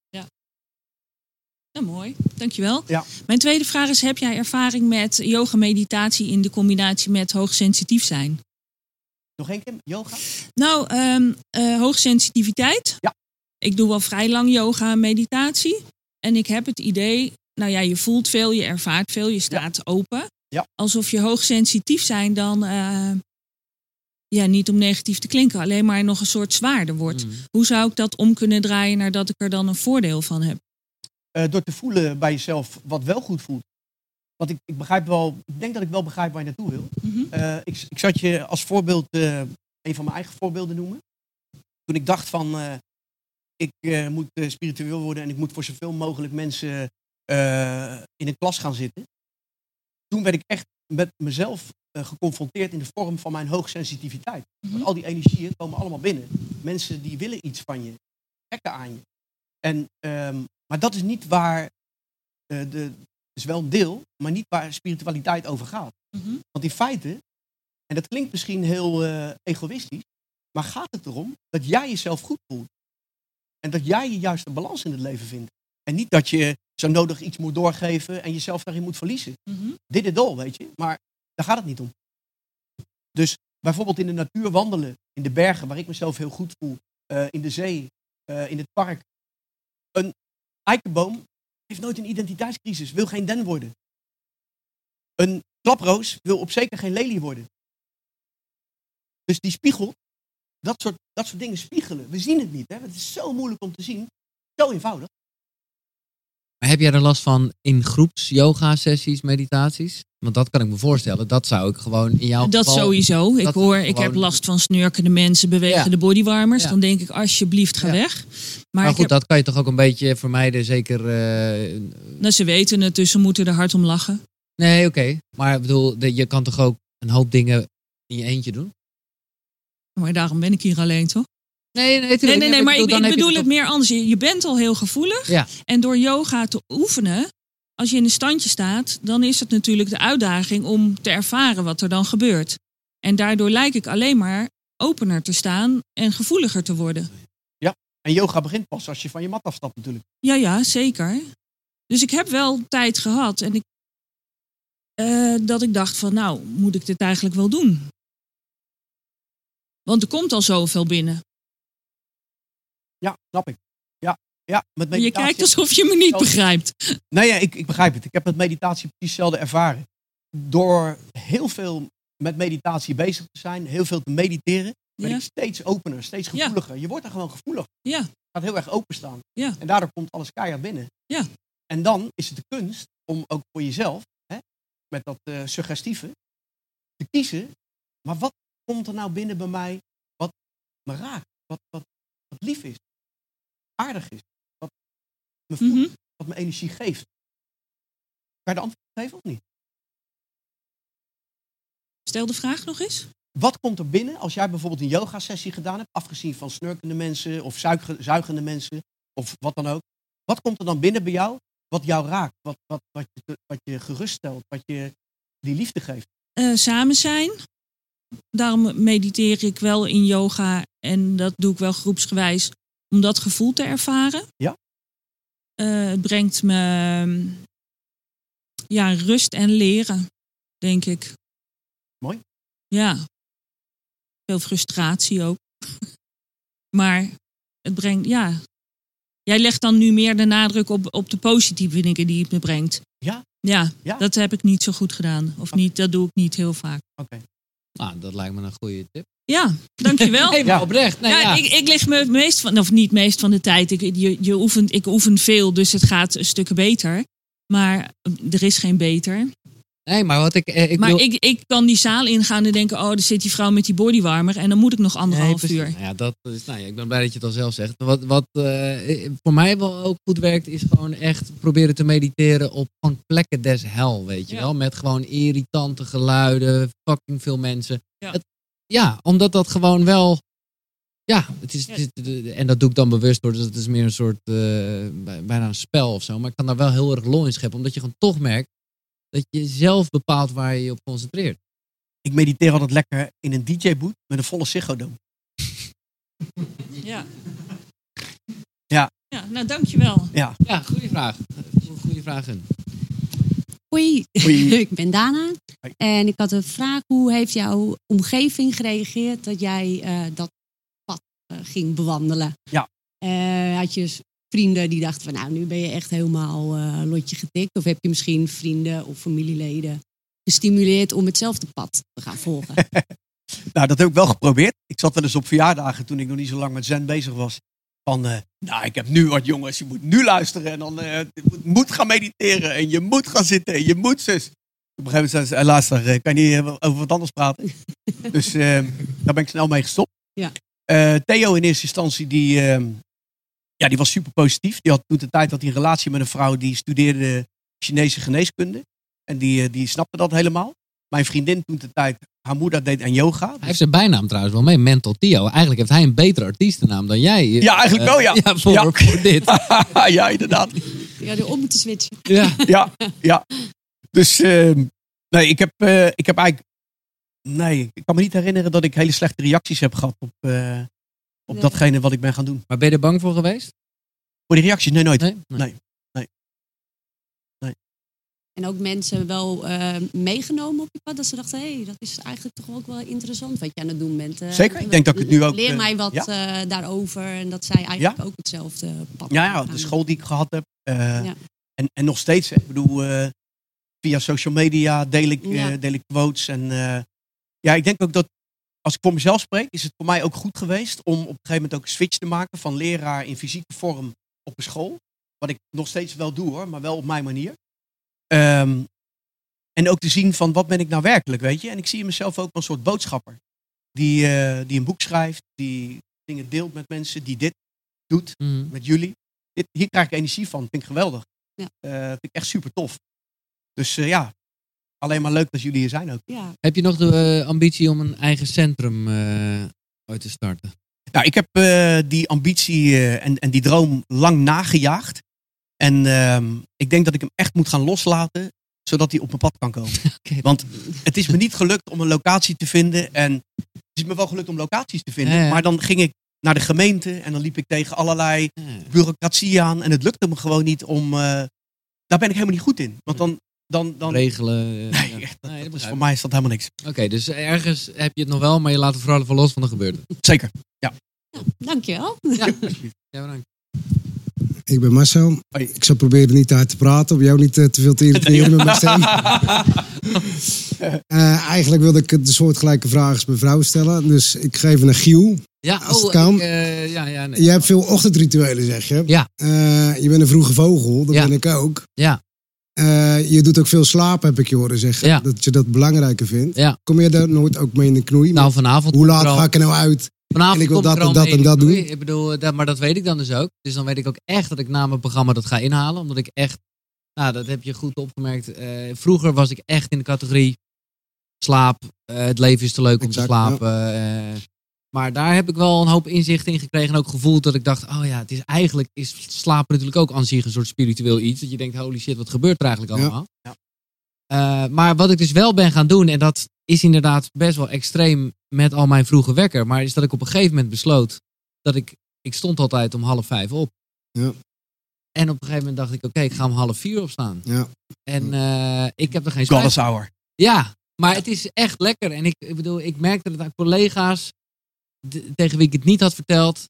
Speaker 7: Ja, mooi. Dankjewel.
Speaker 3: Ja.
Speaker 7: Mijn tweede vraag is, heb jij ervaring met yoga meditatie in de combinatie met hoogsensitief zijn?
Speaker 3: Nog één keer, yoga?
Speaker 7: Nou, ehm eh, hoogsensitiviteit.
Speaker 3: Ja.
Speaker 7: Ik doe al vrij lang yoga en meditatie. En ik heb het idee, nou ja, je voelt veel, je ervaart veel, je staat open.
Speaker 3: Ja.
Speaker 7: Alsof je hoogsensitief zijn dan, eh, ja, niet om negatief te klinken, alleen maar nog een soort zwaarder wordt.
Speaker 1: Mm.
Speaker 7: Hoe zou ik dat om kunnen draaien naar dat ik er dan een voordeel van heb?
Speaker 3: Eh, door te voelen bij jezelf wat wel goed voelt. Want ik, ik begrijp wel, ik denk dat ik wel begrijp waar je naartoe wil.
Speaker 7: Mhm.
Speaker 3: Eh, ik, ik zat je als voorbeeld, eh, een van mijn eigen voorbeelden noemen. Toen ik dacht van, ik moet spiritueel worden en ik moet voor zoveel mogelijk mensen in een klas gaan zitten. Toen werd ik echt met mezelf geconfronteerd in de vorm van mijn hoogsensitiviteit.
Speaker 7: Mhm.
Speaker 3: Want al die energieën komen allemaal binnen. Mensen die willen iets van je, trekken aan je. En, ehm, maar dat is niet waar, eh, de, is wel een deel, maar niet waar spiritualiteit over gaat.
Speaker 7: Mhm.
Speaker 3: Want in feite, en dat klinkt misschien heel eh, egoïstisch, maar gaat het erom dat jij jezelf goed voelt. En dat jij je juiste balans in het leven vindt. En niet dat je zo nodig iets moet doorgeven en jezelf daarin moet verliezen.
Speaker 7: Mhm.
Speaker 3: Dit is dol, weet je. Maar daar gaat het niet om. Dus bijvoorbeeld in de natuur wandelen, in de bergen waar ik mezelf heel goed voel, eh, in de zee, in het park. Een eikenboom heeft nooit een identiteitscrisis, wil geen den worden. Een klaproos wil op zeker geen lelie worden. Dus die spiegel, dat soort, dat soort dingen spiegelen. We zien het niet. Hè? Het is zo moeilijk om te zien. Zo eenvoudig.
Speaker 1: Maar heb jij er last van in groeps yoga sessies, meditaties? Want dat kan ik me voorstellen. Dat zou ik gewoon in jouw
Speaker 7: Dat
Speaker 1: geval...
Speaker 7: sowieso. Ik hoor, ik heb last van snurkende mensen, bewegende bodywarmers.
Speaker 1: Ja.
Speaker 7: Dan denk ik, alsjeblieft, ga
Speaker 1: Ja.
Speaker 7: weg. Maar,
Speaker 1: goed,
Speaker 7: heb,
Speaker 1: dat kan je toch ook een beetje vermijden. Zeker... eh,
Speaker 7: nou, ze weten het, dus ze moeten er hard om lachen.
Speaker 1: Nee, oké. Maar ik bedoel, de- je kan toch ook een hoop dingen in je eentje doen?
Speaker 7: Maar daarom ben ik hier alleen, toch?
Speaker 1: Nee, nee,
Speaker 7: Nee, nee, nee, maar ik, bedoel het meer anders. Je, je bent al heel gevoelig.
Speaker 1: Ja.
Speaker 7: En door yoga te oefenen, als je in een standje staat, dan is het natuurlijk de uitdaging om te ervaren wat er dan gebeurt. En daardoor lijk ik alleen maar opener te staan en gevoeliger te worden.
Speaker 3: En yoga begint pas als je van je mat afstapt natuurlijk.
Speaker 7: Ja, ja, zeker. Dus ik heb wel tijd gehad en ik, eh, dat ik dacht van, nou, moet ik dit eigenlijk wel doen? Want er komt al zoveel binnen.
Speaker 3: Ja, snap ik. Ja, met
Speaker 7: Je kijkt alsof je me niet begrijpt.
Speaker 3: Nee, ja, ik, ik begrijp het. Ik heb met meditatie precies hetzelfde ervaren. Door heel veel met meditatie bezig te zijn, heel veel te mediteren, ben
Speaker 7: Ja.
Speaker 3: ik steeds opener, steeds
Speaker 7: Ja.
Speaker 3: gevoeliger. Je wordt er gewoon gevoelig.
Speaker 7: Ja.
Speaker 3: Gaat heel erg openstaan.
Speaker 7: Ja.
Speaker 3: En daardoor komt alles keihard binnen.
Speaker 7: Ja.
Speaker 3: En dan is het de kunst om ook voor jezelf, hè, met dat eh, suggestieve, te kiezen. Maar wat komt er nou binnen bij mij wat me raakt? Wat, wat, wat lief is? Aardig is? Wat me voelt?
Speaker 7: Mhm.
Speaker 3: Wat me energie geeft? Kan je de antwoord geven of niet?
Speaker 7: Stel de vraag nog eens.
Speaker 3: Wat komt er binnen als jij bijvoorbeeld een yoga-sessie gedaan hebt, afgezien van snurkende mensen of zuige- zuigende mensen of wat dan ook? Wat komt er dan binnen bij jou wat jou raakt, wat, wat, wat, je, wat je geruststelt, wat je die liefde geeft?
Speaker 7: Eh, samen zijn. Daarom mediteer ik wel in yoga en dat doe ik wel groepsgewijs om dat gevoel te ervaren.
Speaker 3: Ja.
Speaker 7: Eh, het brengt me ja, rust en leren, denk ik.
Speaker 3: Mooi.
Speaker 7: Ja. Veel frustratie ook. [LAUGHS] maar het brengt, ja. Jij legt dan nu meer de nadruk op, op de positieve dingen die het me brengt.
Speaker 3: Ja.
Speaker 7: Ja,
Speaker 3: Ja?
Speaker 7: dat heb ik niet zo goed gedaan. Of niet, dat doe ik niet heel vaak.
Speaker 3: Oké.
Speaker 1: Nou, dat lijkt me een goede tip.
Speaker 7: Ja, dankjewel. [LAUGHS]
Speaker 1: Nee,
Speaker 3: Ja.
Speaker 1: oprecht. Nee,
Speaker 7: ja,
Speaker 1: ja.
Speaker 7: Ik, ik leg me het meest van, of niet meest van de tijd. Ik, je, je oefent, ik oefen veel, dus het gaat stukken beter. Maar er is geen beter.
Speaker 1: nee, maar wat ik... eh, ik
Speaker 7: maar ik, ik kan die zaal ingaan en denken: oh, er zit die vrouw met die bodywarmer. En dan moet ik nog anderhalf
Speaker 1: Nee,
Speaker 7: uur.
Speaker 1: Nou ja, dat is, nou ja, ik ben blij dat je het al zelf zegt. Wat, wat eh, voor mij wel ook goed werkt, is gewoon echt proberen te mediteren op gewoon plekken des hel, weet je
Speaker 7: Ja.
Speaker 1: wel. Met gewoon irritante geluiden, fucking veel mensen.
Speaker 7: Ja.
Speaker 1: Het- ja omdat dat gewoon wel... Ja, het is,
Speaker 7: Ja.
Speaker 1: het is- en dat doe ik dan bewust door, dus het is meer een soort, eh, bij- bijna een spel of zo. Maar ik kan daar wel heel erg lol in scheppen, omdat je gewoon toch merkt dat je zelf bepaalt waar je je op concentreert.
Speaker 3: Ik mediteer altijd lekker in een DJ-boot met een volle Ziggo Dome.
Speaker 7: Ja.
Speaker 3: Ja.
Speaker 7: Ja, nou dankjewel.
Speaker 3: Ja.
Speaker 1: Ja, goede vraag. Goede vraag, Hun.
Speaker 8: Hoi, [LAUGHS] ik ben Dana.
Speaker 3: Hoi.
Speaker 8: En ik had een vraag. Hoe heeft jouw omgeving gereageerd dat jij eh, dat pad eh, ging bewandelen?
Speaker 3: Ja.
Speaker 8: Eh, had je vrienden die dachten van nou, nu ben je echt helemaal lotje getikt? Of heb je misschien vrienden of familieleden gestimuleerd om hetzelfde pad te gaan volgen? [LAUGHS]
Speaker 3: Nou, dat heb ik wel geprobeerd. Ik zat wel eens op verjaardagen toen ik nog niet zo lang met zen bezig was. Van, eh, nou, ik heb nu wat jongens, je moet nu luisteren. En dan eh, moet, moet gaan mediteren. En je moet gaan zitten. En je moet zus. Op een gegeven moment zei ze, "Eh, luister, kan je niet over wat anders praten? [LAUGHS] dus eh, daar ben ik snel mee gestopt.
Speaker 8: Ja.
Speaker 3: Theo in eerste instantie, die, eh, ja, die was super positief. Die had toen de tijd dat hij een relatie met een vrouw die studeerde Chinese geneeskunde. En die, die snapte dat helemaal. Mijn vriendin toen de tijd, haar moeder deed aan yoga.
Speaker 1: Hij heeft zijn bijnaam trouwens wel mee, Mental Theo. Eigenlijk heeft hij een betere artiestennaam dan jij.
Speaker 3: Ja, eigenlijk
Speaker 1: Eh,
Speaker 3: wel, ja. [LAUGHS]
Speaker 1: Ja, voor,
Speaker 3: Ja.
Speaker 1: voor dit. [LAUGHS]
Speaker 3: ja, inderdaad.
Speaker 8: Ja, er om moeten switchen.
Speaker 1: Ja. [LAUGHS]
Speaker 3: ja, ja. Dus ehm, nee, ik heb, eh, ik heb eigenlijk. Nee, ik kan me niet herinneren dat ik hele slechte reacties heb gehad op, eh, op
Speaker 8: Nee.
Speaker 3: datgene wat ik ben gaan doen.
Speaker 1: Maar ben je er bang voor geweest?
Speaker 3: Voor die reacties? Nee, nooit.
Speaker 1: Nee?
Speaker 3: Nee.
Speaker 8: En ook mensen wel eh, meegenomen op je pad. Dat ze dachten, hé, hey, dat is eigenlijk toch ook wel interessant wat je aan het doen bent. Eh,
Speaker 3: Zeker, ik denk dat ik het nu ook,
Speaker 8: Leer
Speaker 3: eh,
Speaker 8: mij wat
Speaker 3: ja.
Speaker 8: daarover. En dat zij eigenlijk ook hetzelfde pad
Speaker 3: Ja, ja, de school die ik gehad heb.
Speaker 8: Ja.
Speaker 3: en, en nog steeds. Ik bedoel, via social media deel ik, deel ik quotes. En ja, ik denk ook dat als ik voor mezelf spreek, is het voor mij ook goed geweest om op een gegeven moment ook een switch te maken van leraar in fysieke vorm op een school. Wat ik nog steeds wel doe hoor, maar wel op mijn manier. Ehm, en ook te zien van wat ben ik nou werkelijk, weet je. En ik zie in mezelf ook wel een soort boodschapper. Die, eh, die een boek schrijft, die dingen deelt met mensen, die dit doet
Speaker 1: Mhm.
Speaker 3: met jullie. Dit, hier krijg ik energie van, vind ik geweldig.
Speaker 8: Ja.
Speaker 3: Eh, vind ik echt super tof. Dus eh, ja, alleen maar leuk dat jullie hier zijn ook.
Speaker 8: Ja.
Speaker 1: Heb je nog de ambitie om een eigen centrum eh uit te starten?
Speaker 3: Nou, ik heb eh, die ambitie eh, en, en die droom lang nagejaagd. En ehm, ik denk dat ik hem echt moet gaan loslaten, zodat hij op mijn pad kan komen. [LAUGHS]
Speaker 1: Oké.
Speaker 3: Want het is me niet gelukt om een locatie te vinden. En het is me wel gelukt om locaties te vinden.
Speaker 1: Ja, ja.
Speaker 3: Maar dan ging ik naar de gemeente en dan liep ik tegen allerlei
Speaker 1: Ja.
Speaker 3: bureaucratie aan. En het lukte me gewoon niet om... eh, daar ben ik helemaal niet goed in. Want dan... dan, dan
Speaker 1: Regelen. [LAUGHS]
Speaker 3: nee,
Speaker 1: ja.
Speaker 3: dat,
Speaker 1: Nee, dat
Speaker 3: dat is voor mij is dat helemaal niks.
Speaker 1: Oké, dus ergens heb je het nog wel, maar je laat het vooral even los van de gebeurde.
Speaker 3: Zeker.
Speaker 8: Dankjewel.
Speaker 1: Ja, ja bedankt.
Speaker 9: Ik ben Marcel.
Speaker 3: Hoi.
Speaker 9: Ik zal proberen niet te hard te praten, om jou niet eh, te veel te [LAUGHS] irriteren met mijn stem. Eh, eigenlijk wilde ik een soortgelijke vraag als mijn vrouw stellen. Dus ik geef een Giel.
Speaker 1: Ja,
Speaker 9: Als het
Speaker 1: oh,
Speaker 9: kan.
Speaker 1: ik, eh, ja, ja, nee.
Speaker 9: Je hebt veel ochtendrituelen, zeg je.
Speaker 1: Ja.
Speaker 9: Je bent een vroege vogel, dat
Speaker 1: Ja.
Speaker 9: ben ik ook.
Speaker 1: Ja.
Speaker 9: Je doet ook veel slapen, heb ik je horen zeggen.
Speaker 1: Ja.
Speaker 9: Dat je dat belangrijker vindt.
Speaker 1: Ja.
Speaker 9: Kom je daar nooit ook mee in de knoei?
Speaker 1: Nou, vanavond.
Speaker 9: Hoe laat ga ik er nou uit?
Speaker 1: Vanavond
Speaker 9: en ik wil dat en dat en dat doen?
Speaker 1: Ik bedoel, eh, dat, maar dat weet ik dan dus ook. Dus dan weet ik ook echt dat ik na mijn programma dat ga inhalen. Omdat ik echt, nou dat heb je goed opgemerkt. eh, vroeger was ik echt in de categorie slaap. eh, het leven is te leuk om te slapen. maar daar heb ik wel een hoop inzicht in gekregen. En ook gevoeld dat ik dacht, oh ja, het is eigenlijk is slapen natuurlijk ook aan zich een soort spiritueel iets. Dat je denkt, holy shit, wat gebeurt er eigenlijk
Speaker 9: Ja.
Speaker 1: allemaal? Eh, maar wat ik dus wel ben gaan doen, en dat is inderdaad best wel extreem met al mijn vroege wekker, maar is dat ik op een gegeven moment besloot dat ik, ik stond altijd om half vijf op.
Speaker 9: Ja.
Speaker 1: En op een gegeven moment dacht ik, oké, ik ga om half vier opstaan.
Speaker 9: Ja.
Speaker 1: En eh, ik heb er geen
Speaker 3: Goddess Hour.
Speaker 1: ja, maar het is echt lekker. En ik, ik bedoel, ik merkte het aan collega's de- tegen wie ik het niet had verteld,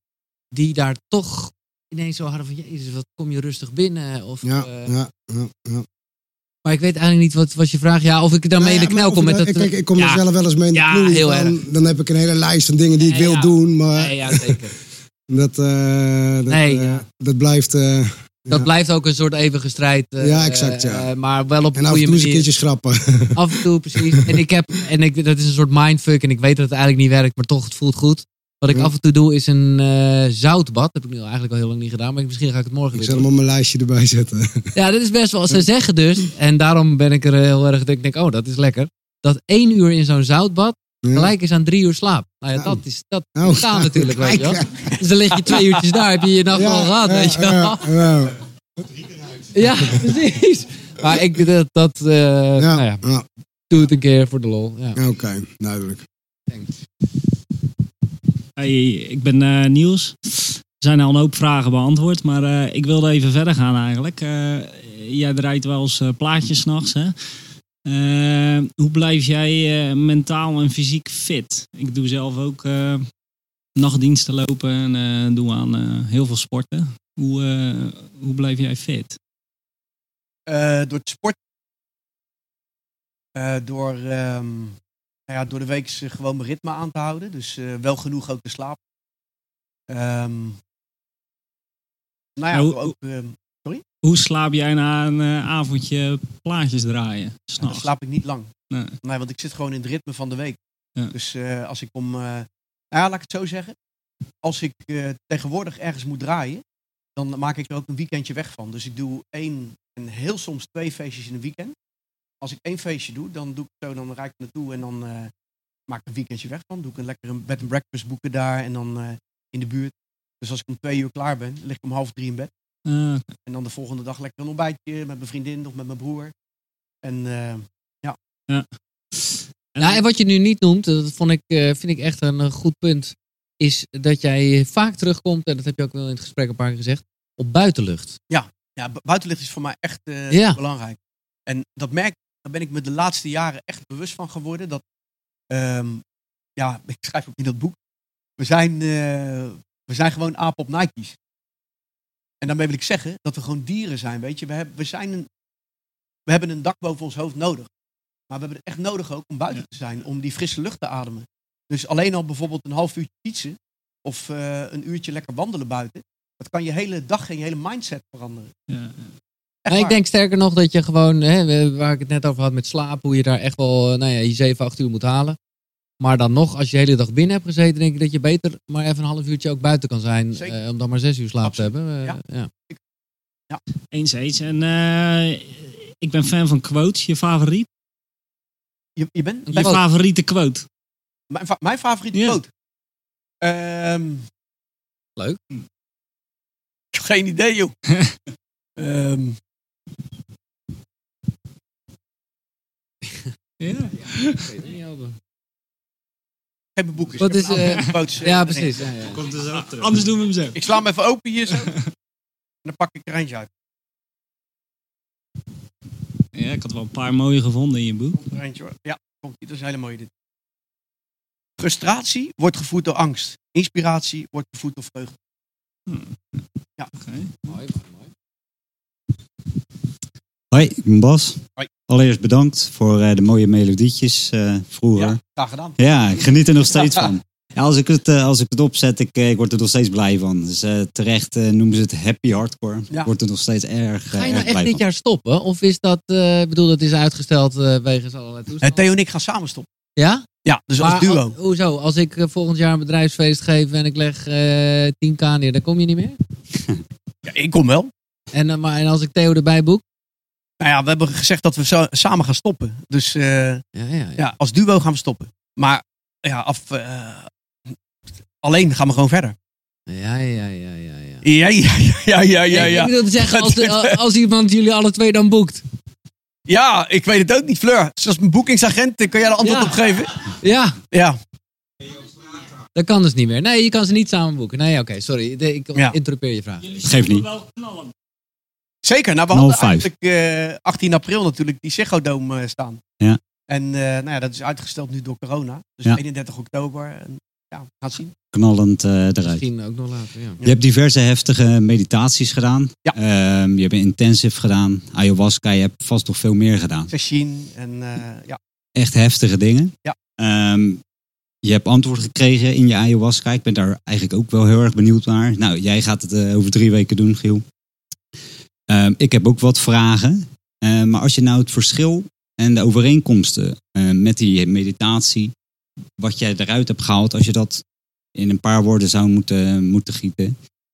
Speaker 1: die daar toch ineens zo hadden van, jezus, wat kom je rustig binnen? Of,
Speaker 9: Ja,
Speaker 1: eh,
Speaker 9: ja, ja, ja.
Speaker 1: Maar ik weet eigenlijk niet, wat was je vraag? Ja, of ik daarmee
Speaker 9: Nou
Speaker 1: in de knel kom met
Speaker 9: je
Speaker 1: dat...
Speaker 9: dat- Kijk, ik kom er zelf wel eens mee in de
Speaker 1: Ja,
Speaker 9: knoei.
Speaker 1: heel
Speaker 9: van-
Speaker 1: erg.
Speaker 9: Dan heb ik een hele lijst van dingen die ik wil doen. Maar
Speaker 1: Nee, ja, zeker. [LAUGHS]
Speaker 9: dat, eh, dat,
Speaker 1: Nee,
Speaker 9: eh, dat blijft... eh,
Speaker 1: Dat
Speaker 9: ja.
Speaker 1: blijft ook een soort eeuwige strijd.
Speaker 9: Ja, exact, ja.
Speaker 1: maar wel op een
Speaker 9: En af en
Speaker 1: goede
Speaker 9: toe eens een
Speaker 1: manier.
Speaker 9: keertje schrappen.
Speaker 1: Af en toe, precies. En ik heb, en ik, dat is een soort mindfuck. En ik weet dat het eigenlijk niet werkt, maar toch, het voelt goed. Wat ik
Speaker 9: Ja.
Speaker 1: af en toe doe, is een eh, zoutbad. Dat heb ik nu eigenlijk al heel lang niet gedaan. Maar misschien ga ik het morgen
Speaker 9: Ik
Speaker 1: weer
Speaker 9: zal
Speaker 1: doen.
Speaker 9: hem op mijn lijstje erbij zetten.
Speaker 1: Ja, dit is best wel. Ze zeggen dus, en daarom ben ik er heel erg. Ik denk, oh, dat is lekker. Dat één uur in zo'n zoutbad
Speaker 9: Ja.
Speaker 1: gelijk is aan drie uur slaap. Nou ja,
Speaker 9: Nou.
Speaker 1: dat is dat
Speaker 9: Nou, [LAUGHS]
Speaker 1: natuurlijk, weet je wel. Dus dan lig je twee uurtjes daar, heb je je nacht al gehad, weet je wel.
Speaker 9: Ja,
Speaker 1: precies. Maar ik, dat, dat eh,
Speaker 9: ja,
Speaker 1: nou ja, doe het een keer voor de lol.
Speaker 9: Oké, duidelijk.
Speaker 10: Ik ben eh, Niels. Er zijn al een hoop vragen beantwoord, maar eh, ik wilde even verder gaan eigenlijk. Eh, jij draait wel eens plaatjes s'nachts, hè? Hoe blijf jij mentaal en fysiek fit? Ik doe zelf ook nachtdiensten lopen en doe aan heel veel sporten. Hoe, hoe blijf jij fit?
Speaker 3: Door het sport. Door, ehm, nou ja, door de week gewoon mijn ritme aan te houden. Dus eh, wel genoeg ook te slapen. Ehm, Nou ja,
Speaker 10: Nou,
Speaker 3: ook, ehm,
Speaker 10: Hoe slaap jij na een eh, avondje plaatjes draaien?
Speaker 3: Ja, dan slaap ik niet lang.
Speaker 10: Nee.
Speaker 3: Nee, want ik zit gewoon in het ritme van de week.
Speaker 10: Ja.
Speaker 3: Dus eh, als ik om, eh, nou ja, laat ik het zo zeggen. Als ik eh, tegenwoordig ergens moet draaien, dan maak ik er ook een weekendje weg van. Dus ik doe één en heel soms twee feestjes in een weekend. Als ik één feestje doe, dan doe ik zo, dan rijd ik naartoe en dan eh, maak ik een weekendje weg van. Doe ik een lekker een bed and breakfast boeken daar en dan eh, in de buurt. Dus als ik om twee uur klaar ben, lig ik om half drie in bed.
Speaker 10: Ah,
Speaker 3: En dan de volgende dag lekker een ontbijtje met mijn vriendin of met mijn broer. En eh,
Speaker 1: Nou, en wat je nu niet noemt, dat vond ik, eh, vind ik echt een goed punt, is dat jij vaak terugkomt, en dat heb je ook wel in het gesprek een paar keer gezegd, op buitenlucht.
Speaker 3: ja, bu- buitenlicht is voor mij echt eh,
Speaker 1: Ja.
Speaker 3: belangrijk. En dat merk daar ben ik me de laatste jaren echt bewust van geworden. Dat, ehm, ja, [LAUGHS] ik schrijf ook in dat boek. We zijn, eh, we zijn gewoon apen op Nike's. En daarmee wil ik zeggen dat we gewoon dieren zijn, weet je. We, hebben, we, zijn een, we hebben een dak boven ons hoofd nodig. Maar we hebben het echt nodig ook om buiten te zijn, om die frisse lucht te ademen. Dus alleen al bijvoorbeeld een half uurtje fietsen of eh, een uurtje lekker wandelen buiten. Dat kan je hele dag en je hele mindset veranderen.
Speaker 10: ja.
Speaker 1: Ik denk sterker nog dat je gewoon, hè, waar ik het net over had met slaap, hoe je daar echt wel eh, nou ja, je 7, 8 uur moet halen. Maar dan nog, als je de hele dag binnen hebt gezeten, denk ik dat je beter maar even een half uurtje ook buiten kan zijn. Eh, om dan maar 6 uur slaap
Speaker 3: Absoluut.
Speaker 1: te hebben. Eh,
Speaker 3: Ja.
Speaker 1: ja.
Speaker 10: Eens eens. En eh, ik ben fan van quotes. Je favoriet?
Speaker 3: Je, je bent
Speaker 10: Je
Speaker 3: mijn,
Speaker 10: favoriete quote?
Speaker 3: mijn, fa- mijn favoriete
Speaker 10: Ja.
Speaker 3: quote. Ehm,
Speaker 1: Leuk.
Speaker 3: Ik heb geen idee, joh. [LAUGHS] Ehm,
Speaker 10: Ja.
Speaker 1: Ik weet het niet over.
Speaker 3: geef me boeken.
Speaker 1: Wat is, eh, Ja, precies. Ja, ja.
Speaker 10: Komt er zo terug. Anders doen we hem zo.
Speaker 3: Ik sla hem even open hier zo. en dan pak ik er eentje uit.
Speaker 10: Ja, ik had wel een paar mooie gevonden in je boek.
Speaker 3: Er eentje hoor. Ja, komt hier. Dat is een hele mooie dit. Frustratie wordt gevoed door angst. Inspiratie wordt gevoed door vreugde.
Speaker 10: Oké.
Speaker 1: Mooi, mooi.
Speaker 11: Hoi, ik ben Bas.
Speaker 3: Hoi.
Speaker 11: Allereerst bedankt voor eh, de mooie melodietjes eh, vroeger.
Speaker 3: Ja,
Speaker 11: Ja.
Speaker 3: graag gedaan.
Speaker 11: ik geniet er nog steeds [LAUGHS] van. Ja, als, ik het, eh, als ik het opzet, ik, ik word er nog steeds blij van. Dus eh, terecht eh, noemen ze het happy hardcore.
Speaker 3: Ja.
Speaker 11: Ik word er nog steeds erg, eh,
Speaker 1: Ga je nou echt dit
Speaker 11: van.
Speaker 1: jaar stoppen? Of is dat, eh, ik bedoel, dat is uitgesteld eh, wegens allerlei toestanden?
Speaker 3: Theo en ik gaan samen stoppen.
Speaker 1: ja?
Speaker 3: Ja, dus
Speaker 1: Maar
Speaker 3: als duo.
Speaker 1: al- hoezo? Als ik volgend jaar een bedrijfsfeest geef en ik leg eh 10k neer, dan kom je niet meer? [LAUGHS]
Speaker 3: Ja, ik kom wel.
Speaker 1: En, maar, en als ik Theo erbij boek?
Speaker 3: Nou ja, we hebben gezegd dat we zo, samen gaan stoppen. Dus eh,
Speaker 1: Ja, ja, ja.
Speaker 3: ja, als duo gaan we stoppen. Maar ja, af, eh, alleen gaan we gewoon verder.
Speaker 1: Ja, ja, ja, ja, ja.
Speaker 3: Ja, ja, ja, ja, ja.
Speaker 1: Ik bedoel te zeggen, als, als iemand jullie alle twee dan boekt.
Speaker 3: ja ik weet het ook niet, Fleur. Zoals mijn boekingsagent, eh, kan jij er antwoord
Speaker 1: Ja.
Speaker 3: op geven?
Speaker 1: Ja,
Speaker 3: Ja,
Speaker 1: dat kan dus niet meer. Nee, je kan ze niet samen boeken. Nee, oké, sorry. De- Ik
Speaker 3: Ja.
Speaker 1: interrupeer je vraag.
Speaker 11: Geeft niet.
Speaker 10: wel knallen.
Speaker 3: Zeker. Nou, we hadden eigenlijk eh 18 april natuurlijk die Ziggo Dome eh, staan.
Speaker 11: Ja.
Speaker 3: En eh, nou ja, dat is uitgesteld nu door corona. Dus
Speaker 11: Ja.
Speaker 3: 31 oktober. En, ja, het zien.
Speaker 11: Knallend eh, eruit.
Speaker 1: Misschien ook nog later, ja.
Speaker 11: Je hebt diverse heftige meditaties gedaan.
Speaker 3: Ja.
Speaker 11: Ehm, je hebt een intensive gedaan. Ayahuasca, je hebt vast nog veel meer gedaan.
Speaker 3: Sesshin en eh, ja.
Speaker 11: Echt heftige dingen.
Speaker 3: Ja.
Speaker 11: Ehm, je hebt antwoord gekregen in je ayahuasca. Ik ben daar eigenlijk ook wel heel erg benieuwd naar. Nou, jij gaat het eh, over drie weken doen, Giel. Ehm, ik heb ook wat vragen. Ehm, maar als je nou het verschil en de overeenkomsten eh, met die meditatie, wat jij eruit hebt gehaald, als je dat in een paar woorden zou moeten, moeten gieten.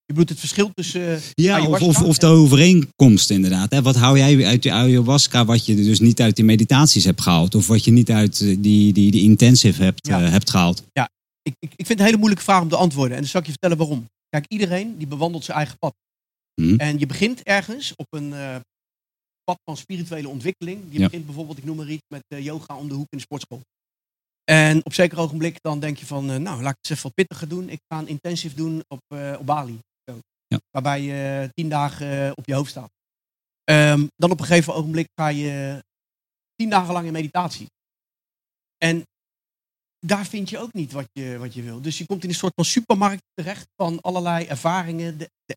Speaker 3: Je bedoelt het verschil tussen... eh,
Speaker 11: Ja, of, of, of de
Speaker 3: en-
Speaker 11: overeenkomsten inderdaad. Hè? Wat hou jij uit die ayahuasca wat je dus niet uit die meditaties hebt gehaald? Of wat je niet uit eh, die, die, die intensive hebt,
Speaker 3: Ja.
Speaker 11: eh, hebt gehaald?
Speaker 3: ik, ik, ik vind het een hele moeilijke vraag om te antwoorden. En dan zal ik je vertellen waarom. Kijk, iedereen die bewandelt zijn eigen pad.
Speaker 11: Hm.
Speaker 3: En je begint ergens op een eh, pad van spirituele ontwikkeling. Je
Speaker 11: Ja.
Speaker 3: begint bijvoorbeeld, ik noem maar iets, met eh, yoga om de hoek in de sportschool. En op zeker ogenblik dan denk je van, eh, nou, laat ik het eens even wat pittiger doen. Ik ga een intensive doen op, op Bali. Zo.
Speaker 11: Ja.
Speaker 3: Waarbij je tien dagen op je hoofd staat. Ehm, dan op een gegeven ogenblik ga je tien dagen lang in meditatie. En daar vind je ook niet wat je, wat je wil. Dus je komt in een soort van supermarkt terecht van allerlei ervaringen. De, de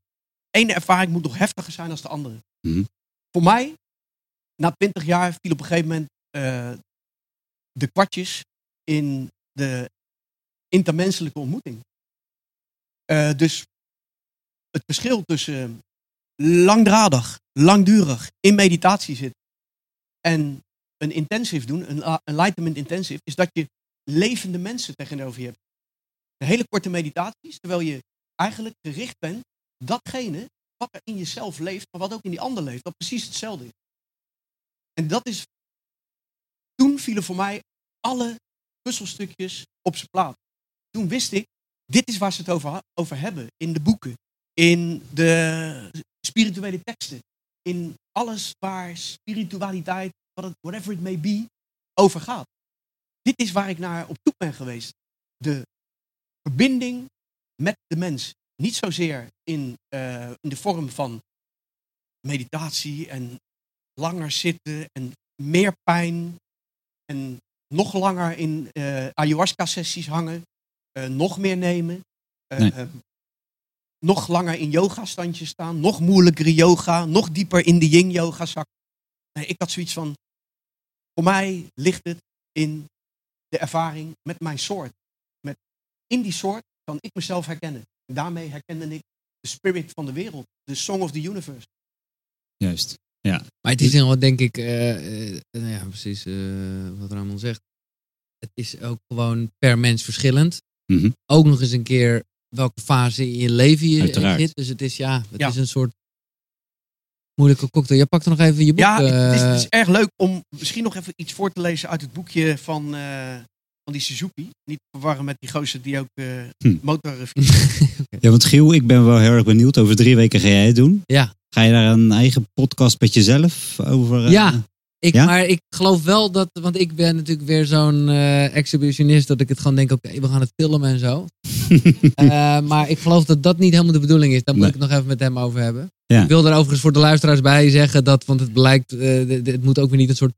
Speaker 3: ene ervaring moet nog heftiger zijn dan de andere.
Speaker 11: Mhm.
Speaker 3: Voor mij, na twintig jaar, viel op een gegeven moment eh, de kwartjes in de intermenselijke ontmoeting. Eh, dus het verschil tussen langdradig, langdurig in meditatie zit en een intensive doen, een enlightenment intensive, is dat je levende mensen tegenover je hebt. De hele korte meditaties, terwijl je eigenlijk gericht bent datgene wat er in jezelf leeft, maar wat ook in die ander leeft, wat precies hetzelfde is. En dat is, toen vielen voor mij alle puzzelstukjes op zijn plaats. Toen wist ik, dit is waar ze het over, hebben in de boeken, in de spirituele teksten, in alles waar spiritualiteit, what it- whatever it may be, over gaat. Dit is waar ik naar op zoek ben geweest. De verbinding met de mens. Niet zozeer in, eh, in de vorm van meditatie en langer zitten en meer pijn en nog langer in eh, ayahuasca-sessies hangen, eh, nog meer nemen, eh,
Speaker 11: Nee.
Speaker 3: eh, nog langer in yoga-standjes staan, nog moeilijkere yoga, nog dieper in de yin-yoga zakken. Nee, ik had zoiets van, voor mij ligt het in de ervaring met mijn soort. Met, in die soort kan ik mezelf herkennen. Daarmee herkende ik de spirit van de wereld, de song of the universe.
Speaker 11: Juist. Ja.
Speaker 1: Maar het is heel wat, denk ik, eh, eh, nou ja, precies eh, wat Ramon zegt. Het is ook gewoon per mens verschillend.
Speaker 11: Mhm.
Speaker 1: Ook nog eens een keer welke fase in je leven je
Speaker 11: Uiteraard.
Speaker 1: zit. Dus het is, ja, het
Speaker 3: Ja.
Speaker 1: is een soort moeilijke cocktail. Jij pakt er nog even je boek.
Speaker 3: Ja, het, is, het is erg leuk om misschien nog even iets voor te lezen uit het boekje van, eh, van die Suzuki. Niet verwarren met die gozer die ook eh
Speaker 11: Hm.
Speaker 3: motor... [LAUGHS]
Speaker 11: Ja, want Giel, ik ben wel heel erg benieuwd. Over drie weken ga jij het doen.
Speaker 1: Ja.
Speaker 11: Ga je daar een eigen podcast met jezelf over? eh,
Speaker 1: Ja, ik,
Speaker 11: Ja?
Speaker 1: maar ik geloof wel dat, want ik ben natuurlijk weer zo'n eh, exhibitionist, dat ik het gewoon denk, oké, we gaan het filmen en zo. [LAUGHS] Eh, maar ik geloof dat dat niet helemaal de bedoeling is. Daar moet
Speaker 11: Nee.
Speaker 1: ik het nog even met hem over hebben.
Speaker 11: Ja.
Speaker 1: Ik wil er overigens voor de luisteraars bij zeggen dat, want het blijkt, eh, de- het moet ook weer niet een soort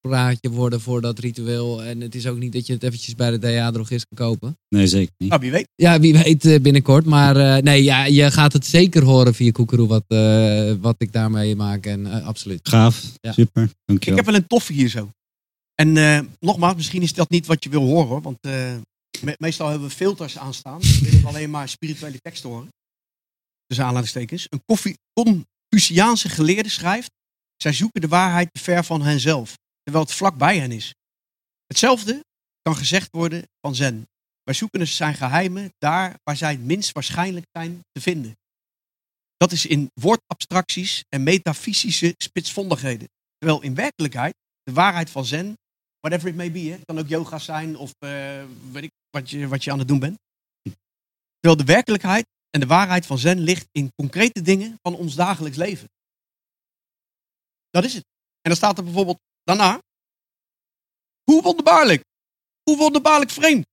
Speaker 1: promopraatje worden voor dat ritueel. En het is ook niet dat je het eventjes bij de DA-drogist kan kopen.
Speaker 11: Nee, zeker niet.
Speaker 3: Nou, wie weet.
Speaker 1: Ja, wie weet eh, binnenkort. Maar eh, nee, ja, je gaat het zeker horen via Koekeroe wat, eh, wat ik daarmee maak. En eh, absoluut.
Speaker 11: Gaaf.
Speaker 1: Ja.
Speaker 11: Super.
Speaker 3: Ik
Speaker 11: Dankjewel.
Speaker 3: heb wel een toffe hier zo. En eh, nogmaals, misschien is dat niet wat je wil horen. hoor, Want eh, me- meestal hebben we filters aanstaan. Dan wil ik alleen maar spirituele teksten horen. Dus aanhalingstekens. Een koffie- Confuciaanse geleerde schrijft. Zij zoeken de waarheid te ver van henzelf. Terwijl het vlak bij hen is. Hetzelfde kan gezegd worden van zen. Wij zoeken dus zijn geheimen daar waar zij het minst waarschijnlijk zijn te vinden. Dat is in woordabstracties en metafysische spitsvondigheden. Terwijl in werkelijkheid de waarheid van zen, whatever it may be, kan ook yoga zijn of eh, weet ik wat je, wat je aan het doen bent. Terwijl de werkelijkheid en de waarheid van zen ligt in concrete dingen van ons dagelijks leven. Dat is het. En dan staat er bijvoorbeeld daarna, hoe wonderbaarlijk, hoe wonderbaarlijk vreemd,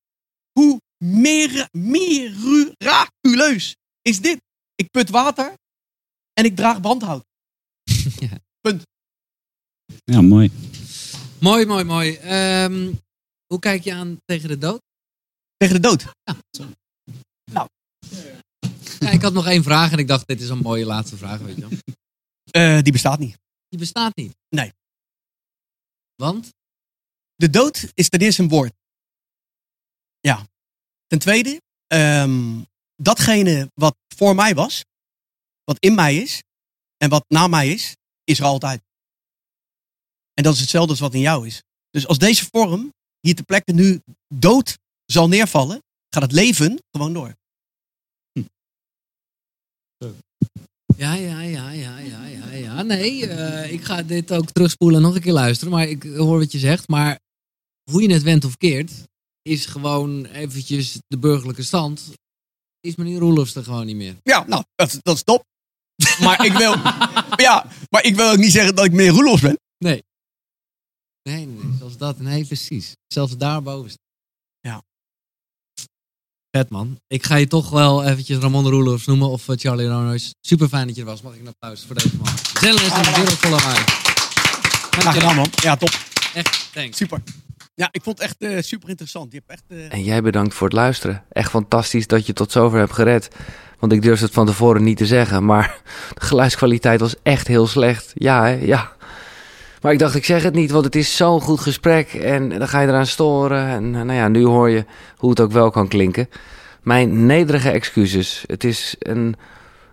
Speaker 3: hoe meer, miraculeus is dit. Ik put water en ik draag brandhout. [LAUGHS]
Speaker 1: Ja.
Speaker 3: Punt.
Speaker 11: Ja, mooi.
Speaker 1: Mooi, mooi, mooi. Ehm, hoe kijk je aan tegen de dood?
Speaker 3: Tegen de dood.
Speaker 1: Ja, ik had nog één vraag en ik dacht, dit is een mooie laatste vraag, weet je wel.
Speaker 3: Eh, die bestaat niet.
Speaker 1: Die bestaat niet.
Speaker 3: Nee.
Speaker 1: Want?
Speaker 3: De dood is ten eerste een woord. Ja. Ten tweede, ehm, datgene wat voor mij was, wat in mij is en wat na mij is, is er altijd. En dat is hetzelfde als wat in jou is. Dus als deze vorm hier ter plekke nu dood zal neervallen, gaat het leven gewoon door.
Speaker 1: Ja, ja, ja, ja, ja, ja, ja. Nee, eh, ik ga dit ook terugspoelen en nog een keer luisteren. Maar ik hoor wat je zegt. Maar hoe je het went of keert, is gewoon eventjes de burgerlijke stand. Is meneer Roelofs er gewoon niet meer.
Speaker 3: Ja, nou, dat, dat is top. Maar ik wil, [LAUGHS] ja, maar ik wil ook niet zeggen dat ik meer Roelofs ben.
Speaker 1: Nee. Nee, nee, nee, zelfs dat. Nee, precies. Zelfs daarboven. Vet man. Ik ga je toch wel eventjes Ramon Roelofs noemen of eh, Charlie Ronois. Super fijn dat je er was. Mag ik een applaus voor deze man. Zenles in de wereld vol mij.
Speaker 3: Graag gedaan, man. Ja, top.
Speaker 1: Echt, thanks.
Speaker 3: Super. Ja, ik vond het echt eh, super interessant. Je hebt echt... eh,
Speaker 2: En jij bedankt voor het luisteren. Echt fantastisch dat je tot zover hebt gered. Want ik durfde het van tevoren niet te zeggen, maar [LAUGHS] de geluidskwaliteit was echt heel slecht. Ja, hè? ja. Maar ik dacht, ik zeg het niet, want het is zo'n goed gesprek en dan ga je eraan storen. En eh, nou ja, nu hoor je hoe het ook wel kan klinken. Mijn nederige excuses. Het is een,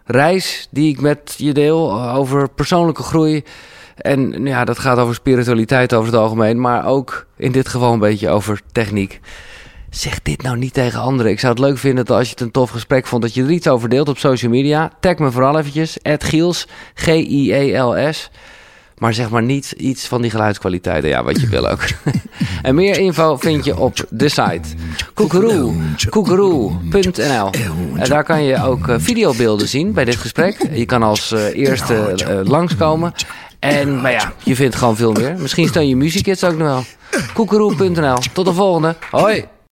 Speaker 1: reis die ik met je deel over persoonlijke groei. En nou ja, dat gaat over spiritualiteit over het algemeen, maar ook in dit geval een beetje over techniek. Zeg dit nou niet tegen anderen. Ik zou het leuk vinden dat als je het een tof gesprek vond, dat je er iets over deelt op social media. Tag me vooral eventjes, Giels, G-I-E-L-S. Maar zeg maar niet iets van die geluidskwaliteiten. Ja, wat je wil ook. [LAUGHS] en meer info vind je op de site koekeroe, koekeroe.nl. En daar kan je ook eh, videobeelden zien bij dit gesprek. Je kan als eh, eerste eh, langskomen. En maar ja, je vindt gewoon veel meer. Misschien steun je muziekkids ook nog wel. Koekeroe.nl. Tot de volgende. Hoi.